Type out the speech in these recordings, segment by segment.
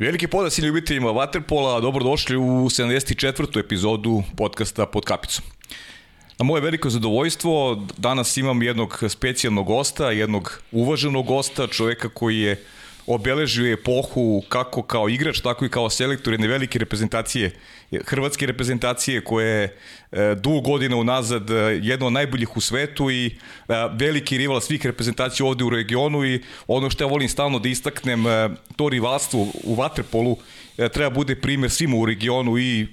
Veliki pozdrav si ljubiteljima Waterpola, dobrodošli u 74. epizodu podcasta Pod kapicom. Na moje veliko zadovoljstvo danas imam jednog specijalnog gosta, jednog uvaženog gosta, čoveka koji je obeležio je epohu kako kao igrač, tako i kao selektor jedne velike reprezentacije, hrvatske reprezentacije koje je dugo godina unazad e, jedno od najboljih u svetu i e, veliki rival svih reprezentacija ovdje u regionu i ono što ja volim stalno da istaknem, e, to rivalstvo u Waterpolu treba bude primjer svima u regionu i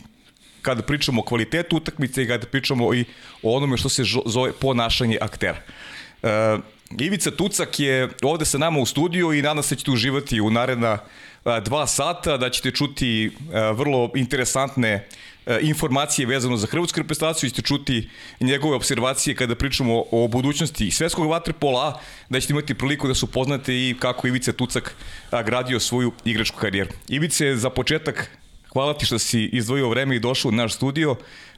kada pričamo o kvalitetu utakmice i kada pričamo i o onome što se zove ponašanje aktera. Ivica Tucak je ovde sa nama u studiju i nadam se ćete uživati u naredna dva sata, da ćete čuti vrlo interesantne informacije vezano za hrvatsku reprezentaciju i ćete čuti njegove observacije kada pričamo o budućnosti svetskog vaterpola, da ćete imati priliku da su upoznate i kako Ivica Tucak gradio svoju igračku karijeru. Ivice, za početak, hvala ti što si izdvojio vreme i došao u naš studio.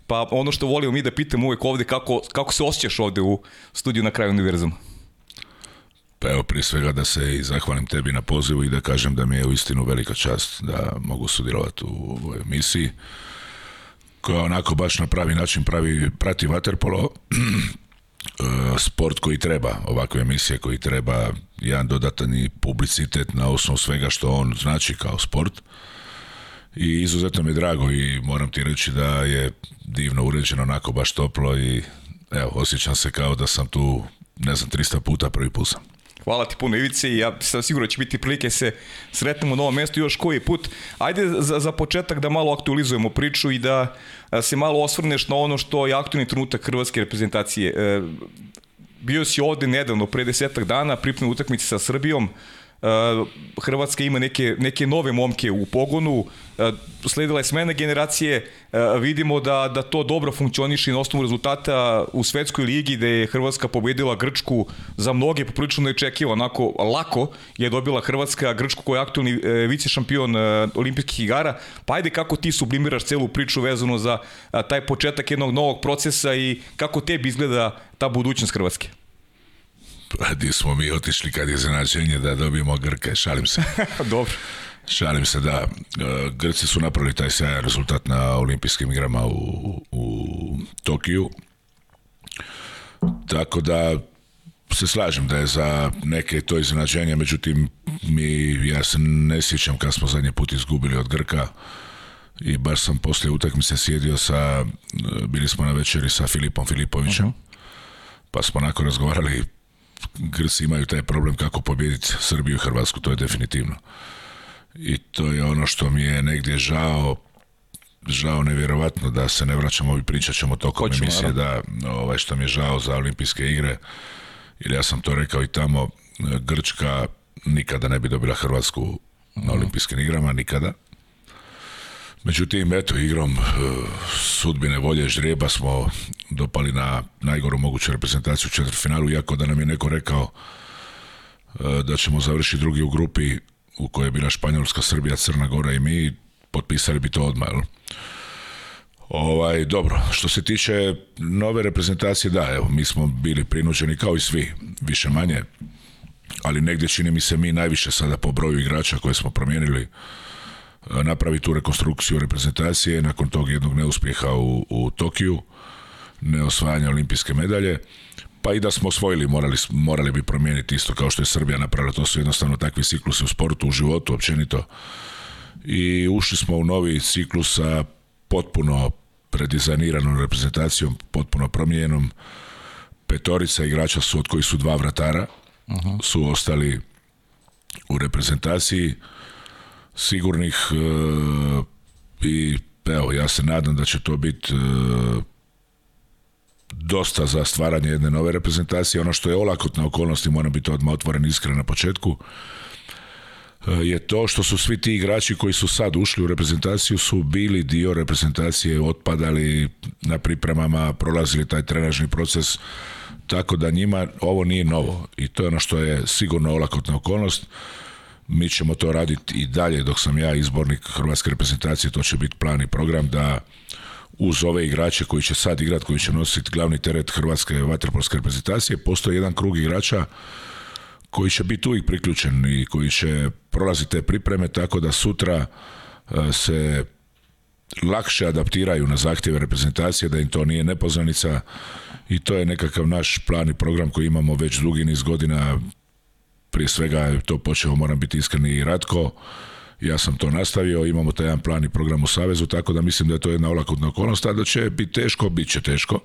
Pa ono što volimo mi da pitamo uvek ovde, kako, kako se osjećaš ovde u studiju na kraju univerzuma? Pa evo prije svega da se i zahvalim tebi na pozivu i da kažem da mi je uistinu velika čast da mogu sudjelovati u ovoj emisiji koja onako baš na pravi način pravi, prati vaterpolo e, sport koji treba, ovakve emisije koji treba jedan dodatan i publicitet na osnovu svega što on znači kao sport i izuzetno mi je drago i moram ti reći da je divno uređeno onako baš toplo i evo osjećam se kao da sam tu ne znam 300 puta prvi put Hvala ti puno Ivice i ja sam sigurno će biti prilike se sretnemo u novom mestu još koji put. Ajde za, za početak da malo aktualizujemo priču i da se malo osvrneš na ono što je aktualni trenutak hrvatske reprezentacije. E, bio si ovdje nedavno, pre desetak dana, pripne utakmice sa Srbijom, Eh, Hrvatska ima neke, neke nove momke u pogonu, eh, sledila je smena generacije, eh, vidimo da, da to dobro funkcioniše na osnovu rezultata u svetskoj ligi Da je Hrvatska pobedila Grčku za mnoge poprilično čekio, onako lako je dobila Hrvatska Grčku koja je aktualni vice šampion olimpijskih igara, pa ajde kako ti sublimiraš celu priču vezano za taj početak jednog novog procesa i kako tebi izgleda ta budućnost Hrvatske? gdje smo mi otišli kad je zanađenje da dobijemo Grke, šalim se. Dobro. Šalim se da e, Grci su napravili taj sjajan rezultat na olimpijskim igrama u, u Tokiju. Tako da se slažem da je za neke to iznenađenje, međutim mi, ja se ne sjećam kad smo zadnji put izgubili od Grka i baš sam poslije utakmice sjedio sa, e, bili smo na večeri sa Filipom Filipovićem, mhm. pa smo onako razgovarali Grci imaju taj problem kako pobijediti Srbiju i Hrvatsku, to je definitivno. I to je ono što mi je negdje žao, žao nevjerojatno da se ne vraćamo i pričat ćemo tokom emisije da ovaj, što mi je žao za olimpijske igre jer ja sam to rekao i tamo Grčka nikada ne bi dobila Hrvatsku na olimpijskim igrama, nikada Međutim, eto, igrom e, sudbine volje žreba smo dopali na najgoru moguću reprezentaciju u četvrfinalu, iako da nam je neko rekao e, da ćemo završiti drugi u grupi u kojoj je bila Španjolska, Srbija, Crna Gora i mi, potpisali bi to odmah. Ovaj, dobro, što se tiče nove reprezentacije, da, evo, mi smo bili prinuđeni kao i svi, više manje, ali negdje čini mi se mi najviše sada po broju igrača koje smo promijenili E, napravi tu rekonstrukciju reprezentacije nakon tog jednog neuspjeha u, u Tokiju, neosvajanja olimpijske medalje. Pa i da smo osvojili, morali, morali bi promijeniti isto kao što je Srbija napravila. To su jednostavno takvi ciklusi u sportu, u životu, općenito. I ušli smo u novi ciklus sa potpuno predizajniranom reprezentacijom, potpuno promijenom. Petorica igrača su od koji su dva vratara, mhm. su ostali u reprezentaciji sigurnih e, i evo ja se nadam da će to biti e, dosta za stvaranje jedne nove reprezentacije. Ono što je olakotna okolnost i moram biti odmah otvoren iskren na početku, e, je to što su svi ti igrači koji su sad ušli u reprezentaciju su bili dio reprezentacije, otpadali na pripremama, prolazili taj trenažni proces, tako da njima ovo nije novo i to je ono što je sigurno olakotna okolnost. Mi ćemo to raditi i dalje dok sam ja izbornik Hrvatske reprezentacije, to će biti plan i program da uz ove igrače koji će sad igrati, koji će nositi glavni teret Hrvatske vaterpolske reprezentacije, postoji jedan krug igrača koji će biti uvijek priključen i koji će prolaziti te pripreme tako da sutra e, se lakše adaptiraju na zahtjeve reprezentacije, da im to nije nepoznanica i to je nekakav naš plan i program koji imamo već dugi niz godina prije svega je to počeo, moram biti iskren, i Ratko. Ja sam to nastavio, imamo taj jedan plan i program u Savezu, tako da mislim da je to jedna olakotna okolnost, a da će biti teško, bit će teško.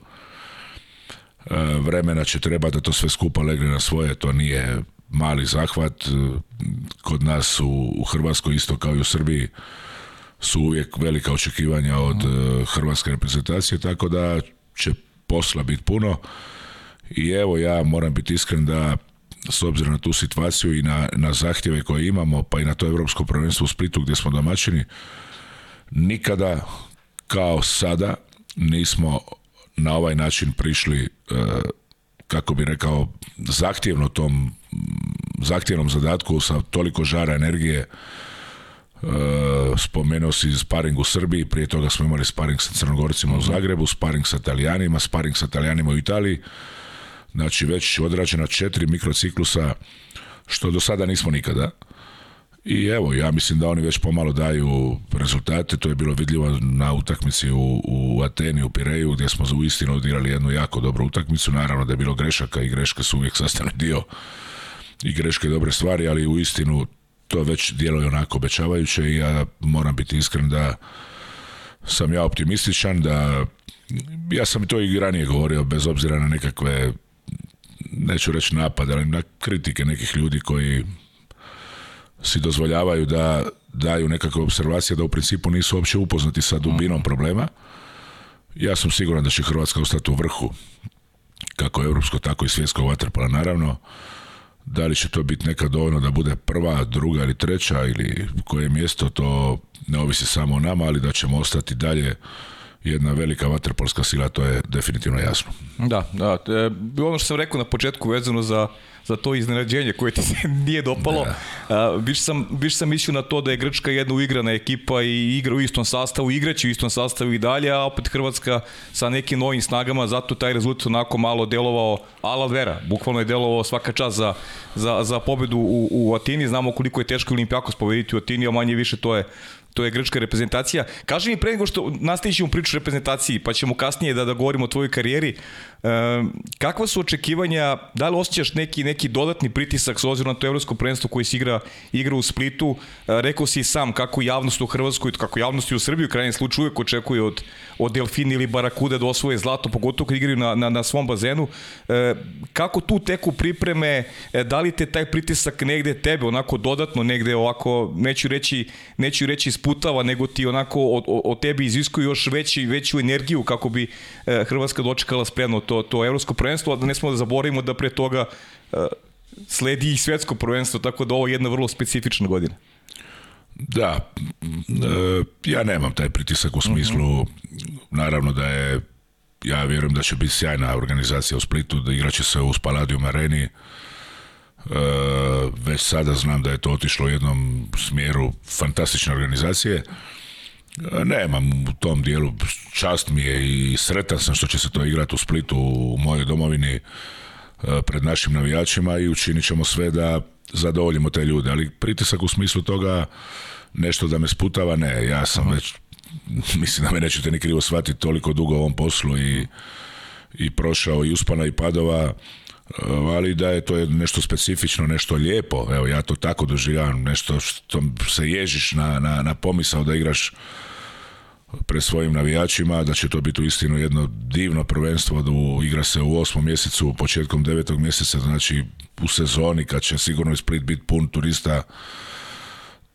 E, vremena će treba da to sve skupa legne na svoje, to nije mali zahvat. Kod nas u, Hrvatskoj, isto kao i u Srbiji, su uvijek velika očekivanja od e, hrvatske reprezentacije, tako da će posla biti puno. I evo, ja moram biti iskren da s obzirom na tu situaciju i na, na zahtjeve koje imamo, pa i na to europsko prvenstvo u Splitu gdje smo domaćini, nikada kao sada nismo na ovaj način prišli e, kako bi rekao zahtjevno tom zahtjevnom zadatku sa toliko žara energije e, spomenuo si sparing u Srbiji, prije toga smo imali sparing sa Crnogorcima u Zagrebu, sparing sa Italijanima, sparing sa Italijanima u Italiji Znači već odrađena četiri mikrociklusa što do sada nismo nikada. I evo, ja mislim da oni već pomalo daju rezultate, to je bilo vidljivo na utakmici u, u Ateni, u Pireju, gdje smo u istinu odigrali jednu jako dobru utakmicu, naravno da je bilo grešaka i greške su uvijek sastavni dio i greške dobre stvari, ali u istinu to već djeluje onako obećavajuće i ja moram biti iskren da sam ja optimističan, da ja sam to i ranije govorio, bez obzira na nekakve neću reći napad, ali na kritike nekih ljudi koji si dozvoljavaju da daju nekakve observacije da u principu nisu uopće upoznati sa dubinom mhm. problema. Ja sam siguran da će Hrvatska ostati u vrhu kako evropsko, tako i svjetsko vaterpola. Naravno, da li će to biti nekad dovoljno da bude prva, druga ili treća ili koje mjesto, to ne ovisi samo o nama, ali da ćemo ostati dalje jedna velika vaterpolska sila, to je definitivno jasno. Da, da. Bilo ono što sam rekao na početku vezano za za to iznenađenje koje ti se nije dopalo. Da. biš, sam, biš sam mislio na to da je Grčka jedna uigrana ekipa i igra u istom sastavu, igraće u istom sastavu i dalje, a opet Hrvatska sa nekim novim snagama, zato taj rezultat onako malo delovao ala vera. Bukvalno je delovao svaka čast za, za, za pobedu u, u Atini. Znamo koliko je teško Olimpijakos pobediti u Atini, a manje više to je to je grčka reprezentacija. Kaži mi pre nego što nastavit ćemo priču o reprezentaciji, pa ćemo kasnije da, da govorimo o tvojoj karijeri. E, kakva su očekivanja, da li osjećaš neki, neki neki dodatni pritisak s obzirom na to evropsko prvenstvo koje se igra, igra u Splitu. E, rekao si sam kako javnost u Hrvatskoj, kako javnost i u Srbiji u krajnjem slučaju uvek očekuje od, od Delfini ili Barakuda da osvoje zlato, pogotovo kad igraju na, na, na svom bazenu. E, kako tu teku pripreme, e, da li te taj pritisak negde tebe, onako dodatno negde ovako, neću reći, neću reći isputava, nego ti onako od, od tebi iziskuju još veći, veću energiju kako bi Hrvatska dočekala spremno to, to evropsko prvenstvo, a da ne smo da zaboravimo da pre toga sledi i svjetsko prvenstvo, tako da ovo je jedna vrlo specifična godina. Da, e, ja nemam taj pritisak u smislu, naravno da je, ja vjerujem da će biti sjajna organizacija u Splitu, da igraće se u Spaladium Areni, e, već sada znam da je to otišlo u jednom smjeru fantastične organizacije, e, Nemam u tom dijelu, čast mi je i sretan sam što će se to igrati u Splitu, u mojoj domovini. E, pred našim navijačima i učinit ćemo sve da zadovoljimo te ljude, ali pritisak u smislu toga nešto da me sputava, ne, ja sam već mislim da me nećete ni krivo shvatiti toliko dugo u ovom poslu i, i prošao i uspana i padova e, ali da je to nešto specifično, nešto lijepo, evo ja to tako doživljavam, nešto što se ježiš na, na, na pomisao da igraš pre svojim navijačima, da će to biti istinu jedno divno prvenstvo, da igra se u osmom mjesecu, početkom devetog mjeseca, znači u sezoni kad će sigurno i Split biti pun turista,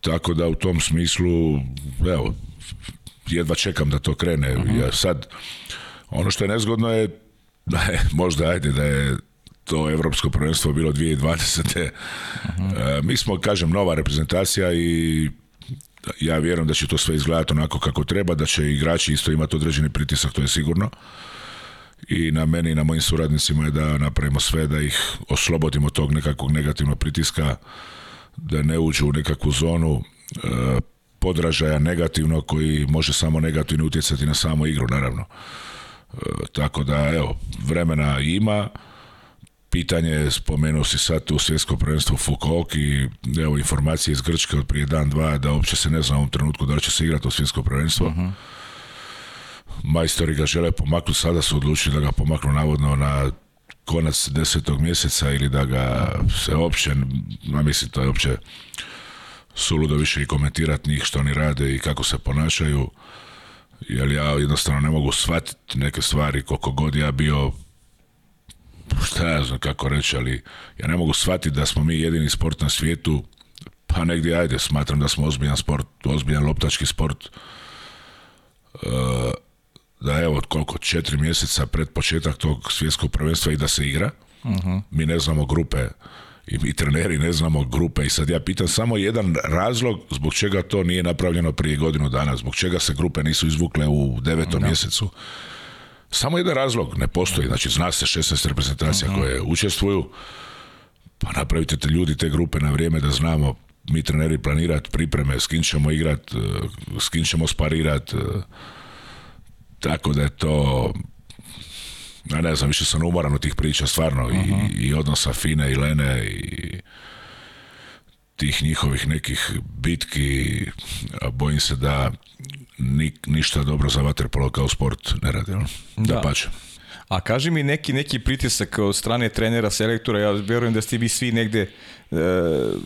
tako da u tom smislu, evo, jedva čekam da to krene. Uh Ja sad, ono što je nezgodno je, da možda ajde da je to europsko prvenstvo bilo 2020. Uh mhm. e, mi smo, kažem, nova reprezentacija i ja vjerujem da će to sve izgledati onako kako treba, da će igrači isto imati određeni pritisak, to je sigurno. I na meni i na mojim suradnicima je da napravimo sve da ih oslobodimo tog nekakvog negativnog pritiska, da ne uđu u nekakvu zonu e, podražaja negativno koji može samo negativno utjecati na samu igru, naravno. E, tako da, evo, vremena ima, pitanje, spomenuo si sad tu svjetsko prvenstvo Fukoki, evo informacije iz Grčke od prije dan, dva, da uopće se ne zna u ovom trenutku da li će se igrati u svjetsko prvenstvo. Mhm. Majstori ga žele pomaknuti, sada su odlučili da ga pomaknu navodno na konac desetog mjeseca ili da ga se uopće, Na mislim to je uopće suludo više i komentirati njih što oni rade i kako se ponašaju jer ja jednostavno ne mogu shvatiti neke stvari koliko god ja bio pa šta ja znam kako reći, ali ja ne mogu shvatiti da smo mi jedini sport na svijetu, pa negdje ajde, smatram da smo ozbiljan sport, ozbiljan loptački sport, e, da evo koliko, četiri mjeseca pred početak tog svjetskog prvenstva i da se igra, mhm. mi ne znamo grupe, i mi treneri ne znamo grupe i sad ja pitam samo jedan razlog zbog čega to nije napravljeno prije godinu dana, zbog čega se grupe nisu izvukle u devetom mjesecu. Samo jedan razlog ne postoji, znači zna se 16 reprezentacija koje učestvuju, pa napravite te ljudi, te grupe na vrijeme da znamo mi treneri planirati pripreme, s kim ćemo igrat, e, s kim ćemo sparirat, e, tako da je to ja ne znam, više sam umoran od tih priča, stvarno, i, i odnosa Fine i Lene i tih njihovih nekih bitki, bojim se da ni, ništa dobro za vaterpolo kao sport ne radi. Ono. Da, da pače. A kaži mi neki, neki pritisak od strane trenera, selektora, ja vjerujem da ste vi svi negde e,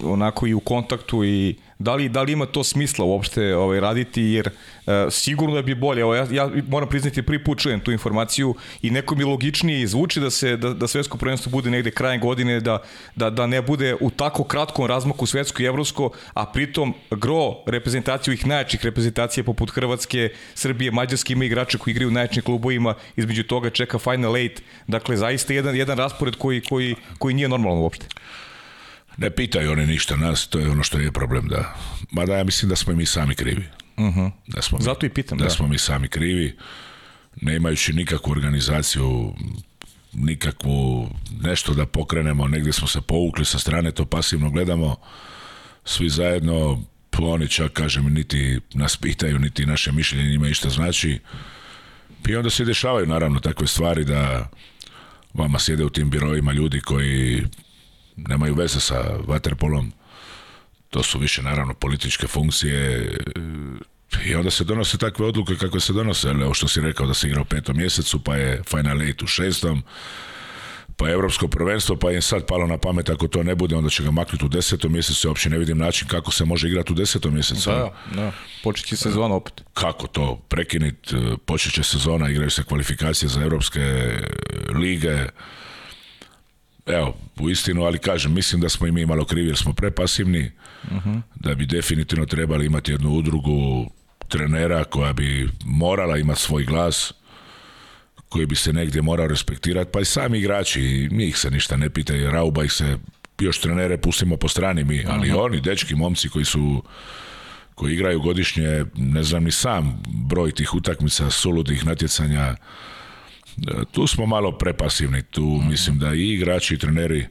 onako i u kontaktu i da li, da ima to smisla uopšte ovaj, raditi, jer e, sigurno da bi bolje, evo, ja, ja moram priznati prvi put čujem tu informaciju i neko mi logičnije izvuči da se da, da svetsko prvenstvo bude negde krajem godine, da, da, da ne bude u tako kratkom razmaku svetsko i evropsko, a pritom gro reprezentaciju ih najjačih reprezentacija poput Hrvatske, Srbije, Mađarske ima igrače koji igraju u najjačim klubovima, između toga čeka Final Eight, dakle zaista jedan, jedan raspored koji, koji, koji nije normalan uopšte. Ne pitaju oni ništa nas, to je ono što je problem, da. Mada ja mislim da smo i mi sami krivi. Uh da smo mi, Zato i pitam. Da, da, smo mi sami krivi, ne imajući nikakvu organizaciju, nikakvu nešto da pokrenemo, negdje smo se povukli sa strane, to pasivno gledamo, svi zajedno, oni čak, kažem, niti nas pitaju, niti naše mišljenje njima išta znači. I onda se dešavaju, naravno, takve stvari da vama sjede u tim birovima ljudi koji nemaju veze sa vaterpolom, to su više naravno političke funkcije e, i onda se donose takve odluke kakve se donose, ali što si rekao da se igra u petom mjesecu, pa je Final Eight u šestom, pa je Europsko prvenstvo, pa je sad palo na pamet ako to ne bude, onda će ga maknuti u desetom mjesecu, uopće ne vidim način kako se može igrati u desetom mjesecu. Da, da. počet će sezona opet. Kako to prekinit, e, počet će sezona, igraju se kvalifikacije za Europske e, lige, evo, u istinu, ali kažem, mislim da smo i mi malo krivi jer smo prepasivni, da bi definitivno trebali imati jednu udrugu trenera koja bi morala imati svoj glas, koji bi se negdje morao respektirati, pa i sami igrači, ih se ništa ne pita, Rauba ih se, još trenere pustimo po strani mi, ali oni, dečki, momci koji su koji igraju godišnje, ne znam ni sam broj tih utakmica, suludih natjecanja, E, tu smo malo prepasivni, tu mislim da i igrači i treneri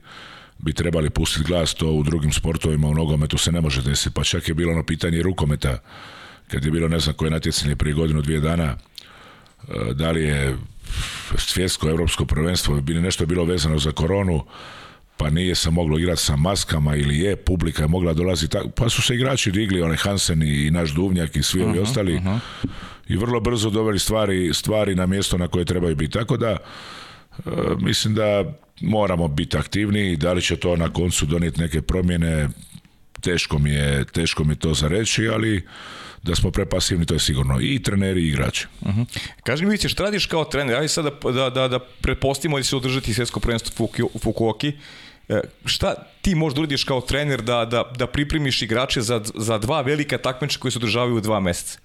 bi trebali pustiti glas, to u drugim sportovima, u nogometu se ne može desiti. Pa čak je bilo ono pitanje rukometa, kad je bilo ne znam koje natjecanje prije godinu, dvije dana, e, da li je svjetsko, europsko prvenstvo, bi nešto bilo vezano za koronu, pa nije se moglo igrati sa maskama ili je, publika je mogla dolaziti, pa su se igrači digli, onaj Hansen i naš Duvnjak i svi ovi ostali i vrlo brzo doveli stvari, stvari na mjesto na koje trebaju biti. Tako da e, mislim da moramo biti aktivni i da li će to na koncu donijeti neke promjene, teško mi je, teško mi to za reći, ali da smo prepasivni, to je sigurno. I treneri i igrači. Uh-huh. Kaži mi, šta radiš kao trener? Ajde sad da, da, da, da da se održati svjetsko prvenstvo u Fukuoki. E, šta ti možda uradiš kao trener da, da, da pripremiš igrače za, za dva velika takmiča koji se održavaju u dva mjeseca?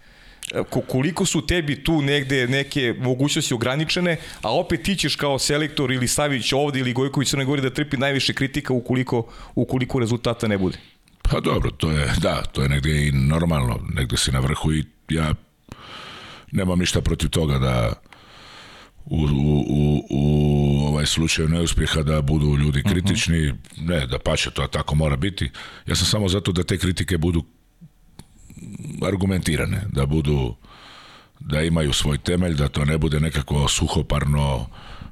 E, koliko su tebi tu negde neke mogućnosti ograničene, a opet ti ćeš kao selektor ili Savić ovde ili Gojković ne Gori da trpi najviše kritika ukoliko, ukoliko rezultata ne bude. Pa dobro, to je, da, to je negde i normalno, negde si na vrhu i ja nemam ništa protiv toga da u, u, u, u ovaj slučaju neuspjeha da budu ljudi mhm. kritični, ne, da pače, to tako mora biti. Ja sam samo zato da te kritike budu argumentirane, da budu da imaju svoj temelj, da to ne bude nekako suhoparno,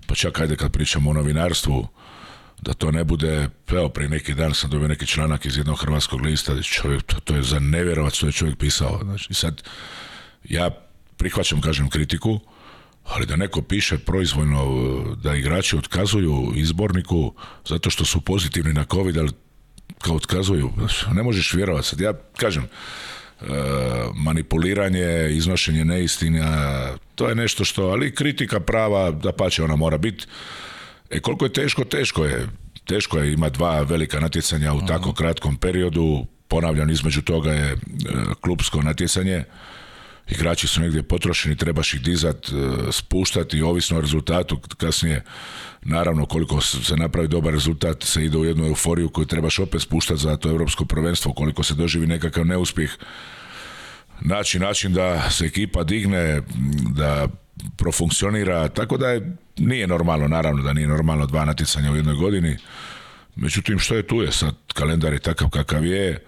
pa čak ajde kad pričamo o novinarstvu, da to ne bude, evo prije neki dan sam dobio neki članak iz jednog hrvatskog lista, čovjek, to, to je za nevjerovat što je čovjek pisao. Znači, sad, ja prihvaćam, kažem, kritiku, ali da neko piše proizvojno da igrači otkazuju izborniku zato što su pozitivni na COVID, ali kao otkazuju, ne možeš vjerovat Sad ja kažem, E, manipuliranje, iznošenje neistina, to je nešto što, ali kritika prava, da pače, ona mora biti. E koliko je teško, teško je. Teško je, ima dva velika natjecanja u tako mhm. kratkom periodu, ponavljam, između toga je e, klubsko natjecanje, igrači su negdje potrošeni, trebaš ih dizat, e, spuštati, ovisno o rezultatu, kasnije, naravno, koliko se napravi dobar rezultat, se ide u jednu euforiju koju trebaš opet spuštati za to europsko prvenstvo, koliko se doživi nekakav neuspjeh, naći način da se ekipa digne, da profunkcionira, tako da je, nije normalno, naravno da nije normalno dva natjecanja u jednoj godini, međutim što je tu je sad, kalendar je takav kakav je,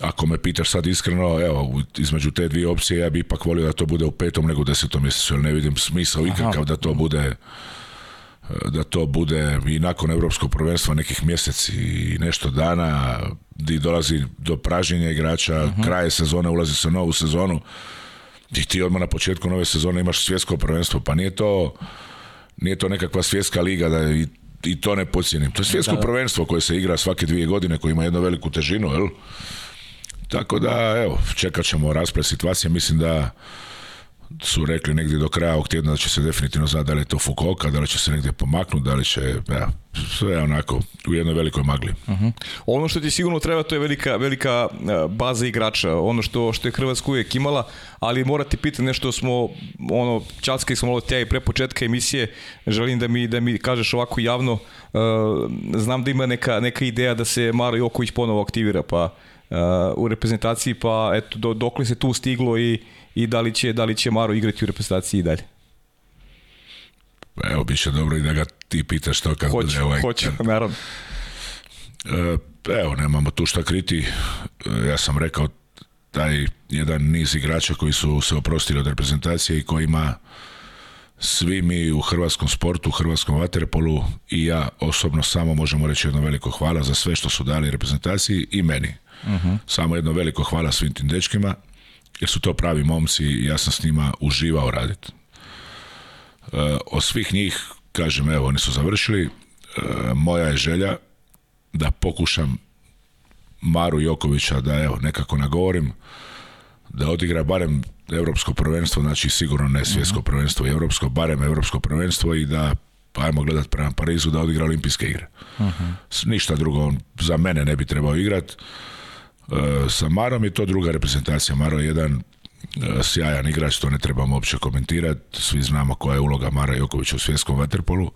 ako me pitaš sad iskreno, evo, između te dvije opcije ja bi ipak volio da to bude u petom nego u desetom mjesecu, jer ne vidim smisao ikakav da to bude e, da to bude i nakon europskog prvenstva nekih mjeseci i nešto dana di dolazi do pražnjenja igrača, mhm. kraje sezone, ulazi se u novu sezonu i ti odmah na početku nove sezone imaš svjetsko prvenstvo, pa nije to nije to nekakva svjetska liga da i, to ne pocijenim. To je svjetsko prvenstvo koje se igra svake dvije godine, koje ima jednu veliku težinu, jel? Tako da, evo, čekat ćemo raspred situacije. Mislim da su rekli negdje do kraja ovog tjedna da će se definitivno znati da li je to Fukoka, da li će se negdje pomaknuti, da li će, ja, sve onako, u jednoj velikoj magli. Mhm. Ono što ti sigurno treba, to je velika, velika e, baza igrača, ono što, što je Hrvatska uvijek imala, ali ti pitati nešto smo, ono, časke smo malo tja i pre početka emisije, želim da mi, da mi kažeš ovako javno, e, znam da ima neka, neka ideja da se Maro Joković ponovo aktivira, pa u reprezentaciji, pa eto, dokle se tu stiglo i, i da, li će, da li će Maro igrati u reprezentaciji i dalje? Evo, biće dobro i da ga ti pitaš to kad hoće bude ovaj... Hoće, kad... naravno. E, evo, nemamo tu šta kriti. E, ja sam rekao taj jedan niz igrača koji su se oprostili od reprezentacije i kojima svi mi u hrvatskom sportu, u hrvatskom vaterpolu i ja osobno samo možemo reći jedno veliko hvala za sve što su dali reprezentaciji i meni. Samo jedno veliko hvala svim tim dečkima, jer su to pravi momci i ja sam s njima uživao raditi. E, od svih njih, kažem, evo, oni su završili, e, moja je želja da pokušam Maru Jokovića da evo nekako nagovorim da odigra barem europsko prvenstvo, znači sigurno ne svjetsko mhm. prvenstvo, europsko, barem europsko prvenstvo i da ajmo gledat prema Parizu da odigra olimpijske igre. Mhm. Ništa drugo za mene ne bi trebao igrati E, sa Marom i to druga reprezentacija. Maro je jedan e, sjajan igrač, to ne trebamo uopće komentirati. Svi znamo koja je uloga Mara Jokovića u svjetskom vaterpolu.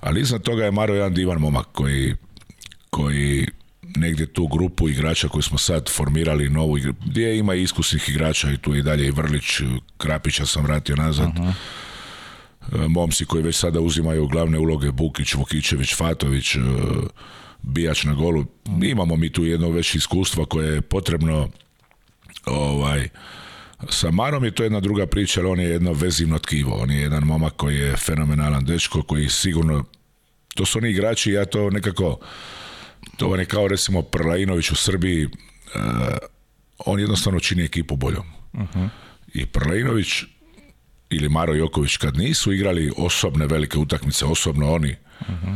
Ali iznad toga je Maro jedan divan momak koji, koji negdje tu grupu igrača koju smo sad formirali novu igru, gdje ima iskusnih igrača i tu i dalje i Vrlić, Krapića sam vratio nazad. E, momci koji već sada uzimaju glavne uloge Bukić, Vukićević, Fatović, bijač na golu. Imamo mi tu jedno već iskustvo koje je potrebno ovaj, sa Marom je to jedna druga priča, jer on je jedno vezivno tkivo. On je jedan momak koji je fenomenalan dečko, koji sigurno... To su oni igrači, ja to nekako... To vam je kao recimo Prlainović u Srbiji. Eh, on jednostavno čini ekipu boljom. Mhm. I Prlainović ili Maro Joković kad nisu igrali osobne velike utakmice, osobno oni, mhm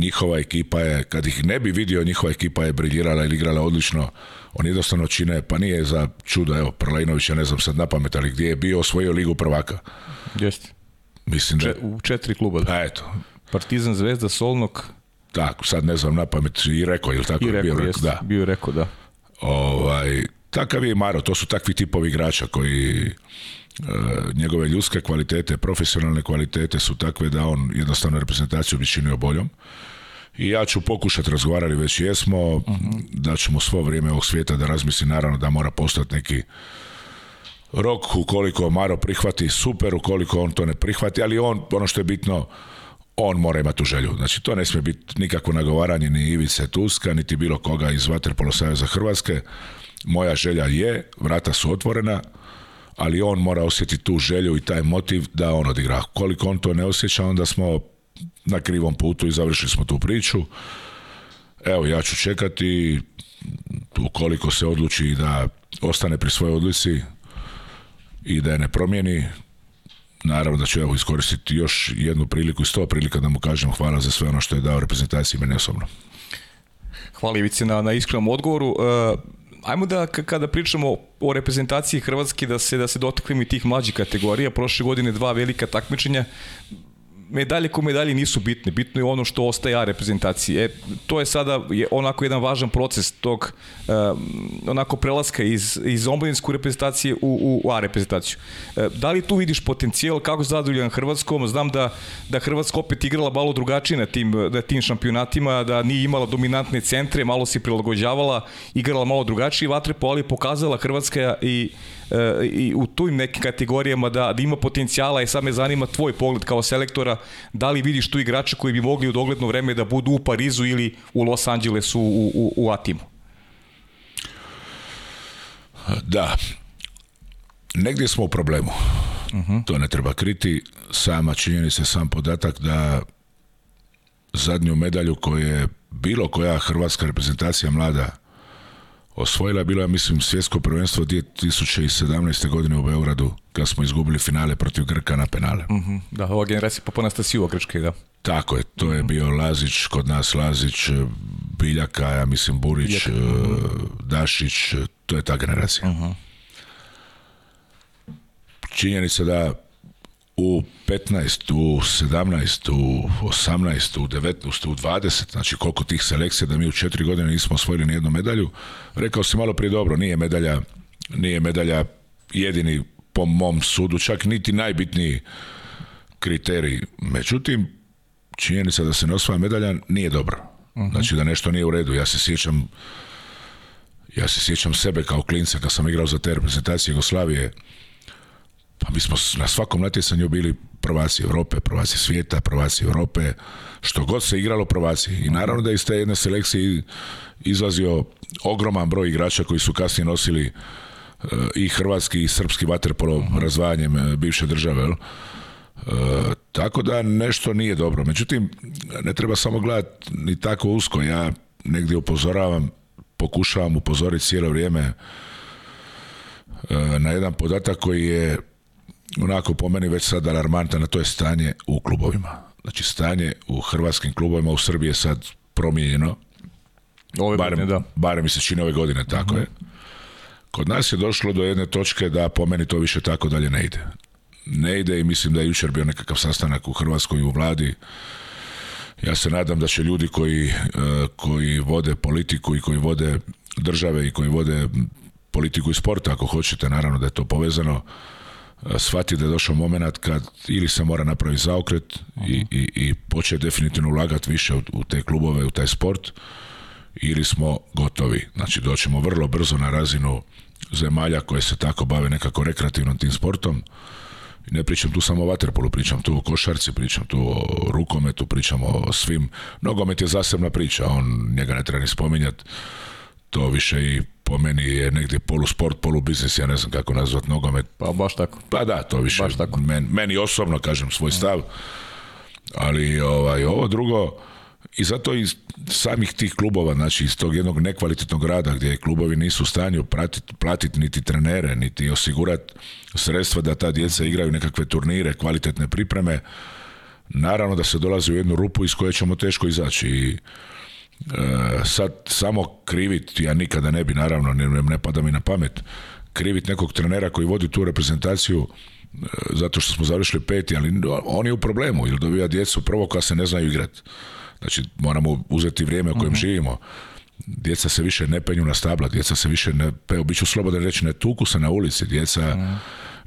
njihova ekipa je, kad ih ne bi vidio, njihova ekipa je briljirala ili igrala odlično. Oni jednostavno čine, pa nije za čudo, evo, Prlajinović, ja ne znam sad napamet, ali gdje je bio osvojio ligu prvaka. Jeste. Mislim da... u četiri kluba. Da. Pa eto. Partizan, Zvezda, Solnok. Tako, sad ne znam napamet, i Reko, ili tako? I Reko, bio da. Bio Reko, da. Ovaj, takav je Maro, to su takvi tipovi igrača koji E, njegove ljudske kvalitete, profesionalne kvalitete su takve da on jednostavno reprezentaciju bi činio boljom. I ja ću pokušati razgovarati već jesmo, uh mhm. da ćemo svo vrijeme ovog svijeta da razmisli naravno da mora postati neki rok ukoliko Maro prihvati super, ukoliko on to ne prihvati, ali on, ono što je bitno, on mora imati tu želju. Znači, to ne smije biti nikakvo nagovaranje ni Ivice Tuska, niti bilo koga iz Vaterpolo za Hrvatske. Moja želja je, vrata su otvorena, ali on mora osjetiti tu želju i taj motiv da on odigra. Koliko on to ne osjeća, onda smo na krivom putu i završili smo tu priču. Evo, ja ću čekati, ukoliko se odluči da ostane pri svojoj odlici i da je ne promijeni, naravno da ću evo iskoristiti još jednu priliku i sto prilika da mu kažem hvala za sve ono što je dao reprezentaciji mene osobno. Hvala Ivici na, na iskrenom odgovoru. E, ajmo da kada pričamo o reprezentaciji Hrvatske da se da se dotaknemo i tih mlađih kategorija. Prošle godine dva velika takmičenja medalje ko medalje nisu bitne, bitno je ono što ostaje A reprezentaciji. E, to je sada je onako jedan važan proces tog onako prelaska iz, iz reprezentacije u, u, A reprezentaciju. E, da li tu vidiš potencijal, kako zadovoljan Hrvatskom? Znam da, da Hrvatska opet igrala malo drugačije na tim, na tim šampionatima, da nije imala dominantne centre, malo se prilagođavala, igrala malo drugačije vatrepo, ali pokazala Hrvatska i E, i u tuj nekim kategorijama da, da ima potencijala i e, sad me zanima tvoj pogled kao selektora, da li vidiš tu igrače koji bi mogli u dogledno vreme da budu u Parizu ili u Los Angelesu u, u, u Atimu? Da. Negdje smo u problemu. Mhm. To ne treba kriti. Sama se sam podatak da zadnju medalju koju je bilo koja hrvatska reprezentacija mlada Osvojila je bilo, ja mislim, svjetsko prvenstvo 2017. godine u Beogradu, kad smo izgubili finale protiv Grka na penale. Mm Da, ova generacija popona sivo Grčke, da. Tako je, to je mhm. bio Lazić, kod nas Lazić, e, Biljaka, ja mislim Burić, e, mhm. Dašić, e, to je ta generacija. Mm -hmm. Činjenica da u 15, u 17, u 18, u 19, u 20, znači koliko tih selekcija da mi u četiri godine nismo osvojili ni jednu medalju. Rekao si malo prije dobro, nije medalja, nije medalja jedini po mom sudu, čak niti najbitniji kriterij. Međutim, činjenica da se ne osvaja medalja nije dobro. Mhm. Znači da nešto nije u redu. Ja se sjećam ja se sjećam sebe kao klinca kad sam igrao za te reprezentacije Jugoslavije pa mi smo na svakom natjecanju bili prvaci Europe, prvaci svijeta, prvaci Europe, što god se igralo prvaci. I naravno da iz te jedne selekcije izlazio ogroman broj igrača koji su kasnije nosili e, i hrvatski i srpski vaterpolo razvajanjem e, bivše države. E, tako da nešto nije dobro. Međutim, ne treba samo gledati ni tako usko. Ja negdje upozoravam, pokušavam upozoriti cijelo vrijeme na jedan podatak koji je onako po meni već sad alarmantan, a to je stanje u klubovima. Znači stanje u hrvatskim klubovima u Srbiji je sad promijenjeno. Ove barem, godine, da. Bare mi se čini ove godine, tako mhm. je. Kod nas je došlo do jedne točke da po meni to više tako dalje ne ide. Ne ide i mislim da je jučer bio nekakav sastanak u Hrvatskoj i u vladi. Ja se nadam da će ljudi koji, e, koji vode politiku i koji vode države i koji vode politiku i sporta, ako hoćete, naravno da je to povezano, E, shvatio da je došao moment kad ili se mora napraviti zaokret i, mhm. i, i definitivno ulagati više u, te klubove, u taj sport ili smo gotovi. Znači doćemo vrlo brzo na razinu zemalja koje se tako bave nekako rekreativnom tim sportom. Ne pričam tu samo o vaterpolu, pričam tu o košarci, pričam tu o rukometu, pričam o svim. Nogomet je zasebna priča, on njega ne treba ni spominjati. To više i po meni je negdje polusport, polubiznis, ja ne znam kako nazvat nogomet. Pa baš tako. Pa da, to više. Baš tako. Men, meni osobno kažem svoj stav. Ali ovaj, ovo drugo, i zato iz samih tih klubova, znači iz tog jednog nekvalitetnog rada gdje klubovi nisu u stanju platiti niti trenere, niti osigurati sredstva da ta djeca igraju nekakve turnire, kvalitetne pripreme, naravno da se dolazi u jednu rupu iz koje ćemo teško izaći i E, sad samo krivit, ja nikada ne bi naravno, ne, ne pada mi na pamet, krivit nekog trenera koji vodi tu reprezentaciju e, zato što smo završili peti, ali on je u problemu, ili dobija djecu prvo koja se ne znaju igrat Znači, moramo uzeti vrijeme u kojem mhm. živimo. Djeca se više ne penju na stabla, djeca se više ne, evo, bit ću slobodan reći, ne tuku se na ulici, djeca mhm.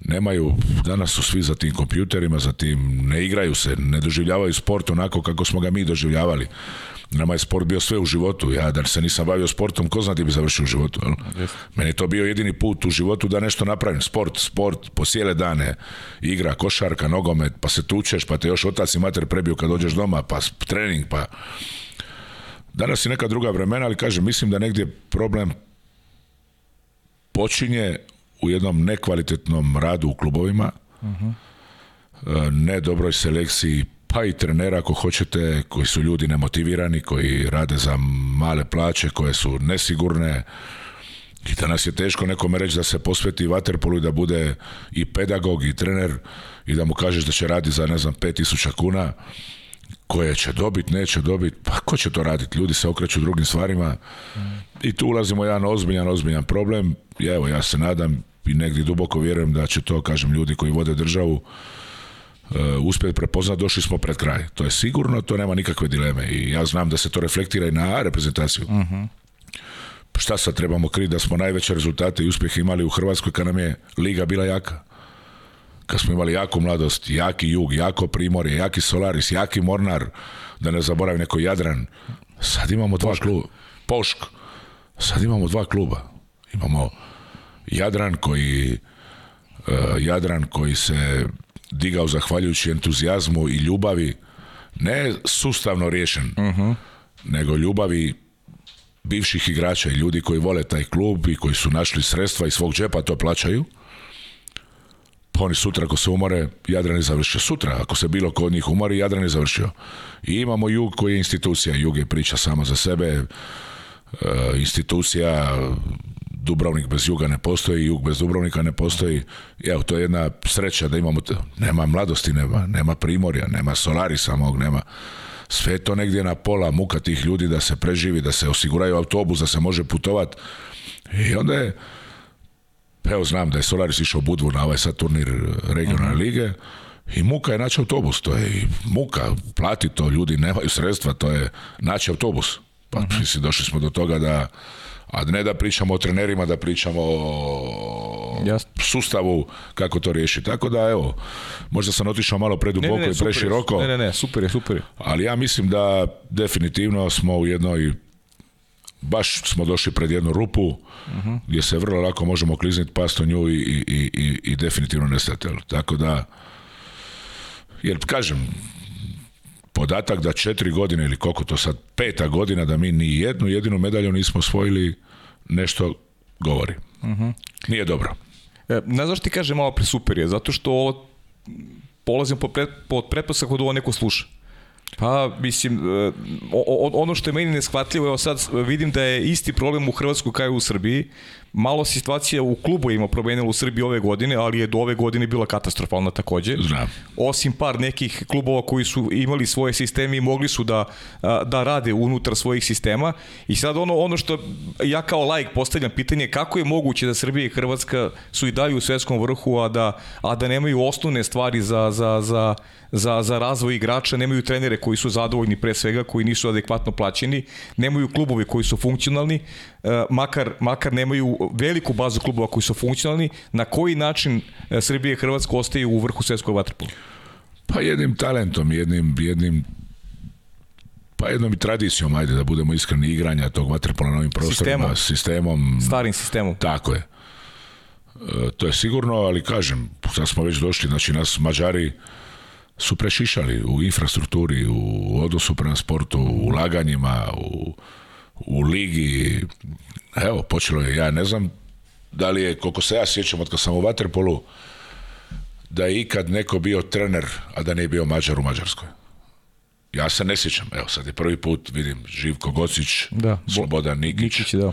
nemaju, danas su svi za tim kompjuterima, za tim, ne igraju se, ne doživljavaju sport onako kako smo ga mi doživljavali. Nama je sport bio sve u životu. Ja da se nisam bavio sportom, ko zna ti bi završio u životu. Meni je to bio jedini put u životu da nešto napravim. Sport, sport, po cijele dane. Igra, košarka, nogomet, pa se tučeš, pa te još otac i mater prebiju kad dođeš doma, pa trening, pa... Danas je neka druga vremena, ali kažem, mislim da negdje problem počinje u jednom nekvalitetnom radu u klubovima, uh mhm. -huh. E, nedobroj selekciji pa i trenera ako hoćete, koji su ljudi nemotivirani, koji rade za male plaće, koje su nesigurne. I danas je teško nekome reći da se posveti vaterpolu i da bude i pedagog i trener i da mu kažeš da će raditi za ne znam 5000 kuna koje će dobiti, neće dobiti, pa ko će to raditi? Ljudi se okreću drugim stvarima i tu ulazimo u jedan ozbiljan, ozbiljan problem. evo, ja se nadam i negdje duboko vjerujem da će to, kažem, ljudi koji vode državu E, uspjeti prepoznat, došli smo pred kraj. To je sigurno, to nema nikakve dileme i ja znam da se to reflektira i na reprezentaciju. Pa šta sad trebamo kriti da smo najveće rezultate i uspjeh imali u Hrvatskoj kad nam je liga bila jaka? Kad smo imali jaku mladost, jaki jug, jako primorje, jaki Solaris, jaki Mornar, da ne zaboravim neko Jadran. Sad imamo dva kluba. Pošk. Sad imamo dva kluba. Imamo Jadran koji e, Jadran koji se digao zahvaljujući entuzijazmu i ljubavi, ne sustavno riješen, mhm. nego ljubavi bivših igrača i ljudi koji vole taj klub i koji su našli sredstva iz svog džepa, to plaćaju. Pa oni sutra ako se umore, Jadran je završio. Sutra, ako se bilo ko od njih umori, Jadran je završio. I imamo Jug koji je institucija. Jug je priča sama za sebe. E, institucija Dubrovnik bez juga ne postoji, jug bez Dubrovnika ne postoji. Evo, to je jedna sreća da imamo, nema mladosti, nema, nema primorja, nema solari samog, nema sve to negdje na pola muka tih ljudi da se preživi, da se osiguraju autobus, da se može putovat. I onda je, evo znam da je Solaris išao Budvu na ovaj sad turnir regionalne mhm. lige i muka je naći autobus, to je i muka, plati to, ljudi nemaju sredstva, to je naći autobus. Pa mhm. mislim, došli smo do toga da a ne da pričamo o trenerima, da pričamo o sustavu kako to riješi. Tako da evo, možda sam otišao malo preduboko i preširoko. Ne, ne, ne, super je, super je. Ali ja mislim da definitivno smo u jednoj baš smo došli pred jednu rupu uh gdje se vrlo lako možemo klizniti past u nju i, i, i, i definitivno nestati. Tako da, jer kažem, podatak da četiri godine ili koliko to sad, peta godina da mi ni jednu jedinu medalju nismo osvojili nešto govori. Uh Nije dobro. E, ne znaš ti kaže malo super je, zato što polazim pod, pre, pod ovo neko sluša. Pa, mislim, e, ono što je meni neshvatljivo, evo sad vidim da je isti problem u Hrvatskoj kao i u Srbiji, malo situacija u klubu promijenila u Srbiji ove godine, ali je do ove godine bila katastrofalna također. Osim par nekih klubova koji su imali svoje sisteme i mogli su da, da rade unutar svojih sistema. I sad ono, ono što ja kao laik postavljam pitanje kako je moguće da Srbija i Hrvatska su i dalje u svjetskom vrhu, a da, a da nemaju osnovne stvari za, za, za, za, za razvoj igrača, nemaju trenere koji su zadovoljni pre svega, koji nisu adekvatno plaćeni, nemaju klubove koji su funkcionalni, makar, makar nemaju veliku bazu klubova koji su funkcionalni, na koji način e, Srbije i Hrvatsko ostaju u vrhu svjetskog vaterpola? Pa jednim talentom, jednim, jednim pa jednom i tradicijom, ajde da budemo iskreni, igranja tog vatrpola na ovim prostorima, sistemom. sistemom. Starim sistemom. Tako je. E, to je sigurno, ali kažem, sad smo već došli, znači nas Mađari su prešišali u infrastrukturi, u odnosu prema sportu, u laganjima u, u ligi, Evo, počelo je, ja ne znam da li je, koliko se ja sjećam od kad sam u vaterpolu da je ikad neko bio trener, a da nije bio Mađar u Mađarskoj. Ja se ne sjećam, evo sad je prvi put, vidim, Živko Gocić, da, Slobodan Nikić. Nikić da.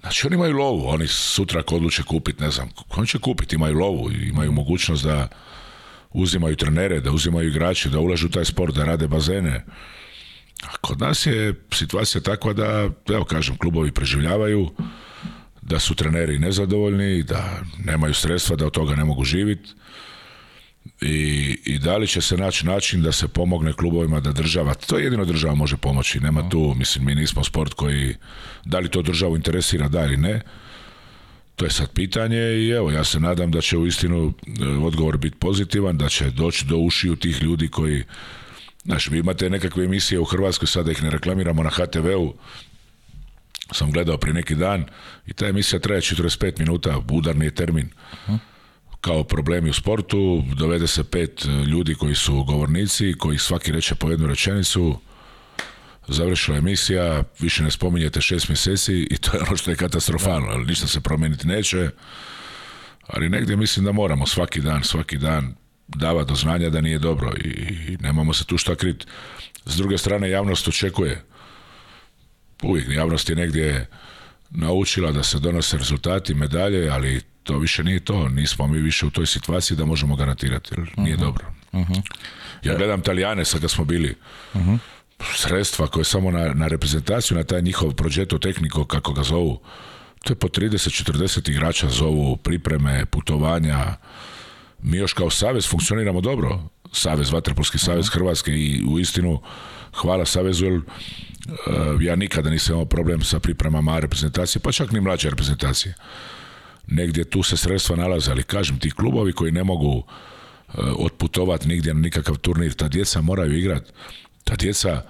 Znači oni imaju lovu, oni sutra ko odluče kupiti, ne znam, oni će kupiti, imaju lovu, imaju mogućnost da uzimaju trenere, da uzimaju igrače, da ulažu taj sport, da rade bazene kod nas je situacija takva da, evo kažem, klubovi preživljavaju, da su treneri nezadovoljni, da nemaju sredstva, da od toga ne mogu živjeti. I, I da li će se naći način da se pomogne klubovima da država, to jedino država može pomoći, nema tu, mislim, mi nismo sport koji, da li to državu interesira, da li ne, to je sad pitanje i evo, ja se nadam da će u istinu e, odgovor biti pozitivan, da će doći do ušiju tih ljudi koji Znači, vi imate nekakve emisije u Hrvatskoj, sada ih ne reklamiramo na HTV-u, sam gledao prije neki dan i ta emisija traje 45 minuta, udarni je termin. Kao problemi u sportu, dovede se pet e, ljudi koji su govornici, koji svaki reče po jednu rečenicu, završila emisija, više ne spominjete šest mjeseci i to je ono što je katastrofalno, ali ništa se promijeniti neće. Ali negdje mislim da moramo svaki dan, svaki dan dava do znanja da nije dobro i, nemamo se tu šta kriti. S druge strane, javnost očekuje. Uvijek javnost je negdje naučila da se donose rezultati, medalje, ali to više nije to. Nismo mi više u toj situaciji da možemo garantirati. Jer nije mhm. dobro. Uh Ja gledam Talijane sad kad smo bili. Uh Sredstva koje samo na, na reprezentaciju, na taj njihov prođeto tehniko, kako ga zovu, to je po 30-40 igrača zovu pripreme, putovanja, mi još kao savez funkcioniramo dobro. Savez, Vaterpolski savez Hrvatske i u istinu hvala savezu jer eh, ja nikada nisam imao problem sa pripremama reprezentacije, pa čak ni mlađe reprezentacije. Negdje tu se sredstva nalaze, ali kažem, ti klubovi koji ne mogu uh, eh, otputovati nigdje na nikakav turnir, ta djeca moraju igrat Ta djeca,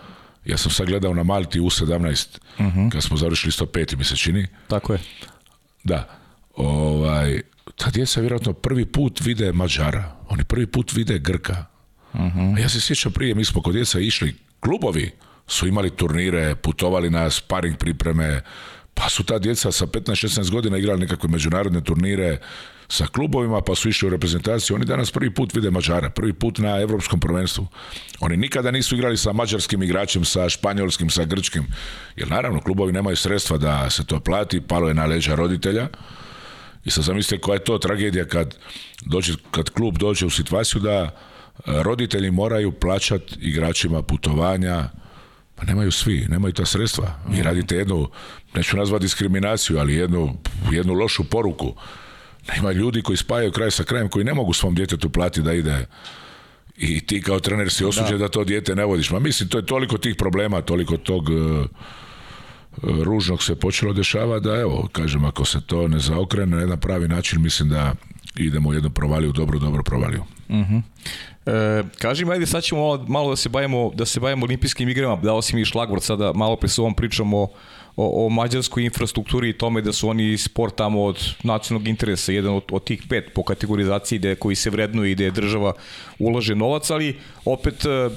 ja sam sad gledao na Malti u 17, mhm. kad smo završili 105, mi se čini. Tako je. Da. Ovaj, ta djeca vjerojatno prvi put vide Mađara, oni prvi put vide Grka. Mhm. ja se sjećam prije, mi smo kod djeca išli, klubovi su imali turnire, putovali na sparing pripreme, pa su ta djeca sa 15-16 godina igrali nekakve međunarodne turnire sa klubovima, pa su išli u reprezentaciju. Oni danas prvi put vide Mađara, prvi put na europskom prvenstvu. Oni nikada nisu igrali sa mađarskim igračem, sa španjolskim, sa grčkim. Jer naravno, klubovi nemaju sredstva da se to plati, palo je na leđa roditelja i sad sam koja je to tragedija kad, dođe, kad klub dođe u situaciju da e, roditelji moraju plaćati igračima putovanja, pa nemaju svi, nemaju ta sredstva. Vi radite jednu, neću nazvati diskriminaciju, ali jednu, jednu lošu poruku. Ima ljudi koji spajaju kraj sa krajem, koji ne mogu svom djetetu platiti da ide i ti kao trener si osuđen da. da to dijete ne vodiš. Ma mislim, to je toliko tih problema, toliko tog... E, ružnog se počelo dešava da evo, kažem, ako se to ne zaokrene na jedan pravi način, mislim da idemo u jednu provaliju, dobro, dobro provaliju. Uh mhm. -huh. e, kažem, ajde sad ćemo malo, malo da se bavimo, da se bavimo olimpijskim igrama, da osim i šlagvort sada, malo pre s ovom pričamo o, o, mađarskoj infrastrukturi i tome da su oni sport tamo od nacionalnog interesa, jedan od, od tih pet po kategorizaciji gde, koji se vrednuje i država ulaže novac, ali opet e,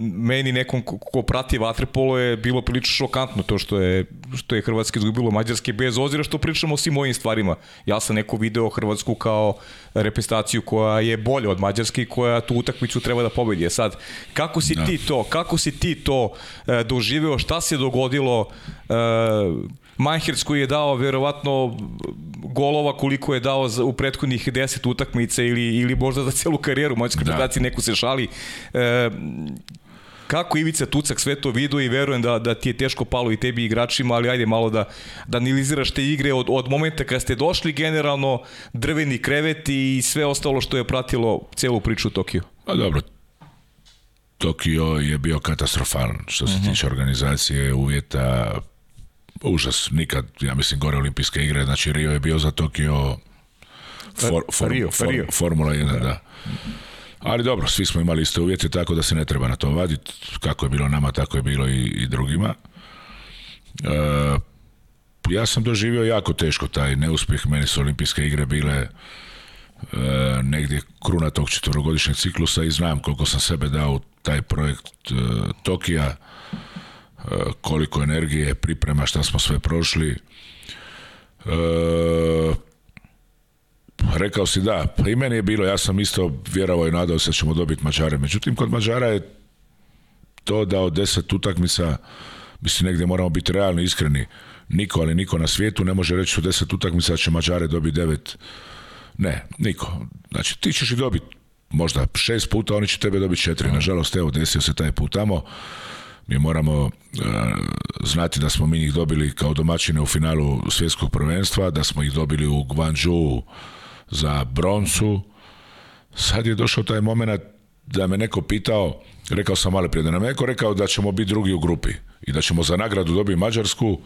meni nekom ko prati vaterpolo je bilo prilično šokantno to što je, što je Hrvatska izgubilo Mađarske bez ozira što pričamo o svim mojim stvarima. Ja sam neko video Hrvatsku kao reprezentaciju koja je bolja od Mađarske i koja tu utakmicu treba da pobedi. E sad, kako si ti to, kako si ti to e, doživeo, šta se dogodilo e, koji je dao verovatno golova koliko je dao u prethodnih 10 utakmica ili, ili možda za celu karijeru mađarske da. neko se šali. E, kako Ivica Tucak sve to vidio i verujem da, da ti je teško palo i tebi igračima, ali ajde malo da, da analiziraš te igre od, od momenta kada ste došli generalno, drveni krevet i sve ostalo što je pratilo celu priču u Tokiju. A pa dobro, Tokio je bio katastrofalan što se mhm. tiče organizacije, uvjeta, užas, nikad, ja mislim, gore olimpijske igre, znači Rio je bio za Tokio pa, for, for, Rio, pa Rio. Formula 1, da. Ali dobro, svi smo imali iste uvjete, tako da se ne treba na to vaditi. Kako je bilo nama, tako je bilo i, i drugima. E, ja sam doživio jako teško taj neuspjeh. Meni su olimpijske igre bile e, negdje kruna tog četvrogodišnjeg ciklusa i znam koliko sam sebe dao u taj projekt e, Tokija, e, koliko energije, priprema, šta smo sve prošli. E, Rekao si da, pa i meni je bilo, ja sam isto vjerovao i nadao se da ćemo dobiti Mađare. Međutim, kod Mađara je to da od deset utakmica, mislim negdje moramo biti realni, iskreni, niko, ali niko na svijetu ne može reći su deset utakmica da će Mađare dobiti devet. Ne, niko. Znači, ti ćeš i dobiti možda šest puta, oni će tebe dobiti četiri. Nažalost, evo, desio se taj put tamo. Mi moramo e, znati da smo mi njih dobili kao domaćine u finalu svjetskog prvenstva, da smo ih dobili u Guangzhou za broncu. Sad je došao taj moment da me neko pitao, rekao sam malo prije, da nam neko rekao da ćemo biti drugi u grupi i da ćemo za nagradu dobiti Mađarsku,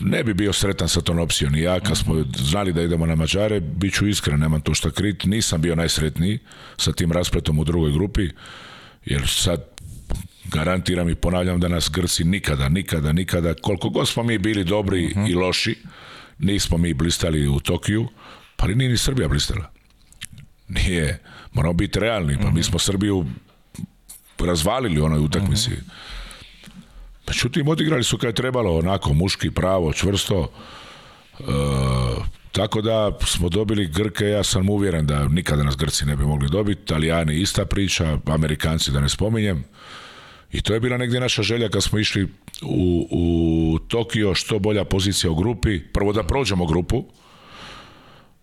ne bi bio sretan sa tom opcijom. I ja kad smo znali da idemo na Mađare, bit ću iskren, nemam to šta krit, nisam bio najsretniji sa tim raspletom u drugoj grupi, jer sad garantiram i ponavljam da nas Grci nikada, nikada, nikada, koliko god smo mi bili dobri i loši, nismo mi blistali u Tokiju, pa nije ni Srbija blistala. Nije, moramo biti realni, pa mi mhm. smo Srbiju razvalili u onoj utakmici. Mhm. Međutim, odigrali su kad je trebalo, onako, muški, pravo, čvrsto. E, tako da smo dobili Grke, ja sam uvjeren da nikada nas Grci ne bi mogli dobiti. Italijani ista priča, Amerikanci da ne spominjem. I to je bila negdje naša želja kad smo išli u, u Tokio što bolja pozicija u grupi, prvo da prođemo grupu,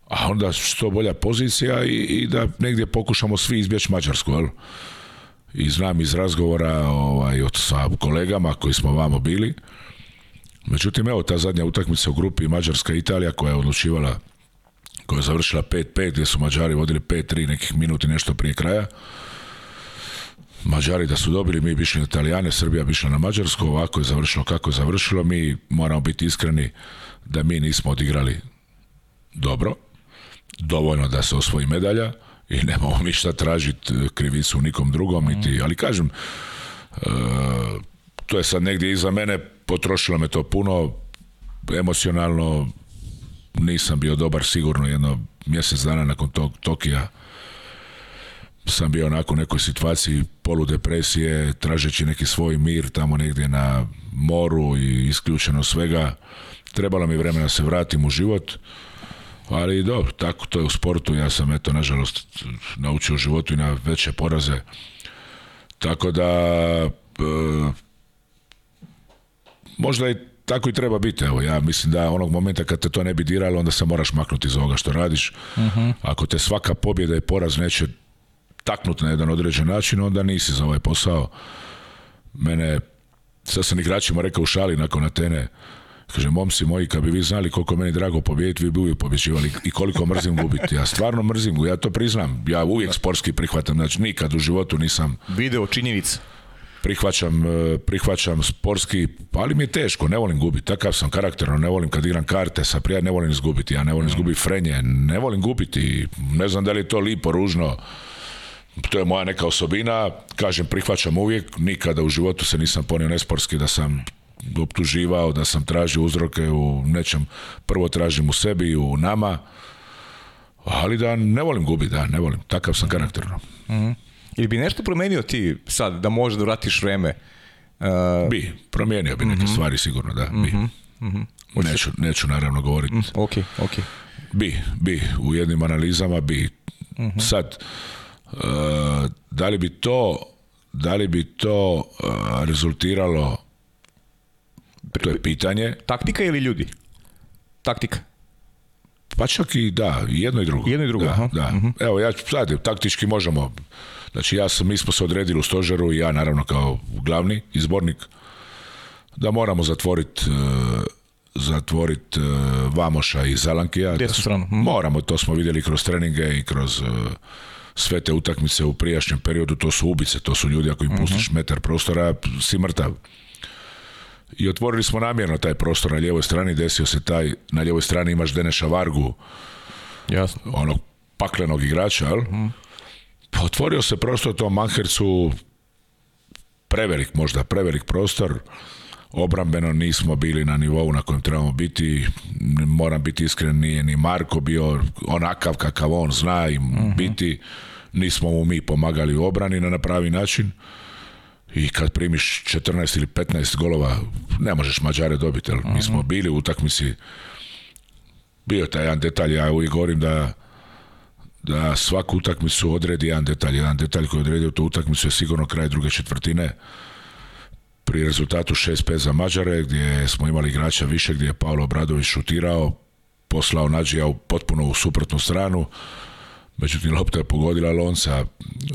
a onda što bolja pozicija i, i da negdje pokušamo svi izbjeći Mađarsku, jel? I znam iz razgovora ovaj, od, sa kolegama koji smo vamo bili. Međutim, evo, ta zadnja utakmica u grupi Mađarska-Italija koja je odlučivala, koja je završila 5-5, gdje su Mađari vodili 5-3 nekih minuti nešto prije kraja. Mađari da su dobili, mi bi išli na Italijane, Srbija bi išla na Mađarsko, ovako je završilo kako je završilo. Mi moramo biti iskreni da mi nismo odigrali dobro, dovoljno da se osvoji medalja i nemamo mi šta tražiti e, krivicu nikom drugom. Niti, mhm. ali kažem, e, to je sad negdje iza mene, potrošilo me to puno, emocionalno nisam bio dobar sigurno jedno mjesec dana nakon tog Tokija sam bio onako u nekoj situaciji poludepresije, tražeći neki svoj mir tamo negdje na moru i isključeno svega. Trebalo mi vremena da se vratim u život, ali dobro, tako to je u sportu. Ja sam, eto, nažalost, naučio u životu i na veće poraze. Tako da, e, možda i tako i treba biti. Evo, ja mislim da onog momenta kad te to ne bi diralo, onda se moraš maknuti iz ovoga što radiš. Mhm. Ako te svaka pobjeda i poraz neće taknut na jedan određen način, onda nisi za ovaj posao. Mene, sad sam igračima rekao u šali nakon Atene, Kaže, momci moji, kad bi vi znali koliko meni drago pobijediti, vi bi uvijek pobjeđivali i koliko mrzim gubiti. Ja stvarno mrzim, ja to priznam. Ja uvijek sportski prihvatam, znači nikad u životu nisam... Video činjenica. Prihvaćam, e, prihvaćam sportski, ali mi je teško, ne volim gubiti, takav sam karakterno, ne volim kad igram karte sa prija ne volim izgubiti, ja ne volim mhm. izgubiti frenje, ne volim gubiti, ne znam da li je to lipo, ružno, to je moja neka osobina, kažem prihvaćam uvijek, nikada u životu se nisam ponio nesportski da sam optuživao, da sam tražio uzroke u nečem, prvo tražim u sebi, u nama, ali da ne volim gubi, da, ne volim, takav sam karakterno. Mm Ili bi nešto promijenio ti sad, da da vratiš vreme? Uh... Bi, promijenio bi neke mhm. stvari sigurno, da, bi. Mm Neću, naravno govoriti. Mhm. ok, ok. Bi, bi, u jednim analizama bi. Sad, da li bi to da li bi to eh, rezultiralo to je pitanje taktika ili ljudi taktika pa čak i da, jedno i drugo. Jedno i drugo, da, mhm. Evo, ja sad, taktički možemo, znači ja sam, mi smo se odredili u stožeru i ja naravno kao glavni izbornik, da moramo zatvoriti zatvorit eh, eh, Vamoša i Zalankija. da mhm. Moramo, to smo vidjeli kroz treninge i kroz sve te utakmice u prijašnjem periodu, to su ubice, to su ljudi ako im pustiš mhm. metar prostora, si mrtav. I otvorili smo namjerno taj prostor na lijevoj strani, desio se taj, na lijevoj strani imaš Deneša Vargu, Jasno. onog paklenog igrača, jel? uh Otvorio se prostor tom Mankercu, prevelik možda, prevelik prostor, obrambeno nismo bili na nivou na kojem trebamo biti. Moram biti iskren, nije ni Marko bio onakav kakav on zna i mhm. biti. Nismo mu mi pomagali u obrani na pravi način. I kad primiš 14 ili 15 golova, ne možeš Mađare dobiti. mm Mi smo mhm. bili u utakmici. Bio taj jedan detalj, ja uvijek govorim da da svaku utakmicu odredi jedan detalj. Jedan detalj koji je odredio tu utakmicu je sigurno kraj druge četvrtine pri rezultatu 6-5 za Mađare gdje smo imali igrača više gdje je Paolo Obradović šutirao, poslao Nadžija u potpuno u suprotnu stranu. Međutim, lopta je pogodila Lonca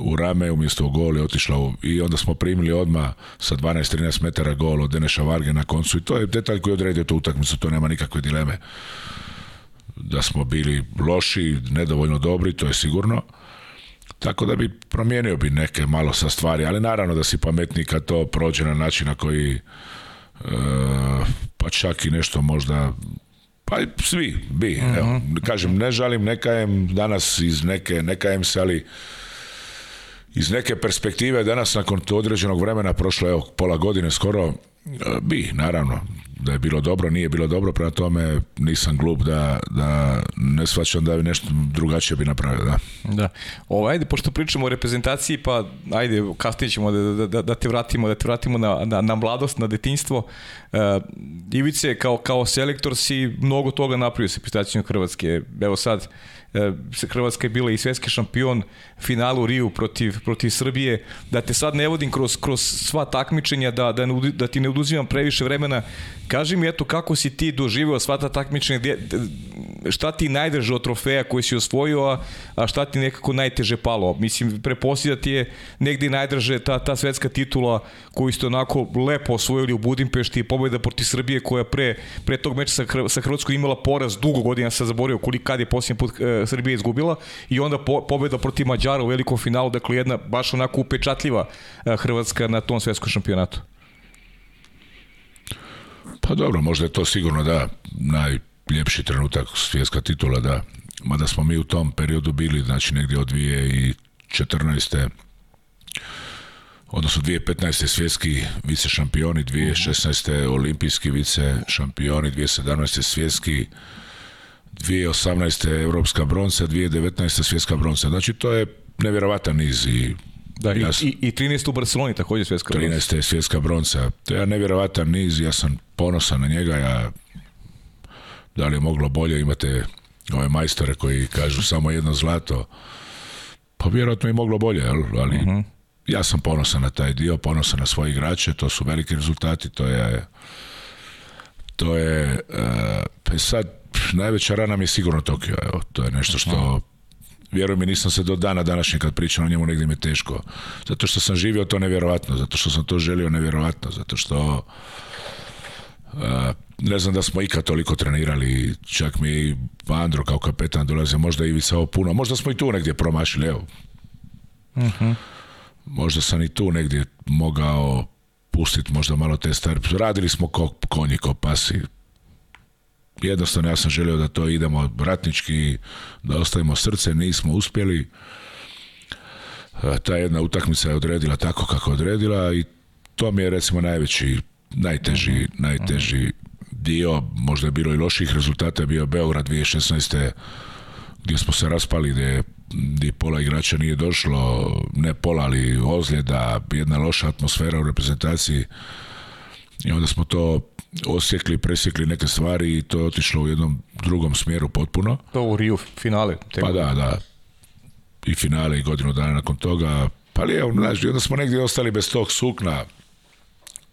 u rame, umjesto u gol je otišla u... i onda smo primili odma sa 12-13 metara gol od Deneša Varge na koncu i to je detalj koji je odredio tu utakmicu, to nema nikakve dileme. Da smo bili loši, nedovoljno dobri, to je sigurno tako da bi promijenio bi neke malo sa stvari, ali naravno da si pametniji kad to prođe na način na koji e, pa čak i nešto možda pa svi bi, evo, mhm. kažem ne žalim, neka danas iz neke, ne se, ali iz neke perspektive danas nakon to određenog vremena prošlo evo pola godine skoro e, bi, naravno da je bilo dobro, nije bilo dobro, prema tome nisam glup da, da ne shvaćam da bi nešto drugačije bi napravio. Da. da. O, ajde, pošto pričamo o reprezentaciji, pa ajde, kasnije ćemo da, da, da te vratimo, da te vratimo na, na, mladost, na detinstvo. E, Ivice, kao, kao selektor si mnogo toga napravio sa prestacijom Hrvatske. Evo sad, e, Hrvatska je bila i svjetski šampion finalu Riju protiv, protiv Srbije. Da te sad ne vodim kroz, kroz sva takmičenja, da, da, da ti ne oduzimam previše vremena, Kaži mi eto kako si ti doživio sva ta takmičenja, šta ti najdrže od trofeja koji si osvojio, a, šta ti nekako najteže palo? Mislim, preposlije ti je negdje najdrže ta, ta svetska titula koju ste onako lepo osvojili u Budimpešti i pobjeda proti Srbije koja pre, pre tog meča sa, Hrvatskoj imala poraz dugo godina, sam zaborio koliko kad je posljednji put e, Srbija izgubila i onda po, pobjeda proti Mađara u velikom finalu, dakle jedna baš onako upečatljiva e, Hrvatska na tom svetskom šampionatu. Pa dobro, možda je to sigurno da najljepši trenutak svjetska titula, da. Mada smo mi u tom periodu bili, znači negdje od 2014 odnosno 2015. svjetski vice šampioni, 2016. olimpijski vice šampioni, 2017. svjetski 2018. europska bronca, 2019. svjetska bronca. Znači to je nevjerovatan niz i da, ja i, 13. u Barceloni također svjetska 13. bronca. 13. svjetska bronca. To je nevjerovatan niz, ja sam ponosan na njega, da li je moglo bolje, imate ove majstore koji kažu samo jedno zlato, pa vjerojatno je moglo bolje, ali mhm. ja sam ponosan na taj dio, ponosan na svoje igrače, to su veliki rezultati, to je to je e, pa sad najveća rana mi je sigurno Tokio, evo, to je nešto što mhm. vjerujem i nisam se do dana današnjeg kad pričam o njemu negdje mi je teško, zato što sam živio to nevjerojatno, zato što sam to želio nevjerojatno, zato što Eh, ne znam da smo ikad toliko trenirali, čak mi i Andro kao kapetan dolaze, možda Ivica ovo puno, možda smo i tu negdje promašili, evo. Uh Možda sam i tu negdje mogao pustiti možda malo te stvari. Radili smo ko konji, ko pasi. Jednostavno ja sam želio da to idemo ratnički, da ostavimo srce, nismo uspjeli. Eh, ta jedna utakmica je odredila tako kako odredila i to mi je recimo najveći najteži, najteži dio, možda je bilo i loših rezultata, bio Beograd 2016. gdje smo se raspali, gdje, gdje pola igrača nije došlo, ne pola, ali ozljeda, jedna loša atmosfera u reprezentaciji i onda smo to osjekli, presjekli neke stvari i to je otišlo u jednom drugom smjeru potpuno. To u Riju finale. pa da, da. I finale i godinu dana nakon toga. Pa li, evo, onda smo negdje ostali bez tog sukna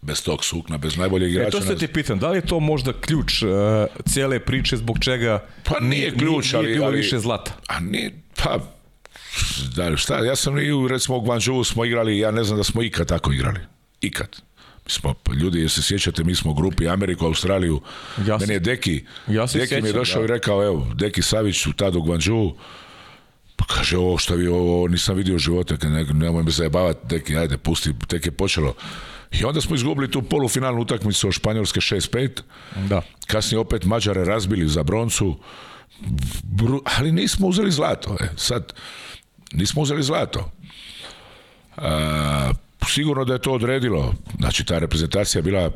bez tog sukna, bez najboljeg igrača. E, to se ti pitam, da li je to možda ključ uh, cijele priče zbog čega pa nije, ključ, ali, nije bilo više zlata? A nije, pa da, šta, ja sam i u, recimo u Guangzhou smo igrali, ja ne znam da smo ikad tako igrali. Ikad. Mi smo, pa ljudi, se sjećate, mi smo u grupi Ameriku, Australiju. Ja je Deki, ja Deki sjećam, mi je došao i rekao, evo, Deki Savić u tad u Guangzhou, pa kaže, ovo što vi, ovo nisam vidio u životu, nemoj me zajebavati, Deki, ajde, pusti, tek je počelo. I onda smo izgubili tu polufinalnu utakmicu od Španjolske 6-5. Da. Kasnije opet Mađare razbili za broncu. Ali nismo uzeli zlato. E. Sad, nismo uzeli zlato. E, sigurno da je to odredilo. Znači, ta reprezentacija bila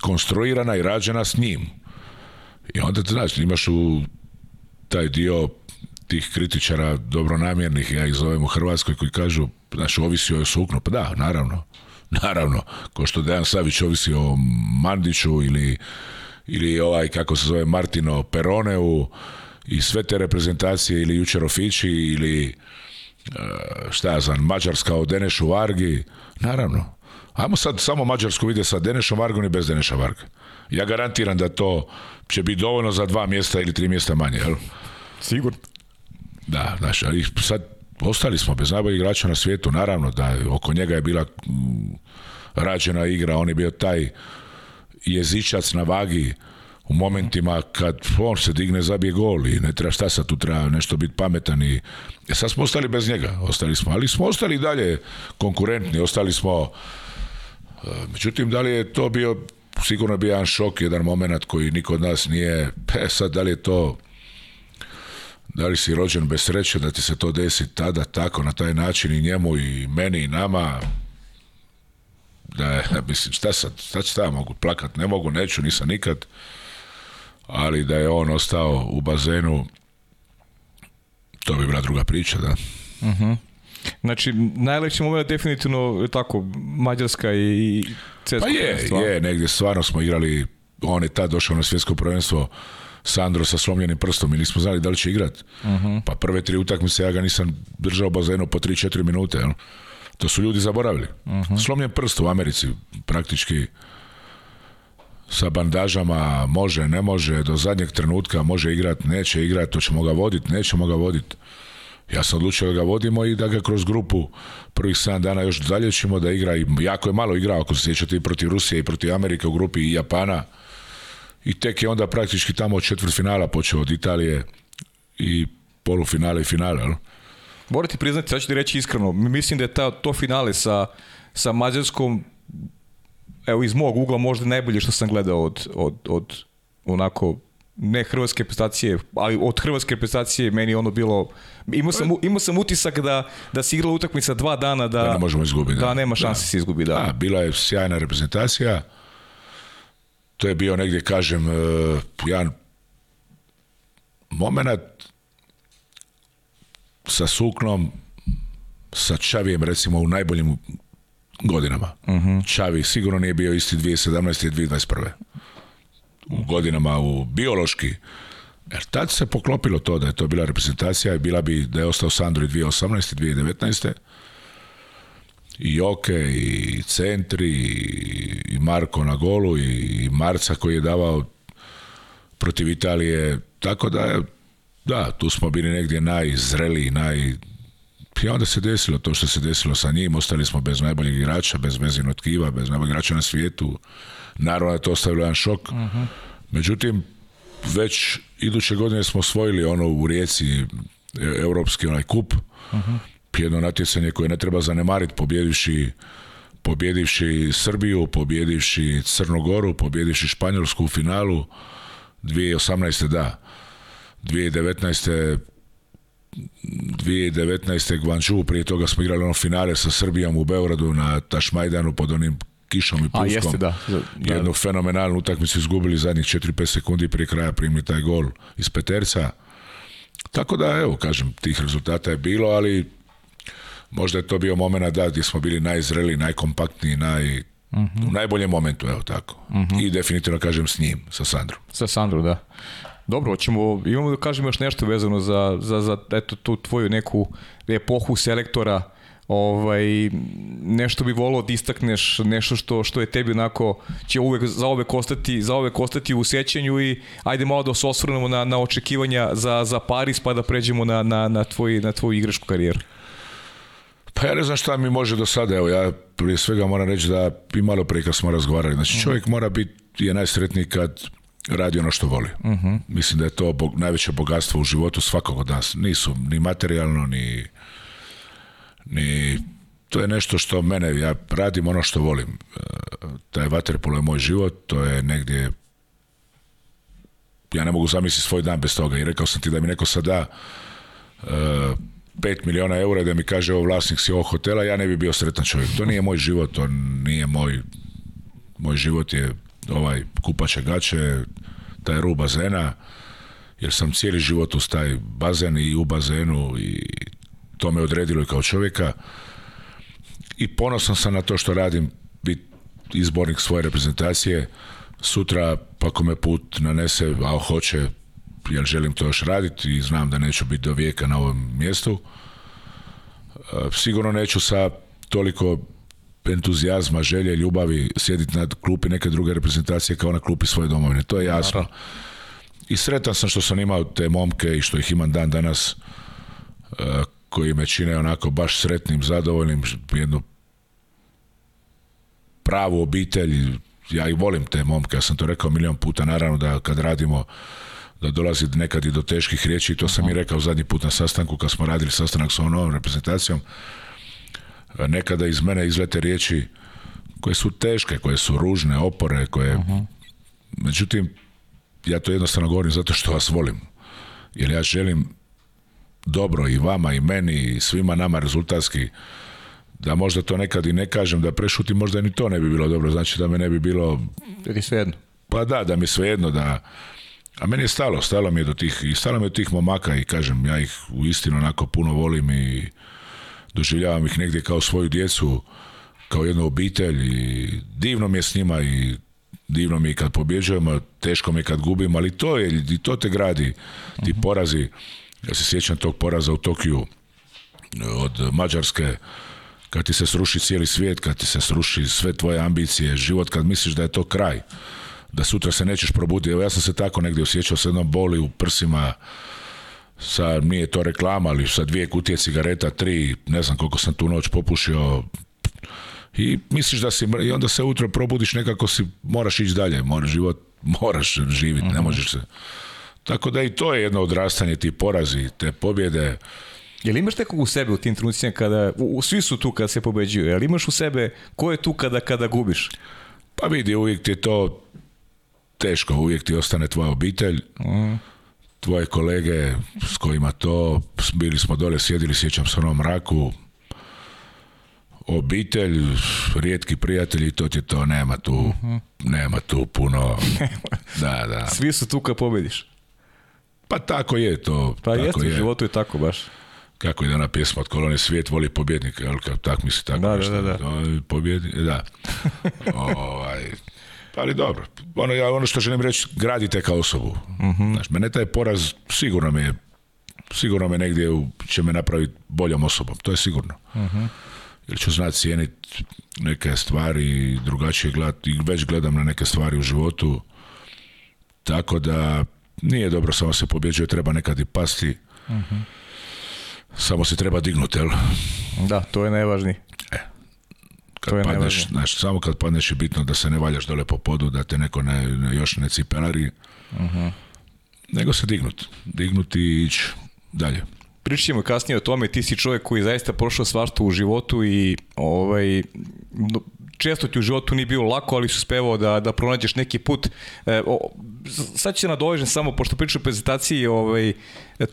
konstruirana i rađena s njim. I onda, znači, imaš u taj dio tih kritičara dobronamjernih, ja ih zovem u Hrvatskoj, koji kažu, znači, ovisi o suknu. Pa da, naravno naravno, ko što Dejan Savić ovisi o Mandiću ili, ili ovaj, kako se zove, Martino Peroneu i sve te reprezentacije ili jučer Fići ili e, šta ja znam, Mađarska o Denešu Vargi, naravno. Ajmo sad samo Mađarsku vidjeti sa Denešom Vargom i bez Deneša Varga. Ja garantiram da to će biti dovoljno za dva mjesta ili tri mjesta manje, jel? Sigurno. Da, znaš, ali sad ostali smo bez najboljih igrača na svijetu. Naravno da oko njega je bila mm, rađena igra, on je bio taj jezičac na vagi u momentima kad on se digne zabije gol i ne treba šta sad tu treba nešto biti pametan i e sad smo ostali bez njega, ostali smo, ali smo ostali dalje konkurentni, ostali smo e, međutim da li je to bio sigurno bio jedan šok, jedan moment koji niko od nas nije, e sad da li je to da li si rođen bez sreće da ti se to desi tada, tako, na taj način i njemu i meni i nama, da je, mislim, šta sad, šta ću ja mogu plakat, ne mogu, neću, nisam nikad, ali da je on ostao u bazenu, to bi bila druga priča, da. Uh mhm. -huh. Znači, najlepši moment definitivno tako, Mađarska i, i Pa je, je, negdje stvarno smo igrali, on je tad došao na svjetsko prvenstvo, Sandro sa slomljenim prstom i nismo znali da li će igrat. Mhm. Pa prve tri utakmice ja ga nisam držao bazenu po 3-4 minute. Jel? To su ljudi zaboravili. Uh mhm. -huh. Slomljen prst u Americi praktički sa bandažama može, ne može, do zadnjeg trenutka može igrati, neće to ćemo ga voditi, nećemo ga voditi. Ja sam odlučio da ga vodimo i da ga kroz grupu prvih 7 dana još ćemo da igra i jako je malo igrao, ako se sjećate i protiv Rusije i protiv Amerike u grupi i Japana i tek je onda praktički tamo od četvrt finala počeo od Italije i polufinale i finale. No? Morate priznati, sad ću ti reći iskreno, mislim da je ta, to finale sa, sa Mađarskom evo iz mog ugla možda najbolje što sam gledao od, od, od onako ne hrvatske reprezentacije, ali od hrvatske reprezentacije meni ono bilo imao sam imao sam utisak da da se igrala utakmica dva dana da da ne možemo Da, da nema šanse da se izgubi, da. A, bila je sjajna reprezentacija to je bio negdje, kažem, e, jedan moment sa suknom, sa Čavijem, recimo, u najboljim godinama. Mhm. Čavi sigurno nije bio isti 2017. i 2021. U godinama, u biološki. Jer tad se poklopilo to da je to bila reprezentacija i bila bi, da je ostao Sandro i 2018. i 2019 i Joke, i Centri, i Marko na golu, i Marca koji je davao protiv Italije, tako da, da, tu smo bili negdje najzreliji, naj... I onda se desilo to što se desilo sa njim, ostali smo bez najboljeg igrača, bez vezinog tkiva, bez najboljeg igrača na svijetu. Naravno je to ostavilo jedan šok. Mhm. Međutim, već iduće godine smo osvojili ono u Rijeci e, europski onaj kup. Uh jedno natjecanje koje ne treba zanemariti pobjedivši pobjedivši Srbiju, pobjedivši Crnogoru, pobjedivši Španjolsku u finalu 2018. da. 2019. 2019. Gvanču, prije toga smo igrali ono finale sa Srbijom u Beogradu na Tašmajdanu pod onim kišom i puskom. A jeste, da. da. Jednu fenomenalnu utakmicu izgubili zadnjih 4-5 sekundi prije kraja primili taj gol iz Peterca. Tako da, evo, kažem, tih rezultata je bilo, ali možda je to bio momenat da gdje smo bili najzreli, najkompaktniji, naj mhm. U najboljem momentu, evo tako. Mhm. I definitivno kažem s njim, sa Sandrom. Sa Sandrom, da. Dobro, ćemo, imamo da kažemo još nešto vezano za, za, za eto, tu tvoju neku epohu selektora. Ovaj, nešto bi volao da istakneš, nešto što, što je tebi onako, će uvek, za ostati, ove ostati u sjećanju i ajde malo da se osvrnemo na, na očekivanja za, za Paris pa da pređemo na, na, na, na tvoju igračku karijeru. Pa ja ne znam šta mi može do sada, evo ja prije svega moram reći da i malo kad smo razgovarali. Znači mhm. čovjek mora biti, je najsretniji kad radi ono što voli. Mhm. Mislim da je to bog, najveće bogatstvo u životu svakog od nas. Nisu ni materijalno, ni, ni... To je nešto što mene, ja radim ono što volim. E, taj vaterpolo je moj život, to je negdje... Ja ne mogu zamisliti svoj dan bez toga. I rekao sam ti da mi neko sada 5 milijuna eura da mi kaže ovo vlasnik si ovog hotela, ja ne bi bio sretan čovjek. To nije moj život, to nije moj, moj život je ovaj kupače gače, taj rub bazena, jer sam cijeli život uz taj bazen i u bazenu i to me odredilo i kao čovjeka. I ponosan sam na to što radim, bit izbornik svoje reprezentacije, sutra pa ako me put nanese, a hoće, jer želim to još raditi i znam da neću biti do vijeka na ovom mjestu. E, sigurno neću sa toliko entuzijazma, želje, ljubavi sjediti na klupi neke druge reprezentacije kao na klupi svoje domovine. To je jasno. I sretan sam što sam imao te momke i što ih imam dan danas e, koji me čine onako baš sretnim, zadovoljnim, jednu pravu obitelj. Ja i volim te momke, ja sam to rekao milion puta, naravno da kad radimo da dolazi nekad i do teških riječi i to sam i rekao zadnji put na sastanku kad smo radili sastanak s ovom novom reprezentacijom. Nekada iz mene izlete riječi koje su teške, koje su ružne, opore, koje... Međutim, ja to jednostavno govorim zato što vas volim. Jer ja želim dobro i vama i meni i svima nama rezultatski da možda to nekad i ne kažem, da prešutim, možda ni to ne bi bilo dobro. Znači da me ne bi bilo... Pa da, da mi svejedno, da a meni je stalo, stalo mi je do tih, i stalo mi je do tih momaka i kažem, ja ih u onako puno volim i doživljavam ih negdje kao svoju djecu, kao jednu obitelj i divno mi je s njima i divno mi je kad pobjeđujemo, teško mi je kad gubimo, ali to je, i to te gradi, ti mhm. porazi, ja se sjećam tog poraza u Tokiju od Mađarske, kad ti se sruši cijeli svijet, kad ti se sruši sve tvoje ambicije, život, kad misliš da je to kraj, da sutra se nećeš probuditi. Evo ja sam se tako negdje osjećao sa jednom boli u prsima sa, nije to reklama, ali sa dvije kutije cigareta, tri, ne znam koliko sam tu noć popušio i misliš da si, i onda se utro probudiš nekako si, moraš ići dalje, moraš život, moraš živjeti, ne mhm. možeš se. Tako da i to je jedno odrastanje, ti porazi, te pobjede. li imaš nekog u sebe u tim trunicima kada, u, svi su tu kada se pobeđuju, jel imaš u sebe, ko je tu kada, kada gubiš? Pa vidi, uvijek ti je to teško, uvijek ti ostane tvoja obitelj, mm. tvoje kolege s kojima to, bili smo dole, sjedili, sjećam se onom mraku, obitelj, rijetki prijatelji, to ti je to, nema tu, mhm. nema tu puno, da, da. Svi su tu kad pobediš. Pa tako je to. Pa jeste, je. životu je tako baš. Kako je dana pjesma od kolone Svijet voli pobjednika, jel' tako misli tako da, nešto. Da, da, da. Pobjednik, da. ovaj, ali dobro, ono, ja, ono što želim reći, gradite kao osobu. Mm-hmm. Znaš, mene taj poraz sigurno me sigurno me negdje u, će me napraviti boljom osobom, to je sigurno. Mhm. Jer ću znati cijeniti neke stvari, drugačije gledati, i već gledam na neke stvari u životu. Tako da nije dobro samo se pobjeđuje, treba nekad i pasti. Mhm. Samo se treba dignuti, jel? Da, to je najvažnije kad padneš, znaš, samo kad padneš je bitno da se ne valjaš dole po podu, da te neko ne, još ne cipelari, nego se dignut. Dignuti i ići dalje. Pričamo kasnije o tome, ti si čovjek koji zaista prošao svartu u životu i ovaj, često ti u životu nije bilo lako, ali su spevao da, da pronađeš neki put. E, sad ću se nadovežem samo, pošto pričam o prezentaciji ovaj,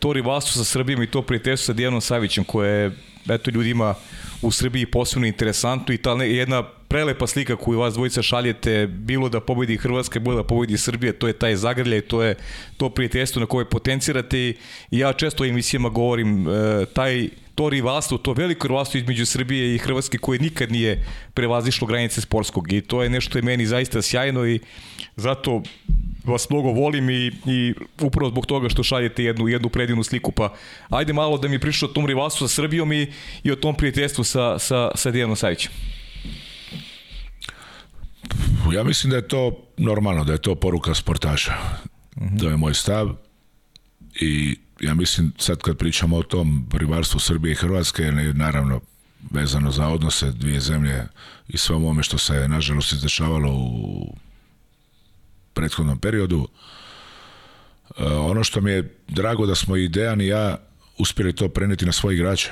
to rivalstvo sa Srbijom i to prijateljstvo sa Dijanom Savićem, koje je eto, ljudima u Srbiji posebno interesantno i ta jedna prelepa slika koju vas dvojica šaljete, bilo da pobedi Hrvatska, bilo da pobedi Srbije, to je taj zagrljaj, to je to prijateljstvo na koje potencirate i ja često u emisijama govorim, e, taj to rivalstvo, to veliko rivalstvo između Srbije i Hrvatske koje nikad nije prevazišlo granice sportskog i to je nešto je meni zaista sjajno i zato vas mnogo volim i, i upravo zbog toga što šaljete jednu, jednu predivnu sliku. Pa ajde malo da mi pričaš o tom rivalstvu sa Srbijom i, i o tom prijateljstvu sa, sa, sa Dijanom Savićem. Ja mislim da je to normalno, da je to poruka sportaša. Mm To je moj stav i ja mislim sad kad pričamo o tom ribarstvu Srbije i Hrvatske, ne, naravno vezano za odnose dvije zemlje i svemu ovome što se nažalost izdešavalo u prethodnom periodu, e, ono što mi je drago da smo i Dejan i ja uspjeli to prenijeti na svoje igrače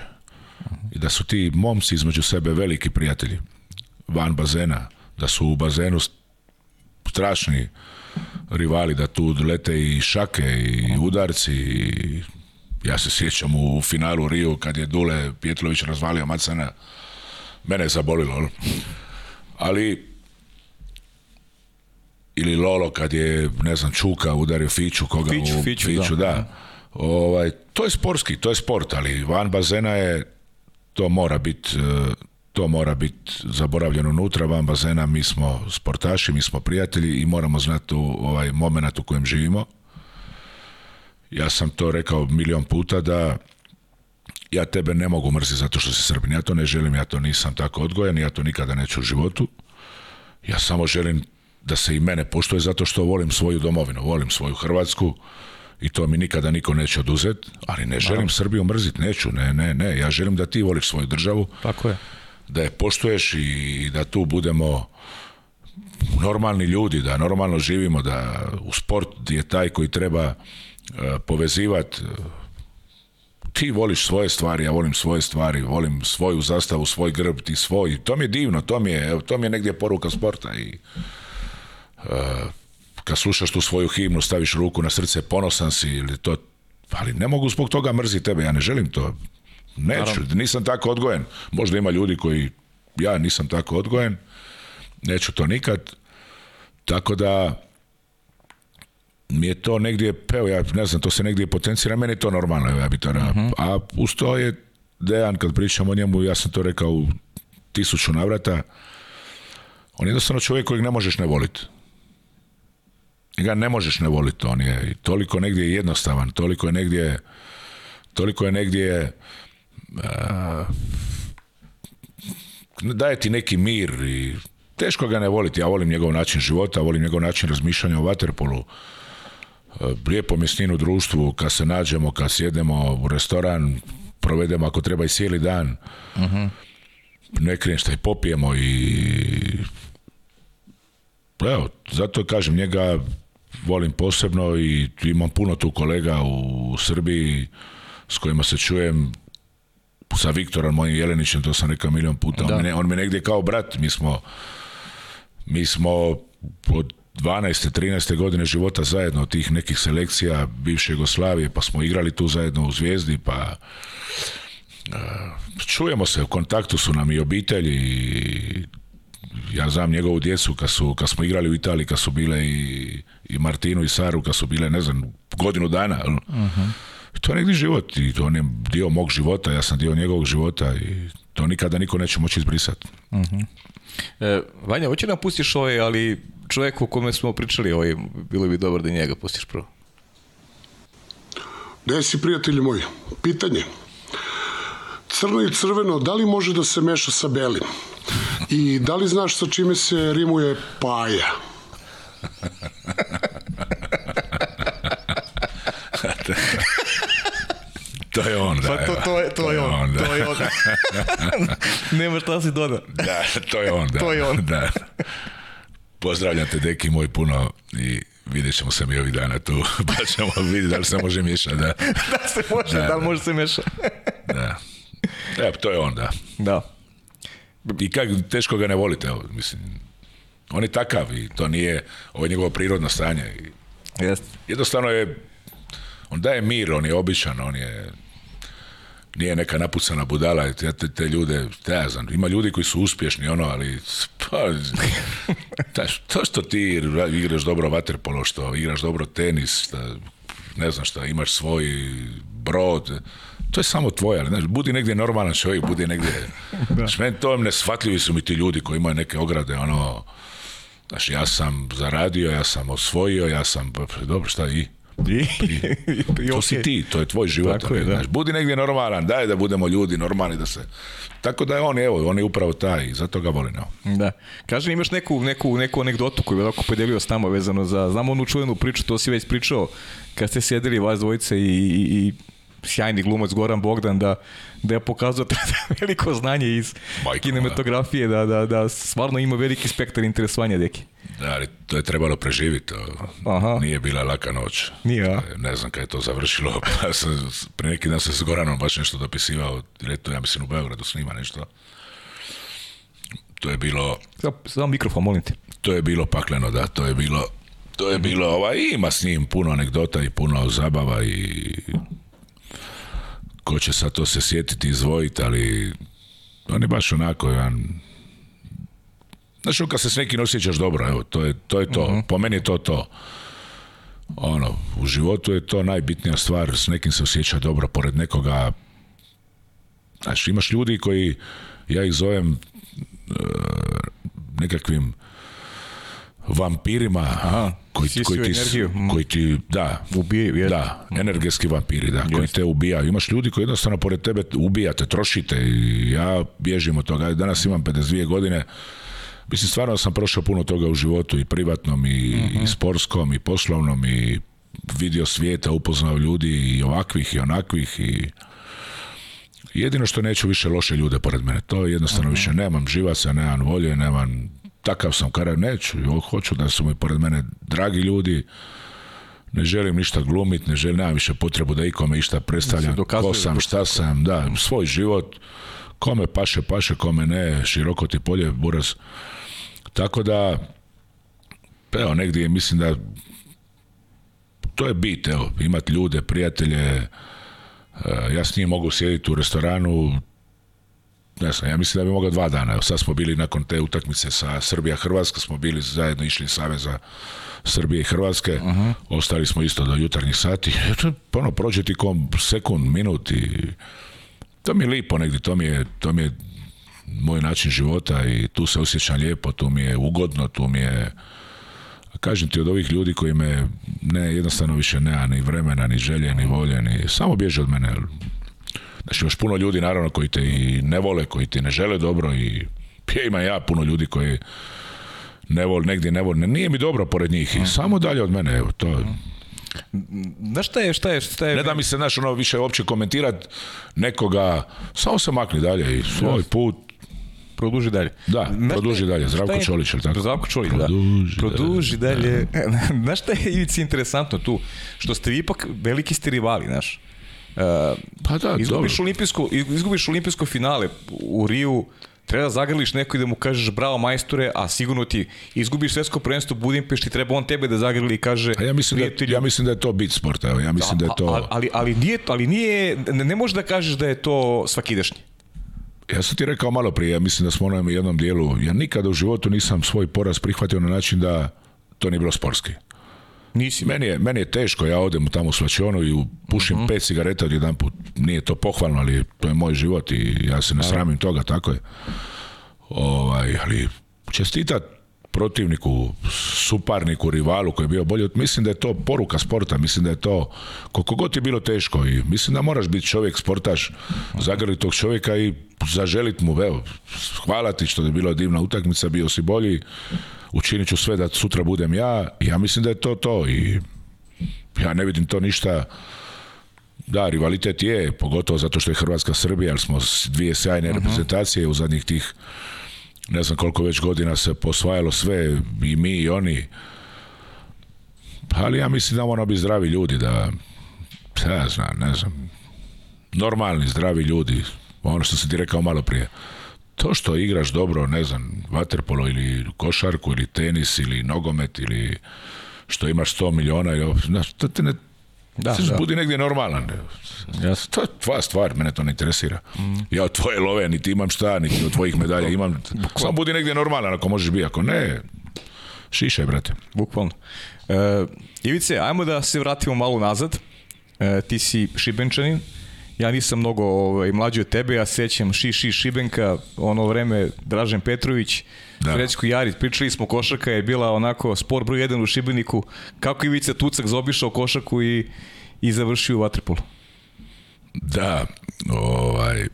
i da su ti momci između sebe veliki prijatelji van bazena, da su u bazenu strašni rivali, da tu lete i šake i udarci i ja se sjećam u finalu Rio kad je Dule Pietlović razvalio Macana, mene je zabolilo. Ono. Ali ili Lolo kad je, ne znam, Čuka udario Fiću, koga Fiću, u Fiću, da. da. Ovaj, to je sportski, to je sport, ali van bazena je, to mora biti e, to mora biti zaboravljeno unutra, van bazena mi smo sportaši, mi smo prijatelji i moramo znati ovaj moment u kojem živimo. Ja sam to rekao milion puta da ja tebe ne mogu mrziti zato što si Srbin. Ja to ne želim, ja to nisam tako odgojen, ja to nikada neću u životu. Ja samo želim da se i mene poštuje zato što volim svoju domovinu, volim svoju Hrvatsku i to mi nikada niko neće oduzeti, ali ne želim Srbiju mrziti, neću, ne, ne, ne. Ja želim da ti voliš svoju državu. Tako je da je poštuješ i da tu budemo normalni ljudi, da normalno živimo, da u sport je taj koji treba e, povezivati ti voliš svoje stvari, ja volim svoje stvari, volim svoju zastavu, svoj grb, ti svoj. To mi je divno, to mi je, to mi je negdje poruka sporta i e, kad slušaš tu svoju himnu, staviš ruku na srce, ponosan si ili to, ali ne mogu zbog toga mrziti tebe, ja ne želim to. Neću, nisam tako odgojen. Možda ima ljudi koji ja nisam tako odgojen. Neću to nikad. Tako da mi je to negdje, pa evo ja ne znam, to se negdje potencira, meni je to normalno, ja bi to mhm. A uz to je Dejan, kad pričam o njemu, ja sam to rekao u tisuću navrata, on je jednostavno čovjek kojeg ne možeš ne voliti. Ga ne možeš ne voliti, on je toliko negdje jednostavan, toliko je negdje toliko je negdje a, eh, daje ti neki mir i teško ga ne voliti. Ja volim njegov način života, volim njegov način razmišljanja o vaterpolu. Eh, lijepo mi s u društvu, kad se nađemo, kad sjedemo u restoran, provedemo ako treba i cijeli dan. Uh-huh. Ne šta i popijemo i... Evo, zato kažem, njega volim posebno i imam puno tu kolega u Srbiji s kojima se čujem sa Viktorom mojim Jelenićem, to sam rekao milion puta, on mi, je negdje kao brat, mi smo mi smo od 12. 13. godine života zajedno od tih nekih selekcija bivše Jugoslavije, pa smo igrali tu zajedno u Zvijezdi, pa čujemo se, u kontaktu su nam i obitelji i ja znam njegovu djecu kad, su, kad smo igrali u Italiji, kad su bile i, i Martinu i Saru, kad su bile, ne znam, godinu dana to je negdje život i to je dio mog života, ja sam dio njegovog života i to nikada niko neće moći izbrisati. Uh mhm. -huh. E, Vanja, hoće nam pustiš ovaj, ali čovjek o kome smo pričali ovaj, bilo bi dobro da njega pustiš prvo. Da, si, prijatelji moji? Pitanje. Crno i crveno, da li može da se meša sa belim? I da li znaš sa čime se rimuje paja? to je on, pa da. Pa to, je, to, je on, da. to je on. Nema šta si doda. Da, to je on, da. to je on. Da. Pozdravljam te, deki moj, puno i vidjet ćemo se mi ovih dana tu, pa ćemo vidjeti da li se može mišati. da. da se može, da, da li može se miša. da. Evo, to je on, da. Da. I kak, teško ga ne volite, mislim, on je takav i to nije, ovo je njegovo prirodno stanje. Jednostavno je, on daje mir, on je običan, on je nije neka napucana budala, te, te ljude, te ja znam, ima ljudi koji su uspješni, ono, ali pa, to što ti igraš dobro vaterpolo, što igraš dobro tenis, ne znam šta, imaš svoj brod, to je samo tvoje, ali znaš, budi negdje normalan čovjek, budi negdje, znaš, meni to neshvatljivi su mi ti ljudi koji imaju neke ograde, ono, ja sam zaradio, ja sam osvojio, ja sam, pa, dobro, šta i? I, to si ti, to je tvoj život. Tako je, budi negdje normalan, daj da budemo ljudi normalni da se... Tako da je on, evo, on je upravo taj, zato ga volim. Da. Kaže, imaš neku, neku, neku anegdotu koju je ovako podijelio s tamo vezano za, znam onu čuvenu priču, to si već pričao, kad ste sjedili vas dvojice i, i sjajni glumac Goran Bogdan da, da je pokazao veliko znanje iz kinematografije, da, da, da stvarno ima veliki spektar interesovanja deki. Da, ali to je trebalo preživiti. Aha. Nije bila laka noć. Nije, Ne znam kada je to završilo. Pa sam, pre neki dan sam s Goranom baš nešto dopisivao. Leto, ja mislim, u Beogradu snima nešto. To je bilo... Samo mikrofon, molim te. To je bilo pakleno, da. To je bilo... To je bilo, ovaj, ima s njim puno anegdota i puno zabava i ko će sad to se sjetiti, izvojiti, ali on je baš onako jedan... Znaš, kad se s nekim osjećaš dobro, evo, to je to. Je to. uh Po meni je to to. Ono, u životu je to najbitnija stvar, s nekim se osjeća dobro, pored nekoga... Znaš, imaš ljudi koji, ja ih zovem e, nekakvim vampirima Aha, koji, koji, ti, mm. koji ti, da, ubijaju, da, mm. energetski vampiri, da, koji te ubijaju. Imaš ljudi koji jednostavno pored tebe ubijate, trošite i ja bježim od toga. Danas imam 52 godine, mislim stvarno sam prošao puno toga u životu i privatnom i, mhm. i sportskom i poslovnom i vidio svijeta, upoznao ljudi i ovakvih i onakvih i jedino što neću više loše ljude pored mene. To jednostavno uh mhm. -huh. više nemam živaca, nemam volje, nemam takav sam karaj neću, hoću da su mi pored mene dragi ljudi, ne želim ništa glumit, ne želim, nemam više potrebu da ikome išta predstavljam, ko sam, šta sam, da, svoj život, kome paše, paše, kome ne, široko ti polje, buras. Tako da, evo, negdje mislim da to je bit, evo, imati ljude, prijatelje, e, ja s njim mogu sjediti u restoranu, ne znam, ja mislim da bi mogao dva dana. Sad smo bili nakon te utakmice sa Srbija Hrvatska, smo bili zajedno išli iz Saveza Srbije i Hrvatske. Uh Ostali smo isto do jutarnjih sati. Eto, ono, prođe ti kom sekund, minut i... To mi je lipo negdje, to mi je, to mi je moj način života i tu se osjećam lijepo, tu mi je ugodno, tu mi je... Kažem ti od ovih ljudi koji me ne, jednostavno više nema ni vremena, ni želje, ni volje, ni... Samo bježe od mene. Znači, imaš puno ljudi, naravno, koji te i ne vole, koji ti ne žele dobro i ja ja puno ljudi koji ne vole, negdje ne vole. Nije mi dobro pored njih i mhm. samo dalje od mene, evo, to mhm. šta je, šta je, šta je... Ne da mi se, znaš, ono, više uopće komentirat nekoga, samo se makni dalje i svoj put, produži dalje. Da, produži dalje. Zdravko Čolić, ili tako? Zdravko Čolić, da. Produži, dalje. dalje. Znaš šta je Ivici interesantno tu? Što ste vi ipak veliki ste rivali, znaš pa da, izgubiš, olimpijsko, izgubiš olimpijsko finale u Riju, treba zagrliš neko i da mu kažeš bravo majstore, a sigurno ti izgubiš svetsko prvenstvo Budimpešti, treba on tebe da zagrli i kaže ja mislim da ja mislim da je to bit sporta, ja mislim da, je to ali, ali ali nije ali nije ne, ne možeš da kažeš da je to svakidešnje. Ja sam ti rekao malo prije, ja mislim da smo na jednom dijelu, ja nikada u životu nisam svoj poraz prihvatio na način da to nije bilo sportski. Nisi. Meni je, meni je teško, ja odem tamo u svačionu i pušim mhm. pet cigareta jedan put. Nije to pohvalno, ali to je moj život i ja se ne sramim toga, tako je. Ovaj, ali čestitat protivniku, suparniku, rivalu koji je bio bolji, mislim da je to poruka sporta, mislim da je to koliko god je bilo teško i mislim da moraš biti čovjek, sportaš, zagrlit tog čovjeka i zaželit mu, evo, hvala ti što je bila divna utakmica, bio si bolji, učinit ću sve da sutra budem ja, ja mislim da je to to i ja ne vidim to ništa da, rivalitet je, pogotovo zato što je Hrvatska Srbija, ali smo dvije sjajne mhm. reprezentacije u zadnjih tih ne znam koliko već godina se posvajalo sve, i mi i oni. Ali ja mislim da ono bi zdravi ljudi, da ja znam, ne znam, normalni, zdravi ljudi, ono što se ti rekao malo prije to što igraš dobro, ne znam, vaterpolo ili košarku ili tenis ili nogomet ili što imaš 100 miliona to te ne da, da. budi negdje normalan. To je tvoja stvar, mene to ne interesira. Mm. Ja od tvoje love niti imam šta, niti od tvojih medalja imam. Samo budi negdje normalan ako možeš biti, ako ne, šišaj, brate. Bukvalno. E, Ivice, ajmo da se vratimo malo nazad. E, ti si Šibenčanin, ja nisam mnogo ovaj, mlađi od tebe, ja sećam Ši Ši Šibenka, ono vreme Dražen Petrović, da. Srećko Jarić, pričali smo košarka, je bila onako spor broj 1 u Šibeniku, kako je Ivica Tucak zobišao košarku i, i završio u Vatripolu? Da, ovaj,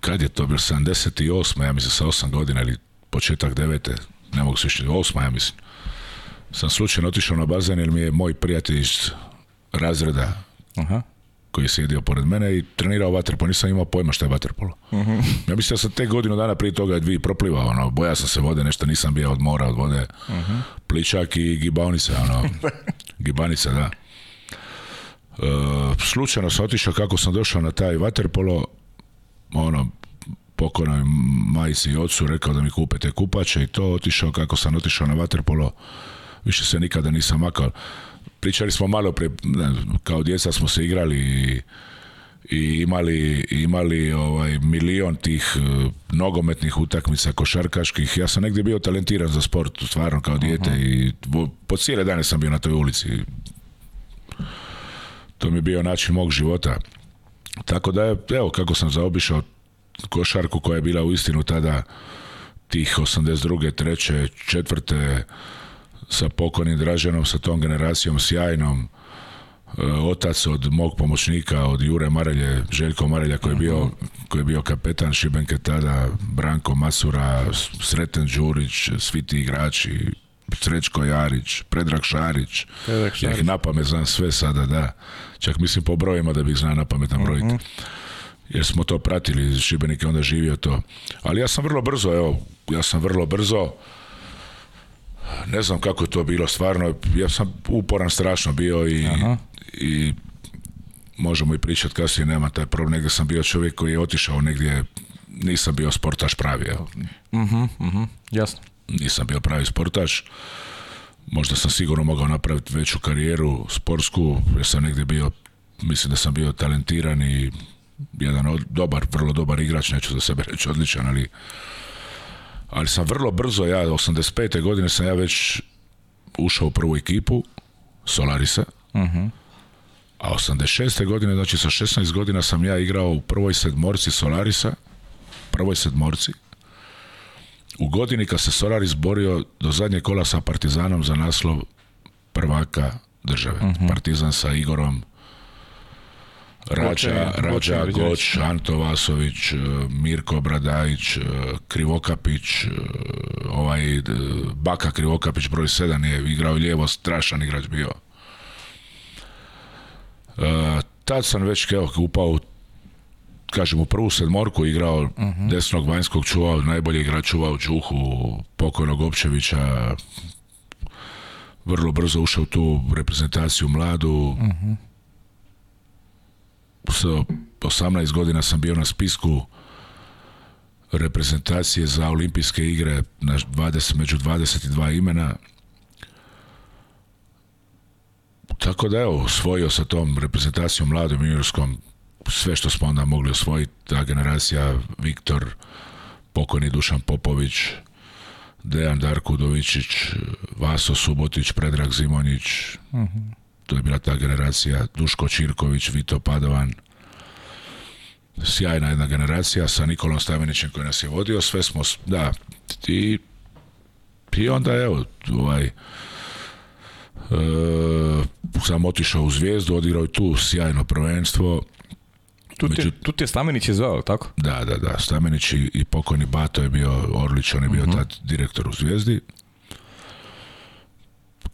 kad je to bilo, 78. ja mislim sa 8 godina ili početak 9. ne mogu se više, 8. ja mislim. Sam slučajno otišao na bazen jer mi je moj prijatelj iz razreda Aha. koji je sjedio pored mene i trenirao vaterpolo. Nisam imao pojma što je vaterpolo. uh Ja mislim da sam tek godinu dana prije toga je dvije proplivao. Ono, boja sam se vode, nešto nisam bio od mora, od vode. uh Pličak i gibanica. Ono, gibanica, da. E, slučajno sam otišao kako sam došao na taj vaterpolo. Ono, pokojnoj majici i ocu rekao da mi kupe te kupače i to otišao kako sam otišao na vaterpolo više se nikada nisam makao pričali smo malo kao djeca smo se igrali i, imali, imali ovaj milion tih e, nogometnih utakmica, košarkaških. Ja sam negdje bio talentiran za sport, stvarno kao dijete i po cijele dane sam bio na toj ulici. To mi je bio način mog života. Tako da evo kako sam zaobišao košarku koja je bila u istinu tada tih 82. četvrte. četvrte, sa pokonim Draženom, sa tom generacijom sjajnom, e, otac od mog pomoćnika, od Jure Marelje, Željko Marelja koji je bio, mhm. koji je bio kapetan Šibenke tada, Branko Masura, Sreten Đurić, svi ti igrači, Srećko Jarić, Predrag Šarić, Predrag Šarić. ja na znam sve sada, da. Čak mislim po brojima da bih bi znao na pamet mhm. Jer smo to pratili, Šibenik je onda živio to. Ali ja sam vrlo brzo, evo, ja sam vrlo brzo, ne znam kako je to bilo stvarno, ja sam uporan strašno bio i, i možemo i pričati kasnije, nema taj problem, negdje sam bio čovjek koji je otišao negdje, nisam bio sportaš pravi, evo. Mhm, mhm, jasno. Nisam bio pravi sportaš, možda sam sigurno mogao napraviti veću karijeru sportsku, jer sam negdje bio, mislim da sam bio talentiran i jedan od, dobar, vrlo dobar igrač, neću za sebe reći odličan, ali ali sam vrlo brzo, ja 85. godine sam ja već ušao u prvu ekipu Solarisa, uh mhm. -huh. a 86. godine, znači sa 16 godina sam ja igrao u prvoj sedmorci Solarisa, prvoj sedmorci, u godini kad se Solaris borio do zadnje kola sa Partizanom za naslov prvaka države. Mhm. Partizan sa Igorom Rađa, Rađa Goć, Anto Vasović, e, Mirko Bradajić, e, Krivokapić, e, ovaj Baka Krivokapić broj 7 je igrao lijevo, strašan igrač bio. Tad sam već evo, upao kažem, u prvu sedmorku igrao mhm. desnog vanjskog čuvao, najbolji igrač čuvao Čuhu, pokojnog Opčevića, vrlo brzo ušao u tu reprezentaciju mladu, mhm. 18 godina sam bio na spisku reprezentacije za olimpijske igre na 20, među 22 imena. Tako da evo, osvojio sa tom reprezentacijom mladom juniorskom sve što smo onda mogli osvojiti, ta generacija Viktor, pokojni Dušan Popović, Dejan Darko Udovičić, Vaso Subotić, Predrag Zimonjić, uh mhm to je bila ta generacija Duško Čirković, Vito Padovan, sjajna jedna generacija sa Nikolom Stamenićem koji nas je vodio, sve smo, da, i, i onda evo, ovaj, e, sam otišao u zvijezdu, odigrao i tu sjajno prvenstvo. Tu, Među... tu Stamenić je tako? Da, da, da, Stamenić i, i pokojni Bato je bio Orlić, on je bio uh tad direktor u zvijezdi,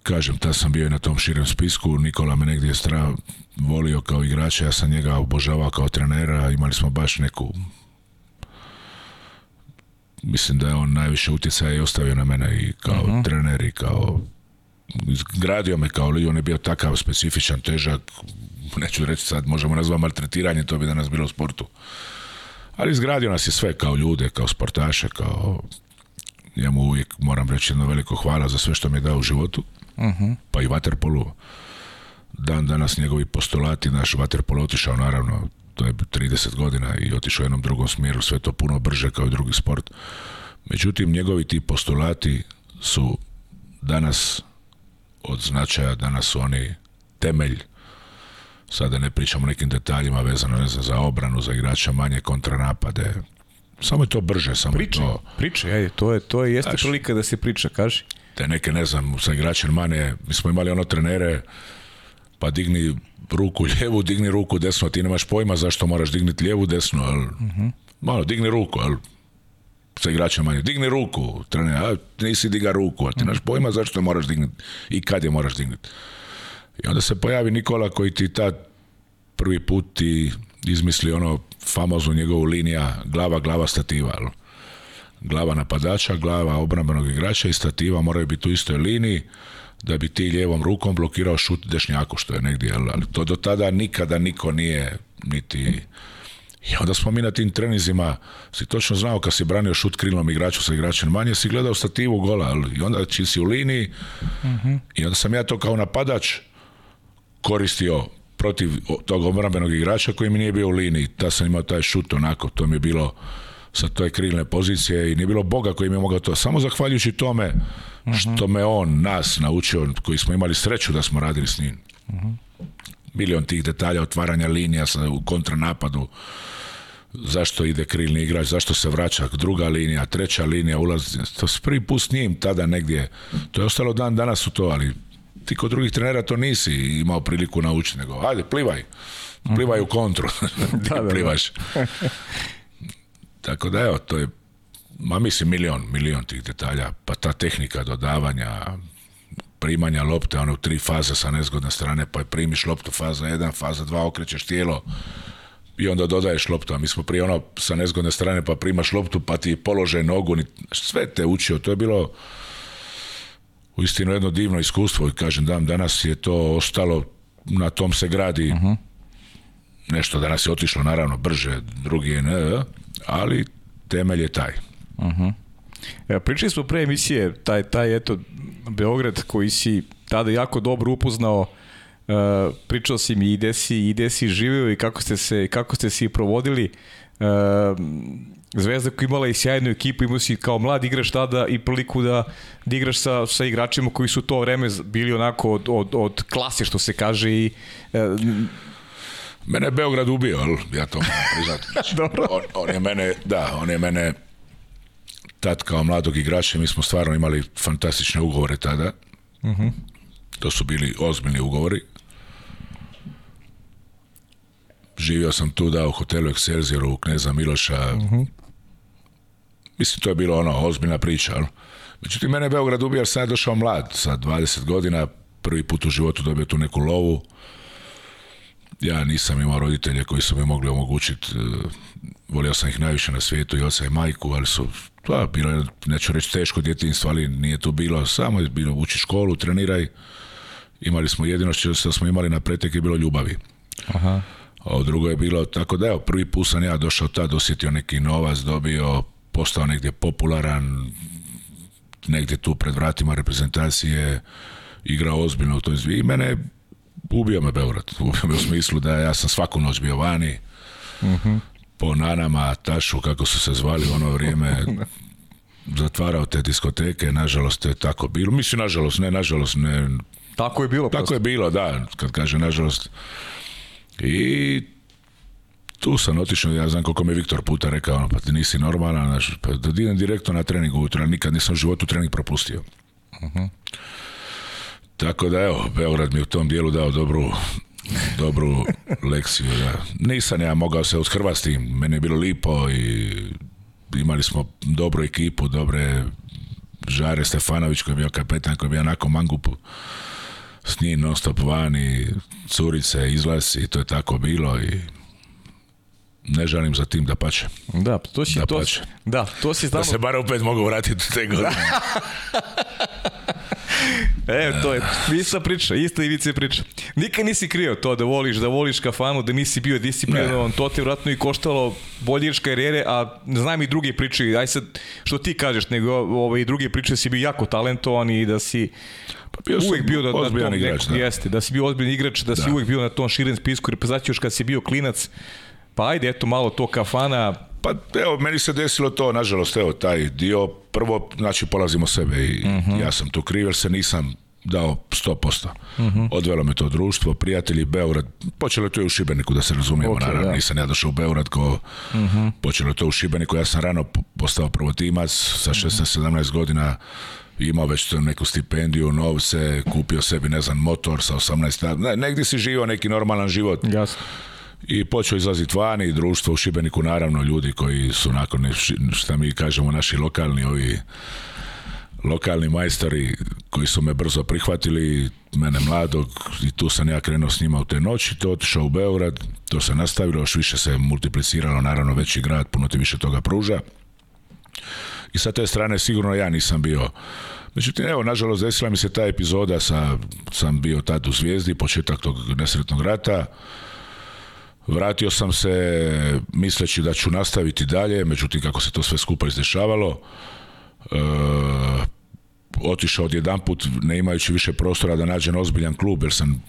Kažem, tad sam bio i na tom širem spisku, Nikola me negdje stra volio kao igrača, ja sam njega obožavao kao trenera, imali smo baš neku... Mislim da je on najviše utjecaja i ostavio na mene i kao mhm. trener i kao... Gradio me kao li, on je bio takav specifičan, težak, neću reći sad, možemo nazvati maltretiranje, to bi danas bilo u sportu. Ali izgradio nas je sve kao ljude, kao sportaše, kao... Ja mu uvijek moram reći jedno veliko hvala za sve što mi je dao u životu uh pa i vaterpolu. Dan danas njegovi postulati, naš vaterpolo otišao naravno, to je 30 godina i otišao u jednom drugom smjeru, sve to puno brže kao i drugi sport. Međutim, njegovi ti postulati su danas od značaja, danas su oni temelj sada ne pričamo o nekim detaljima vezano ne za obranu, za igrača, manje kontranapade. Samo je to brže, samo priče, to... Priče, ajde, to je, to je, jeste prilika da se priča, kaži te neke, ne znam, sa igračem manje, mi smo imali ono trenere, pa digni ruku lijevu, digni ruku desno, ti nemaš pojma zašto moraš dignuti lijevu, desno, ali Malo, digni ruku, jel? sa igračem manje, digni ruku, trener, a nisi diga ruku, a ti nemaš pojma zašto moraš digniti, i kad je moraš digniti. I onda se pojavi Nikola koji ti ta prvi put ti izmisli ono famoznu njegovu linija glava, glava stativa, ali glava napadača, glava obrambenog igrača i stativa moraju biti u istoj liniji da bi ti lijevom rukom blokirao šut dešnjaku što je negdje, ali to do tada nikada niko nije niti i onda smo mi na tim trenizima si točno znao kad si branio šut krilnom igraču sa igračem manje, si gledao stativu gola ali, i onda čiji si u liniji mhm. i onda sam ja to kao napadač koristio protiv tog obrambenog igrača koji mi nije bio u liniji, da sam imao taj šut onako, to mi je bilo sa toj krilne pozicije i nije bilo Boga koji mi je mogao to. Samo zahvaljujući tome što me on, nas naučio, koji smo imali sreću da smo radili s njim. Bili Milion tih detalja, otvaranja linija sa, u kontranapadu, zašto ide krilni igrač, zašto se vraća druga linija, treća linija, ulazi... To se prvi put s njim tada negdje. To je ostalo dan danas u to, ali ti kod drugih trenera to nisi imao priliku naučiti, nego ajde, plivaj. Plivaj u kontru. plivaš. Tako da evo, to je, ma mislim milion, milion tih detalja, pa ta tehnika dodavanja, primanja lopte, ono tri faze sa nezgodne strane, pa primiš loptu faza 1, faza 2, okrećeš tijelo i onda dodaješ loptu, a mi smo prije ono sa nezgodne strane pa primaš loptu pa ti polože nogu, sve te učio, to je bilo uistinu jedno divno iskustvo i kažem dam danas je to ostalo, na tom se gradi uh mhm. -huh. nešto danas je otišlo naravno brže, drugi je ne, ali temelj je taj. Uh mhm. -huh. pričali smo pre emisije, taj, taj eto, Beograd koji si tada jako dobro upoznao, e, pričao si mi i gde si, i si živio i kako ste se, kako ste si provodili. E, Zvezda koja imala i sjajnu ekipu, imao si kao mlad igrač tada i priliku da, da igraš sa, sa igračima koji su to vreme bili onako od, od, od klase, što se kaže, i e, Mene je Beograd ubio, ali ja to moram znači, Dobro. On, je mene, da, on je mene tad kao mladog igrača, mi smo stvarno imali fantastične ugovore tada. Mhm. To su bili ozbiljni ugovori. Živio sam tu, da, u hotelu Excelsior u Kneza Miloša. Mhm. Mislim, to je bilo ono, ozbiljna priča, ali... Međutim, mene je Beograd ubio, jer sam je došao mlad, sa 20 godina, prvi put u životu dobio tu neku lovu ja nisam imao roditelje koji su mi mogli omogućiti, e, volio sam ih najviše na svijetu, i oca i majku, ali su, pa, je bilo neću reći teško djetinjstvo, ali nije to bilo, samo je bilo uči školu, treniraj, imali smo jedino što smo imali na pretek je bilo ljubavi. Aha. A drugo je bilo, tako da evo, prvi put sam ja došao tad, osjetio neki novac, dobio, postao negdje popularan, negdje tu pred vratima reprezentacije, igrao ozbiljno u toj zvi. I mene ubio me Beograd, u smislu da ja sam svaku noć bio vani, po Nanama, Tašu, kako su se zvali u ono vrijeme, zatvarao te diskoteke, nažalost je tako bilo. Mislim, nažalost, ne, nažalost, ne. Tako je bilo. Tako je bilo, da, kad kaže nažalost. I tu sam otišao, ja znam koliko mi je Viktor puta rekao, ono, pa ti nisi normalan, pa da idem direktno na trening ujutro, nikad nisam u životu trening propustio. Uh tako da evo, Beograd mi u tom dijelu dao dobru dobru lekciju. Da. Nisam ja mogao se uskrvasti. meni je bilo lipo i imali smo dobru ekipu, dobre Žare Stefanović koji je bio kapetan, koji je bio nakon Mangupu s njim non stop van i curice, izlasi, i to je tako bilo i ne žalim za tim da pače. Da, to si, da to, da, to si znamo. Da se bar opet mogu vratiti u te godine. e, to je ista priča, ista i priča. Nikad nisi krio to da voliš, da voliš kafanu, da nisi bio disciplinovan, to te vratno i koštalo bolješ karijere, a znam i druge priče, aj sad, što ti kažeš, nego ove, i druge priče si bio jako talentovan i da si pa bio uvek bio igrač, da. jeste, da si bio ozbiljan igrač, da, si uvijek bio na tom širen spisku reprezentacije pa još kad si bio klinac, pa ajde, eto malo to kafana. Pa evo, meni se desilo to, nažalost, evo, taj dio. Prvo, znači, polazimo sebe i mhm. ja sam tu kriv jer se nisam dao 100%. Uh mhm. Odvelo me to društvo, prijatelji, Beograd. Počelo je to i u Šibeniku, da se razumijemo. Naravno, nisam ja došao u Beograd. Ko... Mhm. Počelo je to u Šibeniku. Ja sam rano postao prvotimac sa 16-17 godina imao već neku stipendiju, novce, kupio sebi, ne znam, motor sa 18 ne, negdje si živio neki normalan život. Jasno i počeo izlaziti vani i društvo u Šibeniku naravno ljudi koji su nakon šta mi kažemo naši lokalni ovi lokalni majstori koji su me brzo prihvatili mene mladog i tu sam ja krenuo s njima u te noći to otišao u Beograd to se nastavilo još više se multipliciralo naravno veći grad puno ti više toga pruža i sa te strane sigurno ja nisam bio Međutim, evo, nažalost, desila mi se ta epizoda sa, sam bio tad u Zvijezdi, početak tog nesretnog rata Vratio sam se misleći da ću nastaviti dalje, međutim kako se to sve skupa izdešavalo, e, otišao odjedan put ne imajući više prostora da nađem ozbiljan klub jer sam,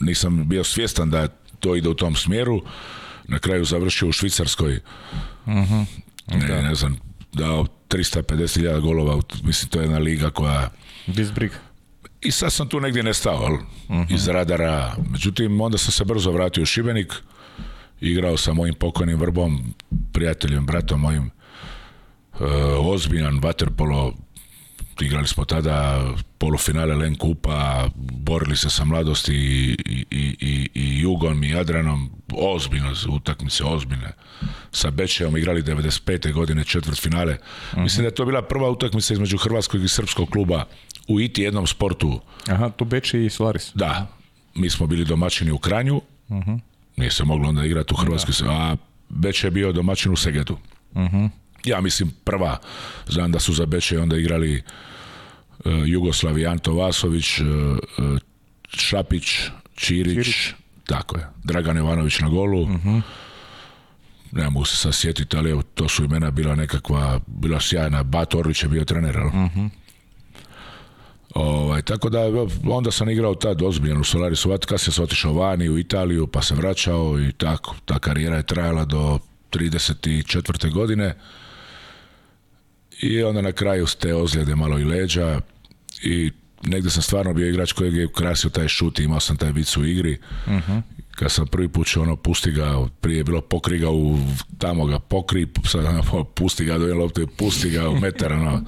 nisam bio svjestan da to ide u tom smjeru. Na kraju završio u Švicarskoj. Mhm. ne, znam, dao 350.000 golova, mislim to je jedna liga koja... Bizbrig. I sad sam tu negdje nestao, mhm. iz radara. Međutim, onda sam se brzo vratio u Šibenik igrao sa mojim pokojnim vrbom, prijateljem, bratom mojim, uh, ozbiljan vaterpolo, igrali smo tada polufinale Len Kupa, borili se sa mladosti i, i, i, i Jugom i Jadranom, ozbiljno utakmice, ozbiljne. Sa Bečejom igrali 95. godine četvrtfinale. finale. Mhm. Mislim da je to bila prva utakmica između Hrvatskog i Srpskog kluba u iti jednom sportu. Aha, to Beče i Solaris. Da, mi smo bili domaćini u Kranju, mhm. Nije se moglo onda igrati u Hrvatskoj. A beč je bio domaćin u Segetu. Mhm. Ja mislim prva. Znam da su za Beče onda igrali uh, Anto Vasović, uh, Šapić, Čirić, tako je. Dragan Ivanović na golu. -huh. Mhm. Ne mogu se sad sjetiti, ali to su imena bila nekakva, bila sjajna. Bat Orlić je bio trener, Ovaj, tako da onda sam igrao tad ozbiljan u Solarisu Vatka, se sam otišao vani u Italiju pa se vraćao i tako, ta karijera je trajala do 34. godine i onda na kraju ste ozljede malo i leđa i negdje sam stvarno bio igrač kojeg je krasio taj šut i imao sam taj vic u igri uh kad sam prvi put ono pusti ga, prije je bilo pokri ga u, tamo ga pokri, sad ono, pusti ga, do lopte, pusti ga u metar, ono,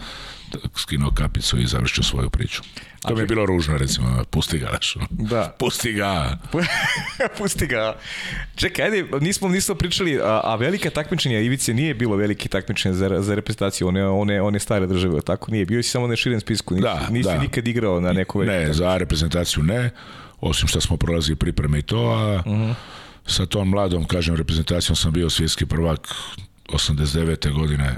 skinuo kapicu i završio svoju priču. To mi je znači- bilo ružno, recimo, ono, pusti ga, daš. Ono, da. Pusti ga. pusti ga. Čekaj, ajde, nismo, nismo pričali, a, a velika takmičenja Ivice nije bilo veliki takmičenja za, za reprezentaciju, one, one, one stare države, tako nije. Bio si samo na širen spisku, nisi, nikad igrao na neko Ne, za reprezentaciju ne osim što smo prolazili pripreme i to, a mhm. sa tom mladom, kažem, reprezentacijom sam bio svjetski prvak 89. godine,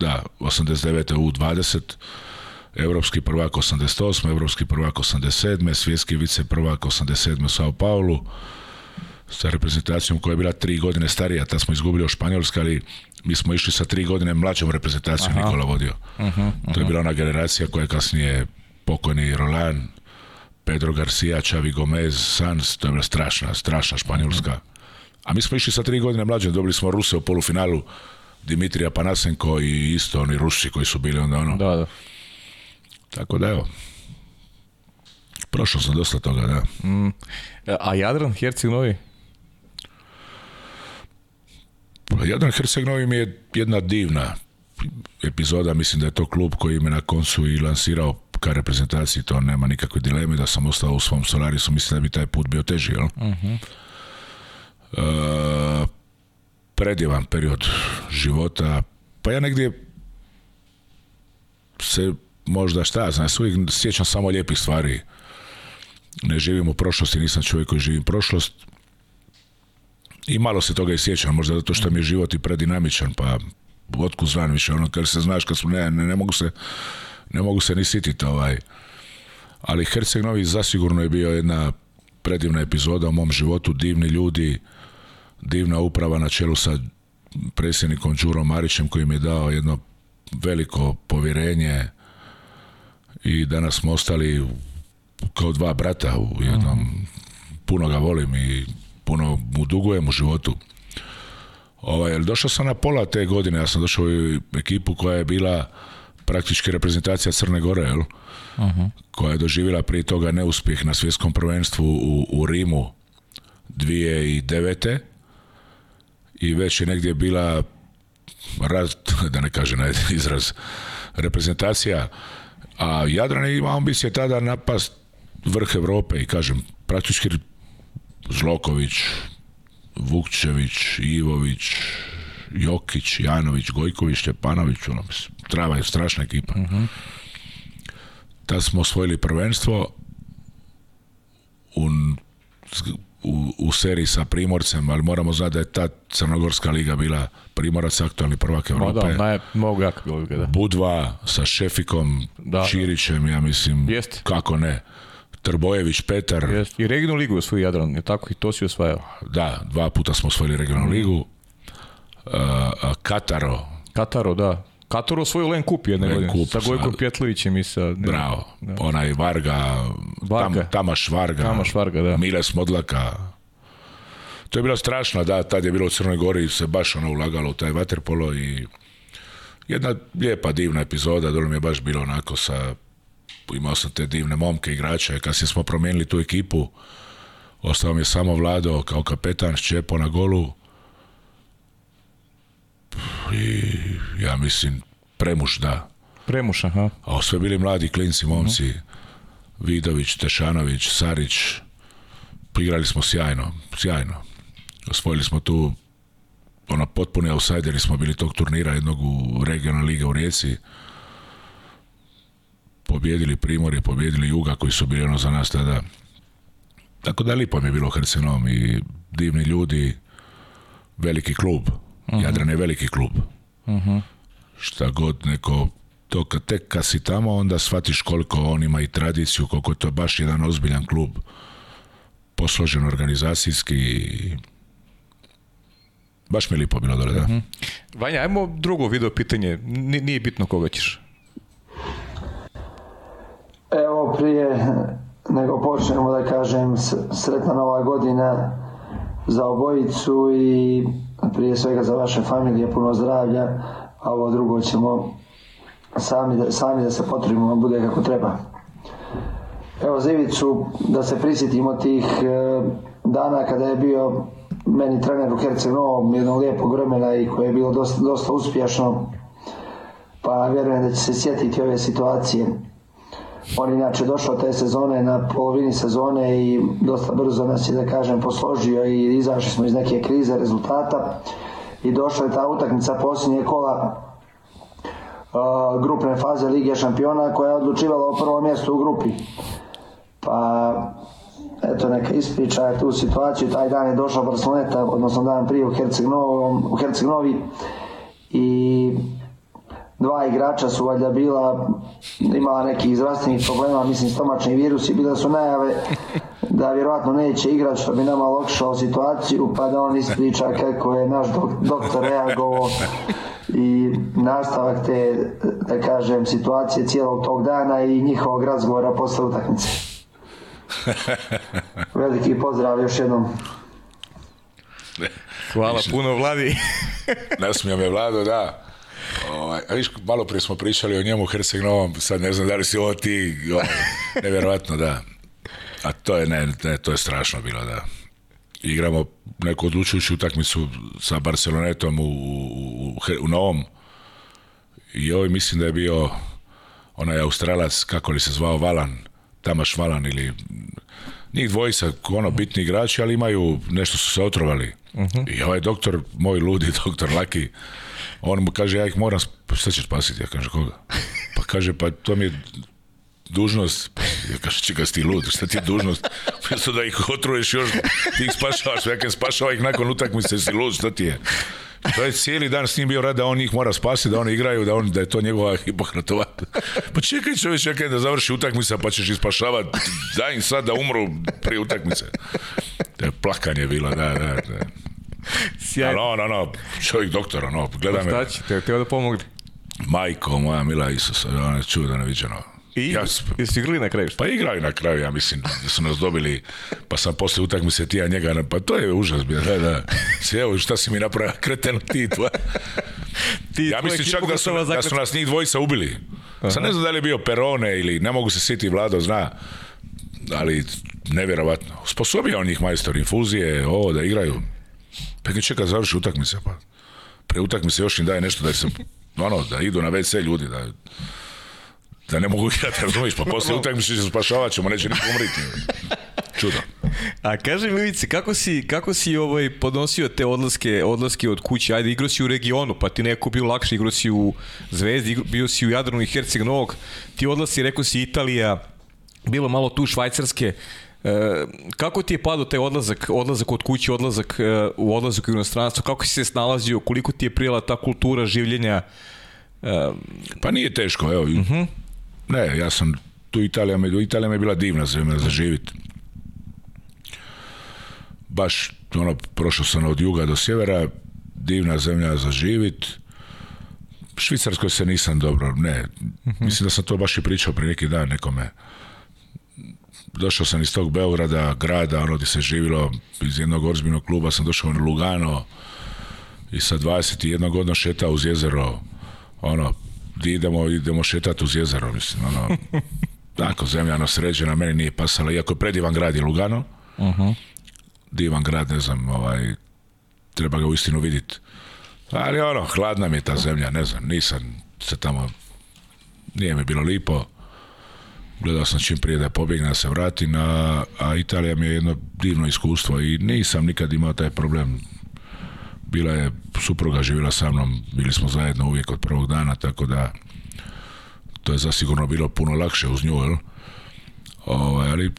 da, 89. u 20, Europski prvak 88, evropski prvak 87, svjetski vice prvak 87 u Sao Paulu, sa reprezentacijom koja je bila tri godine starija, tad smo izgubili u Španjolska, ali mi smo išli sa tri godine mlađom reprezentacijom Nikola vodio. Mhm, to je mhm. bila ona generacija koja je kasnije pokojni Roland, Pedro Garcia, Xavi Gomez, Sanz, to je bila strašna, strašna Španjolska. A mi smo išli sa tri godine mlađe, dobili smo Ruse u polufinalu, Dimitrija Panasenko i isto oni Rusi koji su bili onda ono. Da, da. Tako da evo, prošao sam dosta toga, da. Mm. E, a Jadran, Herceg Novi? Pa Jadran Herceg Novi mi je jedna divna epizoda, mislim da je to klub koji me na koncu i lansirao ka reprezentaciji, to nema nikakve dileme, da sam ostao u svom Solarisu, mislim da bi taj put bio teži, jel? Mhm. E, period života, pa ja negdje se možda šta, znaš, uvijek sjećam samo lijepih stvari. Ne živim u prošlosti, nisam čovjek koji živim prošlost. I malo se toga i sjećam, možda zato što mi je život i predinamičan, pa otku zvan više ono, kad se znaš, kad smo, ne, ne mogu se ne mogu se ni sititi ovaj. Ali Herceg Novi zasigurno je bio jedna predivna epizoda u mom životu, divni ljudi, divna uprava na čelu sa predsjednikom Đurom Marićem koji mi je dao jedno veliko povjerenje i danas smo ostali kao dva brata u jednom puno ga volim i puno mu dugujem u životu ovaj, došao sam na pola te godine ja sam došao u ekipu koja je bila praktički reprezentacija Crne Gore, jel? koja je doživjela prije toga neuspjeh na svjetskom prvenstvu u, u Rimu 2009. I već je negdje bila rad, da ne kaže na izraz, reprezentacija. A Jadran je imao ambicije tada napast vrh Europe i kažem, praktički Zloković, Vukčević, Ivović, Jokić, Janović, Gojković, Štepanović, ono, trava je strašna ekipa. Uh mhm. Tad smo osvojili prvenstvo u, u, seriji sa Primorcem, ali moramo znati da je ta Crnogorska liga bila Primorac, aktualni prvak Evrope. da, Budva sa Šefikom, da, Čirićem, ja mislim, jest. kako ne. Trbojević, Petar. Jest. I regionalnu ligu je svoj Jadran, je tako? I to si osvajao. Da, dva puta smo osvojili regionalnu mhm. ligu. Eh, eh, Kataro. Kataro, da. Kataro svoju Len Kup jedne godine, kup, sa Gojkom Pjetlovićem i sa... Bravo, onaj Varga, Varga. Tam, Tamaš Varga, Tamaš Varga da. Mile Modlaka. To je bilo strašno, da, tad je bilo u Crnoj Gori se baš ono ulagalo u taj vaterpolo i jedna lijepa, divna epizoda, Dole mi je baš bilo onako sa, imao sam te divne momke igrače, kad smo promijenili tu ekipu, ostao mi je samo Vlado kao kapetan s Čepo na golu, i ja mislim Premuš, da. Premuš, aha. A sve bili mladi klinci, momci. Vidović, Tešanović, Sarić. Igrali smo sjajno, sjajno. Osvojili smo tu ono potpuni outsideri smo bili tog turnira jednog u regionalna liga u Rijeci pobjedili Primorje, pobjedili Juga koji su bili ono za nas tada tako da lipo mi je bilo u i divni ljudi veliki klub huh mhm. Jadran je veliki klub. uh Šta god neko to kad tek kad si tamo onda shvatiš koliko on ima i tradiciju, koliko je to baš jedan ozbiljan klub posložen organizacijski baš mi je lipo bilo dole, da. Mhm. Vanja, ajmo drugo video pitanje, N- nije bitno koga ćeš. Evo prije nego počnemo da kažem sretna nova godina za obojicu i prije svega za vaše familije puno zdravlja, a ovo drugo ćemo sami, sami da se potrebimo, bude kako treba. Evo Zivicu, da se prisjetimo tih e, dana kada je bio meni trener u Herceg-Novom jednog lijepog vremena i koje je bilo dosta, dosta uspješno, pa vjerujem da će se sjetiti ove situacije. On je inače došao te sezone na polovini sezone i dosta brzo nas je, da kažem, posložio i izašli smo iz neke krize rezultata. I došla je ta utakmica posljednje kola grupne faze Lige šampiona koja je odlučivala o prvom mjestu u grupi. Pa eto neka ispriča tu situaciju, taj dan je došao Barceloneta, odnosno dan prije u Herceg, u Herceg Novi i dva igrača su valjda bila, imala nekih zdravstvenih problema, mislim stomačni virus i bile su najave da vjerojatno neće igrati što bi nama lokšao situaciju pa da on ispriča kako je naš doktor reagovao i nastavak te, da kažem, situacije cijelog tog dana i njihovog razgovora posle utakmice. Veliki pozdrav još jednom. Hvala puno Vladi. Nasmio je Vlado, da. Ovaj, a viš, malo prije smo pričali o njemu Herceg Novom, sad ne znam da li si ovo ti, ovaj, nevjerojatno, da. A to je, ne, ne, to je strašno bilo, da. Igramo neku odlučujuću utakmicu sa Barcelonetom u, u, u Novom i ovaj mislim da je bio onaj Australac, kako li se zvao, Valan, Tamaš Valan ili njih dvojica, ono, bitni igrači, ali imaju, nešto su se otrovali. Uh I ovaj doktor, moj ludi doktor Laki, on mu kaže, ja ih moram, šta ćeš spasiti? Ja kaže, koga? Pa kaže, pa to mi je dužnost, ja kažem, čekaj, ti lud, šta ti je dužnost? Mjesto da ih otruješ još, ti ih spašavaš, ja kažem, spašava ih nakon utakmice, si lud, šta ti je? To je cijeli dan s njim bio rad da on ih mora spasiti, da oni igraju, da, on, da je to njegova hipokratova. Pa čekaj čovjek, čekaj da završi utakmica pa ćeš ispašavati, daj im sad da umru prije utakmice. Plakanje je bilo, da, da, da. Sjajno. no, no, ono, čovjek doktor, ono, gleda me. Šta da pomogne. Majko moja, mila Isus, ono je čudo neviđeno. I ja, jesi igrali na kraju? Pa igrali na kraju, ja mislim, da su nas dobili, pa sam posle utakmice ti ja njega, pa to je užas, bio, da, da. Sve, šta si mi napravio, kreten ti, tvoja. ti ja mislim čak da su, da su nas njih dvojica ubili. Aha. Sam ne znam da li je bio Perone ili, ne mogu se sjetiti, Vlado zna, ali nevjerovatno. Sposobio on njih majstor infuzije, ovo da igraju. Pekin pa čeka završi utakmice. pa pre utakmice još im daje nešto da sam. ono, da idu na WC ljudi, da da ne mogu te razumiješ, pa poslije utakmice se spašavat ćemo, neće ni umriti. Čudo. A kaži mi, kako si, kako si ovaj, podnosio te odlaske, odlaske od kuće? Ajde, igro si u regionu, pa ti neko bio lakše, igro si u Zvezdi, igro, bio si u Jadranu i Herceg Novog, ti odlasi, rekao si Italija, bilo malo tu Švajcarske, E, kako ti je padao taj odlazak, odlazak od kuće, odlazak e, u odlazak u inostranstvo? Kako si se snalazio? Koliko ti je prijela ta kultura življenja? E, pa nije teško, evo. Mhm. Ne, ja sam tu Italija, u Italija je bila divna zemlja za živit. Baš ono, prošao sam od juga do sjevera, divna zemlja za živit. Švicarskoj se nisam dobro, ne. Mhm. Mislim da sam to baš i pričao prije neki dan nekome došao sam iz tog Beograda, grada, ono gdje se živilo, iz jednog orzbinog kluba sam došao na Lugano i sa 21 godina šetao uz jezero, ono, gdje idemo, idemo šetati uz jezero, mislim, ono, tako ono, sređena, meni nije pasala, iako je predivan grad je Lugano, divan grad, ne znam, ovaj, treba ga uistinu vidjeti. Ali ono, hladna mi je ta zemlja, ne znam, nisam se tamo, nije mi bilo lipo gledao sam čim prije da pobjegne, da se vrati, a, a Italija mi je jedno divno iskustvo i nisam nikad imao taj problem. Bila je supruga, živjela sa mnom, bili smo zajedno uvijek od prvog dana, tako da to je zasigurno bilo puno lakše uz nju, jel? Ovaj, ali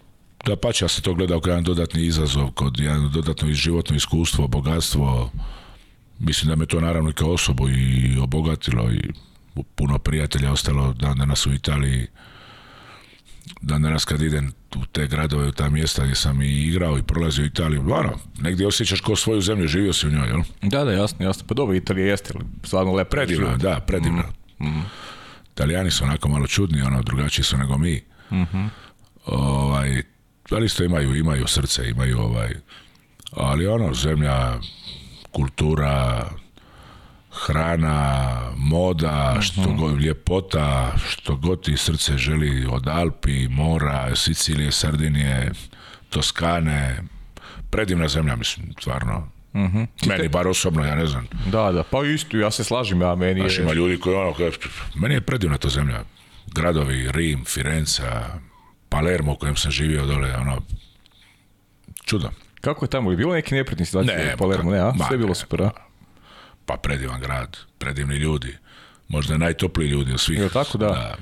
da pače, ja sam to gledao kao jedan dodatni izazov, kod jedan dodatno životno iskustvo, bogatstvo. Mislim da me to naravno i kao osobu i obogatilo i puno prijatelja ostalo dan danas u Italiji dan danas kad idem u te gradove, u ta mjesta gdje sam i igrao i prolazio Italiju, vano, negdje osjećaš kao svoju zemlju, živio si u njoj, jel? Da, da, jasno, jasno. Pa dobro, Italija jeste, stvarno lepo. Predivna, da, predivna. Mm. mm Italijani su onako malo čudni, ono, drugačiji su nego mi. Mm Ovaj, ali isto imaju, imaju srce, imaju ovaj, ali ono, zemlja, kultura, hrana, moda, što mhm. god, ljepota, što god ti srce želi od Alpi, mora, Sicilije, Sardinije, Toskane, predivna zemlja, mislim, stvarno. Mm Meni, bar osobno, ja ne znam. Da, da, pa isto, ja se slažem, a meni Znaš, ima ljudi koji ono, koji, meni je predivna ta zemlja. Gradovi, Rim, Firenca, Palermo u kojem sam živio dole, ono, čudo. Kako je tamo? Je bilo neki nepretni u Palermo? Ne, a? Sve je bilo super, a? pa predivan grad, predivni ljudi, možda najtopliji ljudi od svih. Je tako, da? da,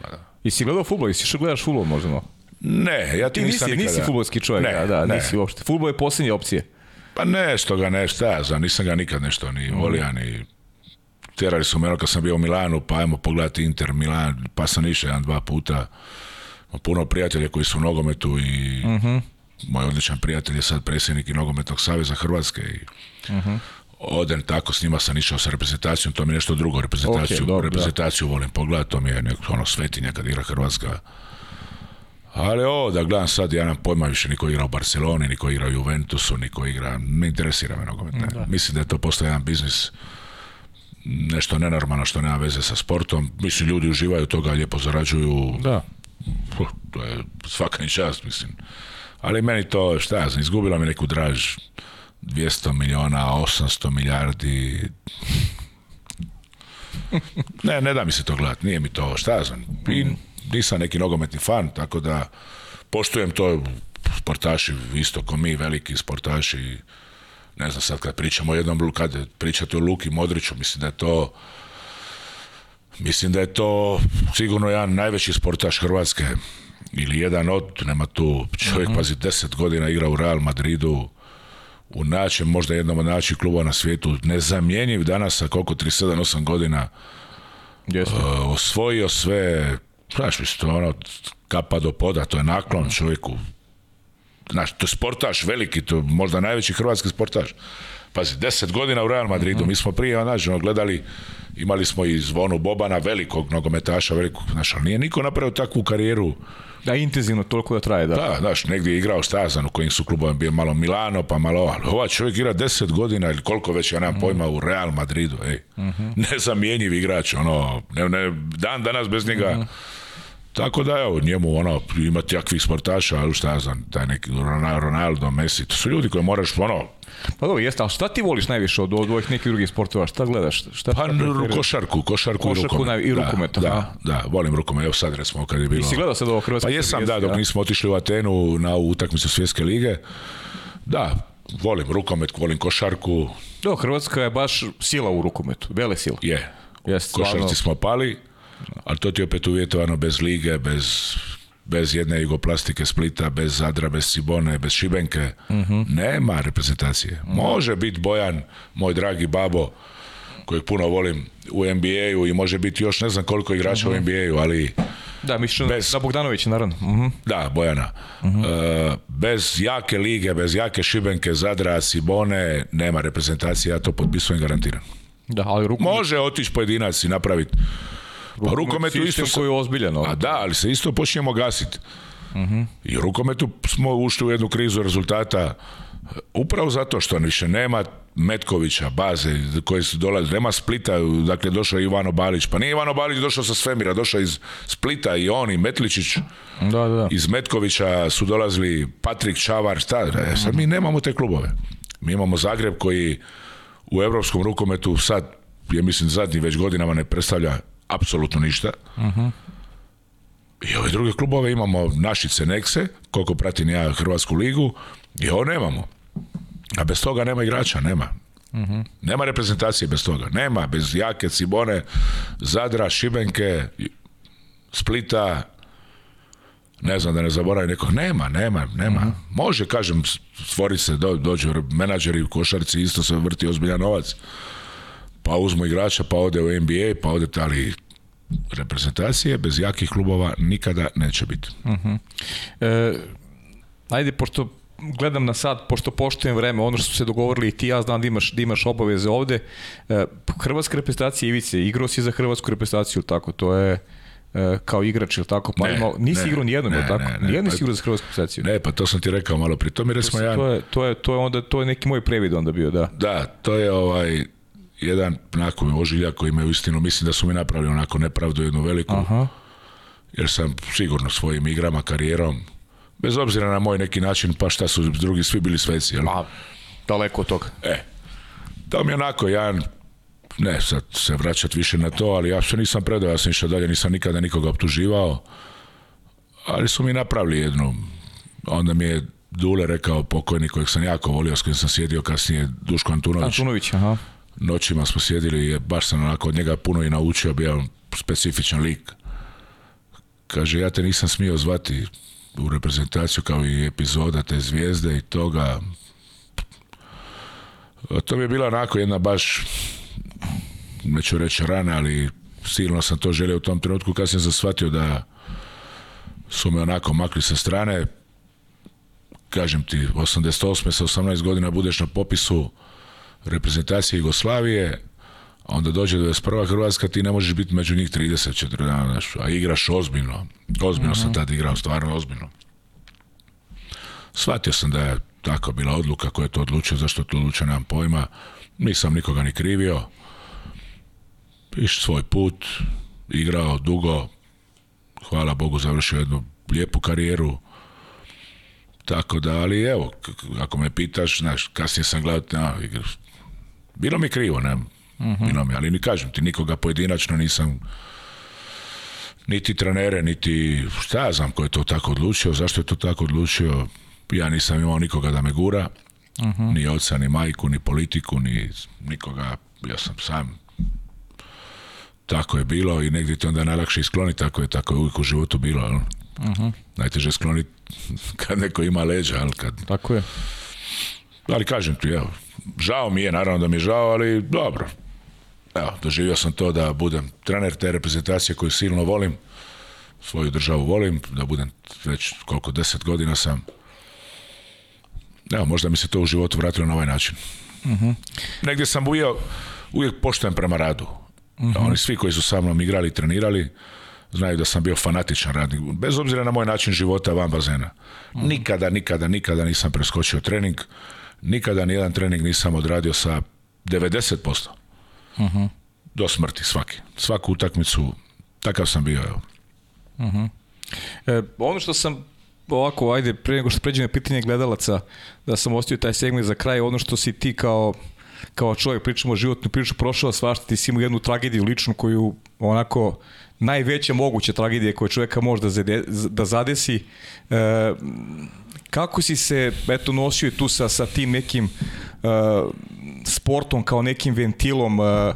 I pa si gledao futbol, jesi što gledaš futbol možda Ne, ja ti, nisam nisi, nikada... nisi futbolski čovjek, ne, da, da ne. nisi uopšte. je posljednje opcije. Pa nešto ga nešto, ja znam, nisam ga nikad nešto ni mhm. volio, ni tjerali su me ono, kad sam bio u Milanu, pa ajmo pogledati Inter Milan, pa sam išao jedan, dva puta. Puno prijatelja koji su u nogometu i uh mhm. -huh. moj odličan prijatelj je sad predsjednik i nogometnog saveza Hrvatske i mhm odem tako, s njima sam išao sa reprezentacijom, to mi je nešto drugo, reprezentaciju, okay, reprezentaciju volim pogledati, to mi je neko, ono svetinja kad igra Hrvatska. Ali o, da gledam sad, ja nam pojma više niko igra u Barceloni, niko igra u Juventusu, niko igra, ne interesira me nogomet. Mislim da je to postao jedan biznis nešto nenormalno što nema veze sa sportom. Mislim, ljudi uživaju toga, lijepo zarađuju. Da. To je svaka čast, mislim. Ali meni to, šta ja znam, izgubila mi neku draž. 200 milijuna, 800 milijardi. Ne, ne da mi se to gledati, nije mi to, šta znam. I mm. nisam neki nogometni fan, tako da poštujem to sportaši isto ko mi, veliki sportaši. Ne znam sad kad pričamo o jednom, kad pričate o Luki Modriću, mislim da je to Mislim da je to sigurno jedan najveći sportaš Hrvatske ili jedan od, nema tu, čovjek mhm. pazi, deset godina igra u Real Madridu, u našem, možda jednom od naših klubova na svijetu, nezamjenjiv danas, ako koliko 37-8 godina e, osvojio sve, znaš, što to ono kapa do poda, to je naklon čovjeku. Znaš, to je sportaš veliki, to je možda najveći hrvatski sportaš. Pazi, deset godina u Real Madridu. Mhm. Mi smo prije gledali, imali smo i zvonu Bobana, velikog nogometaša, velikog, znaš, ali nije niko napravio takvu karijeru. Da, intenzivno, toliko da traje, da. Da, znaš, negdje je igrao stazan u kojim su klubovima bio malo Milano, pa malo ali ova čovjek igra deset godina ili koliko već, ja nemam mhm. pojma, u Real Madridu, ej. Mm-hmm. Nezamjenjiv igrač, ono, ne, dan danas bez njega mhm. Tako da, evo, njemu ono, ima takvih sportaša, ali šta ja znam, taj neki Ronaldo, Messi, to su ljudi koji moraš, ono... Pa dobro, jeste, ali šta ti voliš najviše od ovih nekih drugih sportova? Šta gledaš? Šta pa košarku, košarku, košarku i rukomet. Da, da, da, volim rukomet, evo sad recimo kad je bilo... I si gledao sad ovo Hrvatske Pa jesam, da, dok nismo otišli u Atenu na utakmicu svjetske lige. Da, volim rukomet, volim košarku. Do, Hrvatska je baš sila u rukometu, vele sila. Je, košarci smo pali, ali to ti je opet uvjetovano bez lige, bez, bez jedne jugoplastike Splita, bez Zadra, bez Sibone, bez Šibenke. Mhm. Nema reprezentacije. Mhm. Može biti Bojan, moj dragi babo, kojeg puno volim u NBA-u i može biti još ne znam koliko igrača u mhm. NBA-u, ali... Da, mišću bez... da Bogdanović, naravno. Da, Bojana. E, bez jake lige, bez jake Šibenke, Zadra, Sibone, nema reprezentacije, ja to potpisujem garantiran. Da, ali Može otići pojedinac i napraviti pa rukomet je isto koji je ozbiljan. Ono. A da, ali se isto počinjemo gasiti. Uh I u rukometu smo ušli u jednu krizu rezultata e, upravo zato što više nema Metkovića, baze koje su dolaze, nema Splita, dakle došao je Ivano Balić, pa nije Ivano Balić došao sa Svemira, došao iz Splita i on i Metličić, da, da. iz Metkovića su dolazili Patrik Čavar, šta, e, sad mi nemamo te klubove. Mi imamo Zagreb koji u europskom rukometu sad, je mislim zadnji već godinama ne predstavlja apsolutno ništa. Uh I ove druge klubove imamo Našice, Nekse, koliko pratim ja Hrvatsku ligu, i ovo nemamo. A bez toga nema igrača, nema. Nema reprezentacije bez toga. Nema, bez Jake, Cibone, Zadra, Šibenke, Splita, ne znam da ne zaboravim nekog. Nema, nema, nema. Može, kažem, stvori se, do, dođu menadžeri u košarci, isto se vrti ozbiljan novac pa uzmu igrača, pa ode u NBA, pa ode tali reprezentacije bez jakih klubova nikada neće biti. Uh mhm. e, ajde, pošto gledam na sad, pošto poštujem vreme, ono što su se dogovorili i ti ja znam da imaš, da imaš obaveze ovde, e, Hrvatska reprezentacija Ivice, igrao si za Hrvatsku reprezentaciju, tako, to je e, kao igrač, ili tako, pa ne, imao, nisi ne, igrao tako? ni pa, igrao za Hrvatsku reprezentaciju. Ne, pa to sam ti rekao malo pri tome, ja... To je, to je, to je onda, to je neki moj previd onda bio, da. Da, to je ovaj, jedan onako ožilja koji me uistinu mislim da su mi napravili onako nepravdu jednu veliku Aha. jer sam sigurno svojim igrama, karijerom bez obzira na moj neki način pa šta su drugi svi bili sveci jel? Pa, daleko od toga e, to mi onako jedan ne sad se vraćat više na to ali ja se nisam predao, ja sam išao dalje nisam nikada nikoga optuživao ali su mi napravili jednu onda mi je Dule rekao pokojnik kojeg sam jako volio s kojim sam sjedio kasnije Duško Antunović Antunović aha noćima smo sjedili, je, baš sam onako od njega puno i naučio, bio specifičan lik. Kaže, ja te nisam smio zvati u reprezentaciju kao i epizoda te zvijezde i toga. To mi je bila onako jedna baš, neću reći rana, ali silno sam to želio u tom trenutku kad sam shvatio da su me onako makli sa strane. Kažem ti, 88. sa 18 godina budeš na popisu, reprezentacije Jugoslavije, onda dođe 21. Hrvatska, ti ne možeš biti među njih 30, 40, a igraš ozbiljno. Ozbiljno mm sam mhm. tad igrao, stvarno ozbiljno. Shvatio sam da je tako bila odluka, koja je to odlučio, zašto to odlučio, nemam pojma. Nisam nikoga ni krivio. Iš svoj put, igrao dugo, hvala Bogu završio jednu lijepu karijeru. Tako da, ali evo, ako me pitaš, znaš, kasnije sam gledao, na, bilo mi krivo, ne? Bilo mi, ali ni kažem ti, nikoga pojedinačno nisam niti trenere, niti šta ja znam ko je to tako odlučio, zašto je to tako odlučio. Ja nisam imao nikoga da me gura, mhm. ni oca, ni majku, ni politiku, ni nikoga. Ja sam sam tako je bilo i negdje ti onda najlakše iskloniti, tako je, tako je uvijek u životu bilo. Jel? Mhm. Najteže skloniti kad neko ima leđa, ali kad... Tako je. Ali kažem ti, evo, žao mi je, naravno da mi je žao, ali dobro. Evo, doživio sam to da budem trener te reprezentacije koju silno volim, svoju državu volim, da budem već koliko deset godina sam. Evo, možda mi se to u životu vratilo na ovaj način. Uh Negdje sam bio uvijek pošten prema radu. Mhm. Oni svi koji su sa mnom igrali i trenirali, znaju da sam bio fanatičan radnik. Bez obzira na moj način života van bazena. Mhm. Nikada, nikada, nikada nisam preskočio trening nikada jedan trening nisam odradio sa 90%. uh mhm. Do smrti svaki. Svaku utakmicu, takav sam bio, evo. Mhm. E, ono što sam ovako, ajde, prije nego što pređem na pitanje gledalaca, da sam ostavio taj segment za kraj, ono što si ti kao kao čovjek, pričamo životnu priču, prošao svašta, ti si imao jednu tragediju ličnu koju onako najveće moguće tragedije koje čovjeka može da, zadesi. E, kako si se eto, nosio tu sa, sa tim nekim e, sportom kao nekim ventilom e,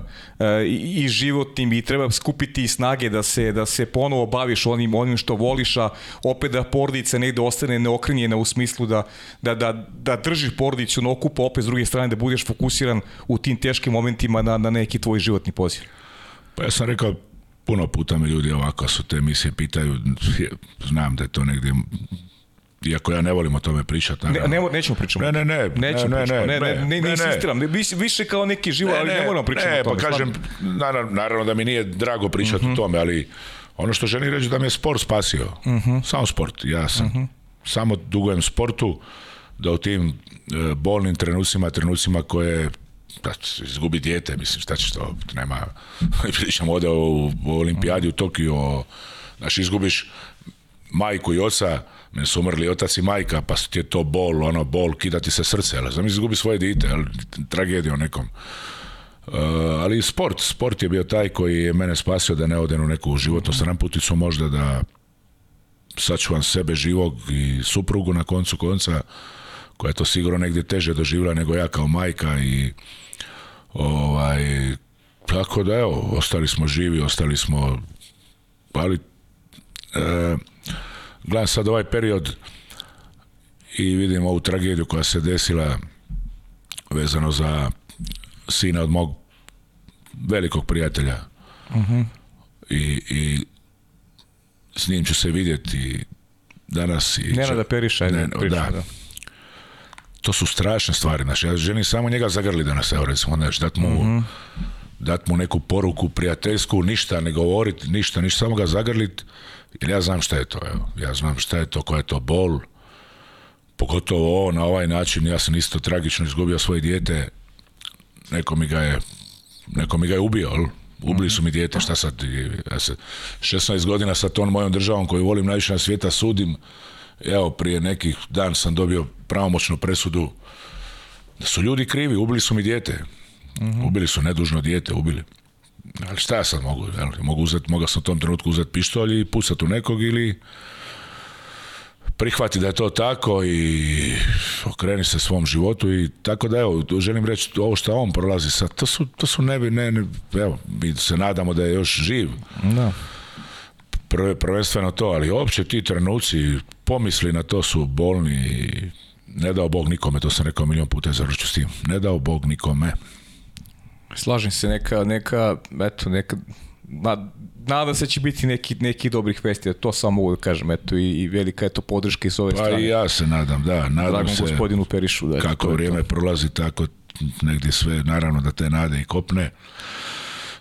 i životnim i treba skupiti snage da se, da se ponovo baviš onim, onim što voliš, a opet da porodica negde ostane neokrenjena u smislu da, da, da, da držiš porodicu na okupu, opet s druge strane da budeš fokusiran u tim teškim momentima na, na neki tvoj životni poziv. Pa ja sam rekao puno puta mi ljudi ovako su te misije pitaju, znam da je to negdje iako ja ne volim o tome pričati. Ne, ne, nećemo pričati. Ne, ne, ne. Nećemo ne, ne, ne, ne, ne, ne, Više kao neki živo, ali ne moramo pričati o tome. Ne, pa kažem, naravno da mi nije drago pričati o mhm. tome, ali ono što želim reći da mi je sport spasio. Mhm. Samo sport, ja sam. Mhm. Samo dugujem sportu da u tim e, bolnim trenucima, trenucima koje da izgubi dijete, mislim, šta ćeš to, nema, pričam ode u, u olimpijadi u Tokiju, znači izgubiš majku i oca, meni su umrli otac i majka, pa ti je to bol, ono, bol, ti se srce, ali znam, izgubi svoje dijete, ali, tragediju nekom. Uh, ali sport, sport je bio taj koji je mene spasio da ne odem u neku životnu su možda da sačuvam sebe živog i suprugu na koncu konca, koja je to sigurno negdje teže doživjela nego ja kao majka i Ovaj, tako da evo, ostali smo živi, ostali smo, ali e, gledam sad ovaj period i vidim ovu tragediju koja se desila vezano za sina od mog velikog prijatelja. Mhm. I, I s njim ću se vidjeti danas. I da Periša ne, da to su strašne stvari. Znači, ja želim samo njega zagrli danas, evo recimo, znači, dat mu, mm dat mu neku poruku prijateljsku, ništa ne govoriti, ništa, ništa, samo ga zagrlit, jer ja znam šta je to, evo. Ja znam šta je to, koja je to bol, pogotovo ovo, na ovaj način, ja sam isto tragično izgubio svoje dijete, neko mi ga je, neko mi ga je ubio, jel? Ubili mhm. su mi dijete, šta sad, ja se 16 godina sa tom mojom državom koju volim najviše na svijeta sudim, Evo, prije nekih dan sam dobio pravomoćnu presudu da su ljudi krivi, ubili su mi dijete. Mhm. Ubili su nedužno dijete, ubili. Ali šta ja sad mogu? Jel? Mogu uzeti, mogao sam u tom trenutku uzeti pištolj i pucati u nekog ili prihvati da je to tako i okreni se svom životu i tako da evo, želim reći ovo što on prolazi sad, to su, to su nebi, ne, ne, evo, mi se nadamo da je još živ. Da. prvenstveno to, ali uopće ti trenuci pomisli na to su bolni ne dao Bog nikome, to sam rekao milion puta, ću s tim. Ne dao Bog nikome. Slažem se, neka, neka, eto, neka, nadam se će biti neki, neki dobrih vesti, to samo mogu da kažem, eto, i, i velika je to podrška i ove strane. Pa i ja se nadam, da, nadam Dragom se. gospodinu Perišu. Da, kako vrijeme prolazi, tako negdje sve, naravno da te nade i kopne.